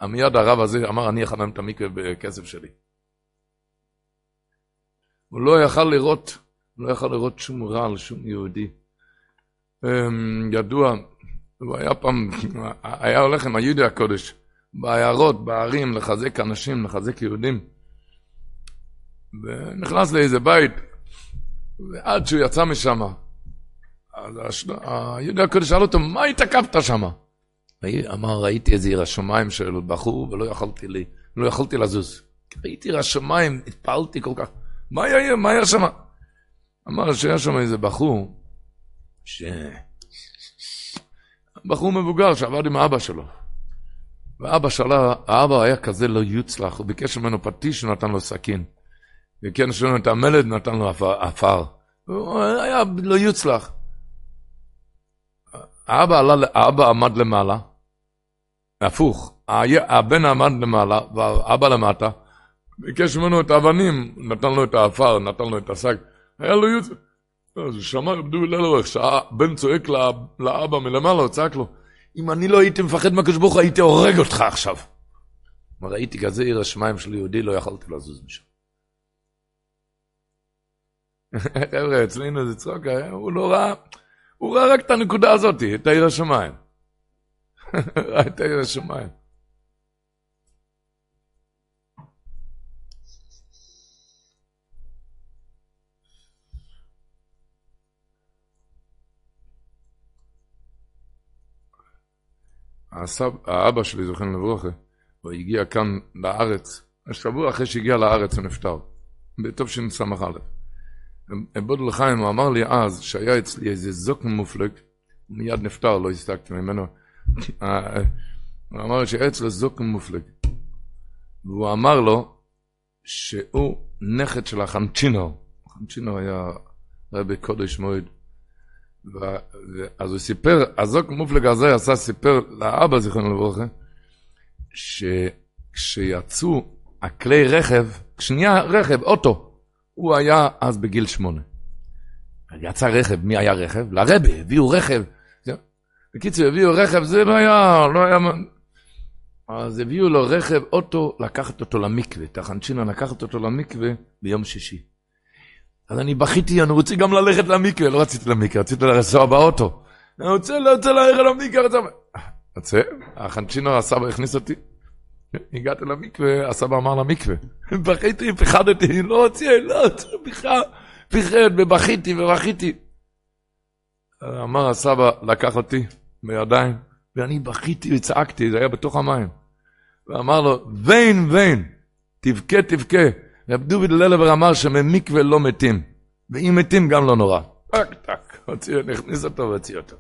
מיד הרב הזה אמר, אני אחמם את המקווה בכסף שלי. הוא לא יכל לראות, לא יכל לראות שום רע על שום יהודי. אמ, ידוע, הוא היה פעם, היה הולך עם היהודי הקודש, בעיירות, בערים, לחזק אנשים, לחזק יהודים. ונכנס לאיזה בית, ועד שהוא יצא משם, אז היהודי הקודש שאל אותו, מה התעכבת שם? אמר, ראיתי איזה עיר השמיים של בחור ולא יכולתי לי, לא יכולתי לזוז. ראיתי עיר השמיים, התפעלתי כל כך. מה היה, מה היה שם? אמר שהיה שם איזה בחור, ש... בחור מבוגר שעבד עם האבא שלו. ואבא שלה, האבא היה כזה לא יוצלח, הוא ביקש ממנו פטיש ונתן לו סכין. ביקש ממנו את המלד ונתן לו עפר. הוא היה לא יוצלח. האבא, עלה, האבא עמד למעלה, הפוך, הבן עמד למעלה והאבא למטה, ביקש ממנו את האבנים, נתן לו את העפר, נתן לו את השק, היה לו יוצלח. אז שמע רב דובי ללו, שהבן צועק לאבא מלמעלה, הוא צעק לו, אם אני לא הייתי מפחד מהקדוש ברוך הוא, הייתי הורג אותך עכשיו. ראיתי כזה עיר השמיים של יהודי, לא יכולתי לזוז משם. חבר'ה, אצלנו זה צחוק, אה? הוא לא ראה, הוא ראה רק את הנקודה הזאת, את העיר השמיים. ראה את העיר השמיים. הסב, האבא שלי, זוכר לברוכה, הוא הגיע כאן לארץ, השבוע אחרי שהגיע לארץ הוא נפטר, בטוב בתשס"א. בודל לחיים, הוא אמר לי אז, שהיה אצלי איזה זוק מופלג, מיד נפטר, לא הסתקתי ממנו, הוא אמר שהיה אצלו זוק מופלג, והוא אמר לו שהוא נכד של החנצ'ינו, החנצ'ינו היה רבי קודש מועד, אז הוא סיפר, הזוק מופלג הזה עשה, סיפר לאבא, זיכרונו לברכה, שכשיצאו הכלי רכב, שנייה רכב, אוטו, הוא היה אז בגיל שמונה. יצא רכב, מי היה רכב? לרבה, הביאו רכב. בקיצור, הביאו רכב, זה לא היה, לא היה... אז הביאו לו רכב, אוטו, לקחת אותו למקווה, תחנצ'ינה לקחת אותו למקווה ביום שישי. אז אני בכיתי, אני רוצה גם ללכת למקווה, לא רציתי למקווה, רציתי לנסוע באוטו. אני רוצה, לא רוצה ללכת למקווה, רוצה... רוצה, החנצ'ינו, הסבא הכניס אותי. הגעתי למקווה, הסבא אמר למקווה. בכיתי, פחדתי, לא רוצה, לא רוצה, בכלל, פחד, ובכיתי, ובכיתי. אמר הסבא, לקח אותי בידיים, ואני בכיתי וצעקתי, זה היה בתוך המים. ואמר לו, ואין, ואין, תבכה, תבכה. רב דוד ללבר אמר שממקווה לא מתים, ואם מתים גם לא נורא. טק, טק, הוציא, נכניס אותו והוציא אותו.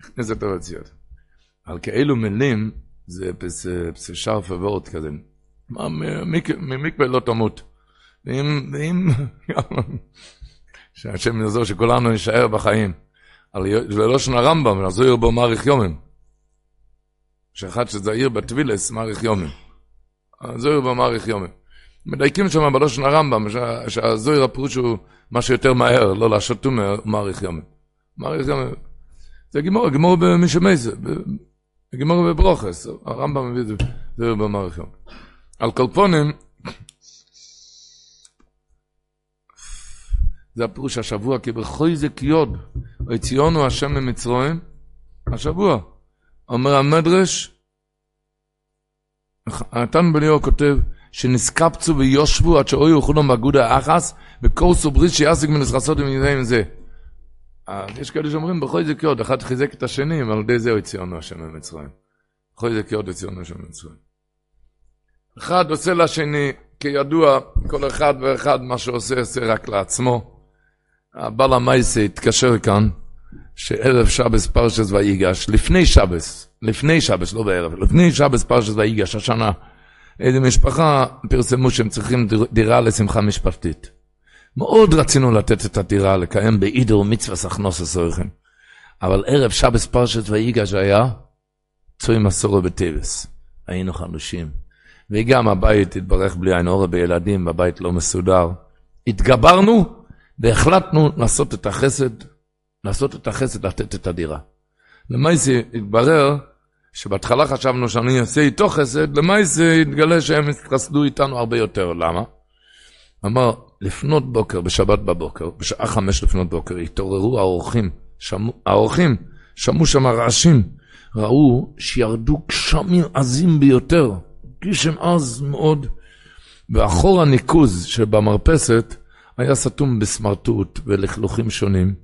הכניס אותו והוציא אותו. על כאלו מילים, זה פסשרף וורט כזה. ממקווה לא תמות. ואם, שהשם יעזור שכולנו נישאר בחיים. זה לא שנה רמב"ם, אז הוא בו מאריך יומים. שאחד שזהיר בטבילס מאריך יומים. הוא בו מאריך יומים. מדייקים שם בלושן הרמב"ם, שהזוהיר הפירוש הוא מה שיותר מהר, לא הוא מאריך ימים. מאריך ימים. זה גימור, גימור במי שמייזה, גימור בברוכס, הרמב"ם מביא את זה, זה ימים. על קולפונים, זה הפירוש השבוע, כי בכל זה קיוד, ויציונו השם ממצרים, השבוע. אומר המדרש, נתן בליאור כותב, שנסקפצו ויושבו עד שאוי יאכלו באגודה האחס, וקורסו ברית שיעסיק מנסחסות עם זה. יש כאלה שאומרים, בכל זה קיוד, אחד חיזק את השני, ועל ידי זה הציונו השם ממצרים. בכל זה קיוד הציונו השם ממצרים. אחד עושה לשני, כידוע, כל אחד ואחד מה שעושה, עושה רק לעצמו. הבעל המייסה התקשר כאן, שערב שבס פרשס ויגש, לפני שבס, לפני שבס, לא בערב, לפני שבס פרשס ויגש, השנה, איזה משפחה פרסמו שהם צריכים דירה לשמחה משפחתית. מאוד רצינו לתת את הדירה, לקיים באידר מצווה סכנוס הסורכם. אבל ערב שבס פרשת ויגש היה צוי מסורו בטבס. היינו חלושים. וגם הבית התברך בלי עין אורה בילדים, בבית לא מסודר. התגברנו והחלטנו לעשות את החסד, לעשות את החסד, לתת את הדירה. למעשה התברר שבהתחלה חשבנו שאני אעשה איתו חסד, למעשה התגלה שהם התחסדו איתנו הרבה יותר. למה? אמר, לפנות בוקר, בשבת בבוקר, בשעה חמש לפנות בוקר, התעוררו האורחים, האורחים שמעו שם רעשים, ראו שירדו גשמים עזים ביותר, גשם עז מאוד, ואחור הניקוז שבמרפסת היה סתום בסמרטוט ולכלוכים שונים,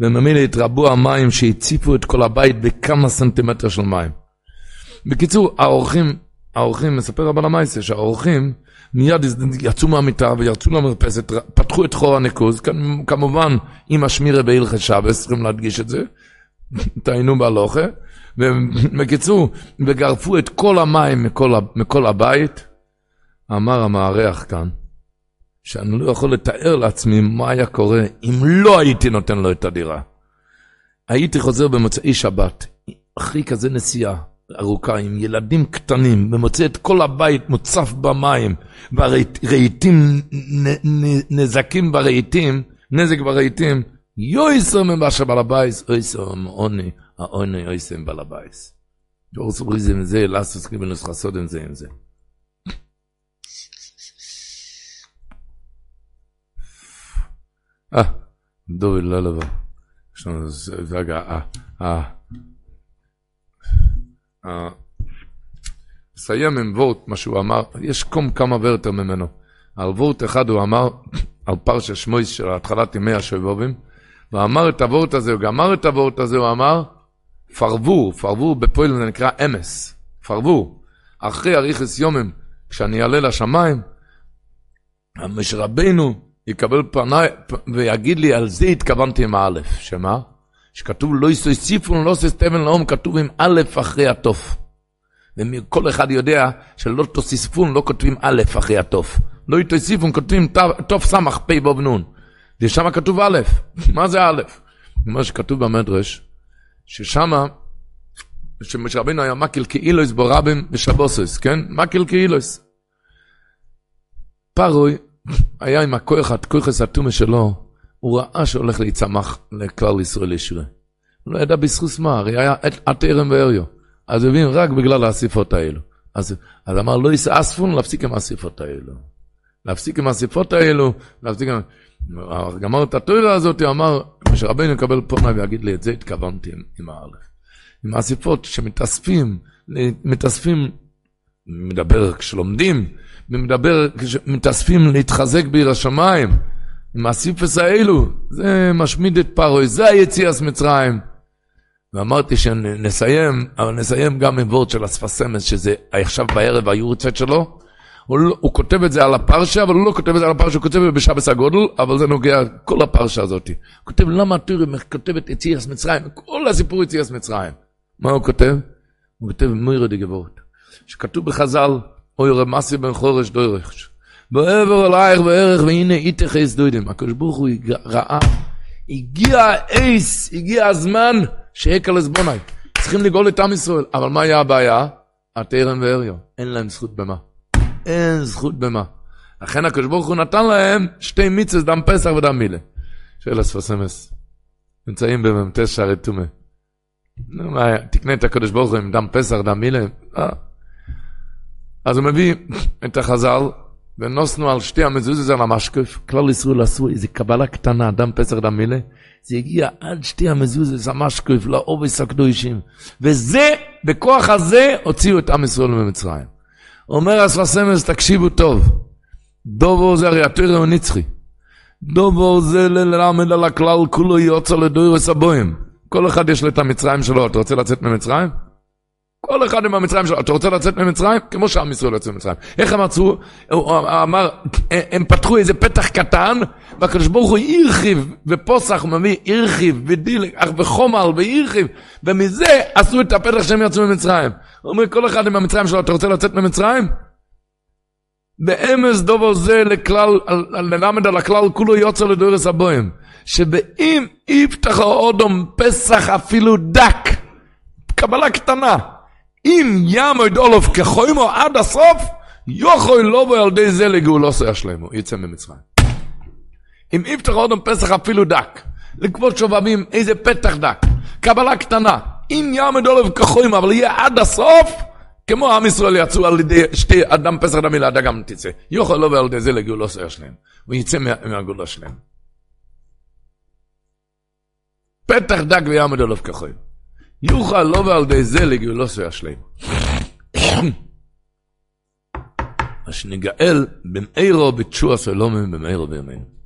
וממילא התרבו המים שהציפו את כל הבית בכמה סנטימטר של מים. בקיצור, האורחים, האורחים, מספר רבן המייסה, שהאורחים מיד יצאו מהמיטה וירצו למרפסת, פתחו את חור הניקוז, כמובן עם השמירה בהלכת שבס, צריכים להדגיש את זה, טעינו בהלוכה, ובקיצור, וגרפו את כל המים מכל, מכל הבית. אמר המארח כאן, שאני לא יכול לתאר לעצמי מה היה קורה אם לא הייתי נותן לו את הדירה. הייתי חוזר במוצאי שבת, אחרי כזה נסיעה ארוכה עם ילדים קטנים, ומוצא את כל הבית מוצף במים, והרהיטים, נזקים ברהיטים, נזק ברהיטים, יויסר ממה שבעל הבייס, יויסר מעוני, העוני יויסר מבעל הבייס. אורס בריזם זה, לסוס קיבלוס חסודם זה עם זה. אה, דובי לא לבוא. יש לנו רגע, אה, אה. נסיים עם וורט, מה שהוא אמר, יש קום כמה ורטר ממנו. על וורט אחד הוא אמר, על פרשה שמויס של התחלת ימי השובבים, ואמר את הוורט הזה, הוא גמר את הוורט הזה, הוא אמר, פרבור, פרבור בפועל זה נקרא אמס, פרבור. אחרי אריכס יומם, כשאני אעלה לשמיים, המשרבנו יקבל פניי ויגיד לי, על זה התכוונתי עם האלף, שמה? שכתוב לא יוסיפון לא ססטבן לאום, כתוב עם א' אחרי התוף. וכל אחד יודע שלא תוסיפון לא כותבים א' אחרי התוף. לא תוסיפון כותבים תוף סמך פ' בוב נון. ושם כתוב א', מה זה א'? מה שכתוב במדרש, ששמה, שמשה רבינו היה מקל כאילויס בורבים ושבוסוס, כן? מקל כאילויס. פרוי היה עם הכוח, הכוח הסתומה שלו, הוא ראה שהולך להיצמח לכלל ישראל ישרה. הוא לא ידע בזכות מה, הרי היה עד תרם ואריו. אז הוא הבין רק בגלל האסיפות האלו. אז, אז אמר, לא יישא אספון, להפסיק עם האסיפות האלו. להפסיק עם האסיפות האלו, להפסיק עם... גמר את התוירה הזאת, הוא אמר, כשרבנו יקבל פונה ויגיד לי, את זה התכוונתי עם, עם האלף. עם האסיפות שמתאספים, מתאספים, מדבר כשלומדים, ומדבר כשמתאספים להתחזק בעיר השמיים. עם הסיפס האלו, זה משמיד את פרוי, זה היציאס מצרים. ואמרתי שנסיים, אבל נסיים גם עם וורד של הספסמס, שזה עכשיו בערב היורצת שלו. הוא, לא, הוא כותב את זה על הפרשה, אבל הוא לא כותב את זה על הפרשה, הוא כותב את זה בשבס הגודל, אבל זה נוגע כל הפרשה הזאת. הוא כותב למה הטורים כותב את יציאס מצרים, כל הסיפור יציאס מצרים. מה הוא כותב? הוא כותב מוירו די גבורת. שכתוב בחז"ל, אוי רמסי בן חורש דוירש. בעבר אלייך בערך, והנה איתך איס דוידם. הקדוש ברוך הוא ראה, הגיע האיס, הגיע הזמן שהקל עזבוני. צריכים לגאול את עם ישראל. אבל מה היה הבעיה? התרם ואריו. אין להם זכות במה. אין זכות במה. לכן הקדוש ברוך הוא נתן להם שתי מיצס, דם פסח ודם מילה. שאלה ספסמס. נמצאים במ"ט שערי טומא. נו, מה, תקנה את הקדוש ברוך הוא עם דם פסח, דם מילה. אה. אז הוא מביא את החז"ל, ונוסנו על שתי המזוזות על המשקף, כלל ישראל עשו איזו קבלה קטנה, דם פסח, דם מילה. זה הגיע עד שתי המזוזות המשקף, לעובס הקדושים. וזה, בכוח הזה, הוציאו את עם ישראל ממצרים. אומר אספסמס, תקשיבו טוב. דובו זה הרי התרא הוא נצחי. דובו זה ללמד על הכלל, כולו יוצא לדוירס הבוים. כל אחד יש לו את המצרים שלו, אתה רוצה לצאת ממצרים? כל אחד עם המצרים שלו, אתה רוצה לצאת ממצרים? כמו שעם ישראל יוצא ממצרים. איך הם מצאו? הוא אמר, הם פתחו איזה פתח קטן, והקדוש ברוך הוא הרחיב, ופוסח הוא מביא הרחיב, ודיל, וחומל, והרחיב, ומזה עשו את הפתח שהם יצאו ממצרים. הוא אומר, כל אחד עם המצרים שלו, אתה רוצה לצאת ממצרים? באמס דובר זה לכלל, ללמד על הכלל כולו יוצא לדורס הבוים. שבאם יפתח האודום פסח אפילו דק, קבלה קטנה, אם ימוד אולוף כחוימו עד הסוף, יוכל לא בו ילדי זה לגאולוסו ישלמו, יצא ממצרים. אם יפתח האודום פסח אפילו דק, לכבוד שובבים איזה פתח דק, קבלה קטנה, אם ימוד אולוף כחוימו, אבל יהיה עד הסוף, כמו עם ישראל יצאו על ידי שתי אדם פסח אדם מילה, אתה גם תצא. יוכל לא ועל ידי זה לגאולו סייר שלהם. הוא יצא מהגאולה שלהם. פתח דק ויעמד עליו כחול. יוכל לא ועל ידי זה לגאולו סייר שלהם. אז שנגאל במאירו בתשוע סלומים במאירו בימינו.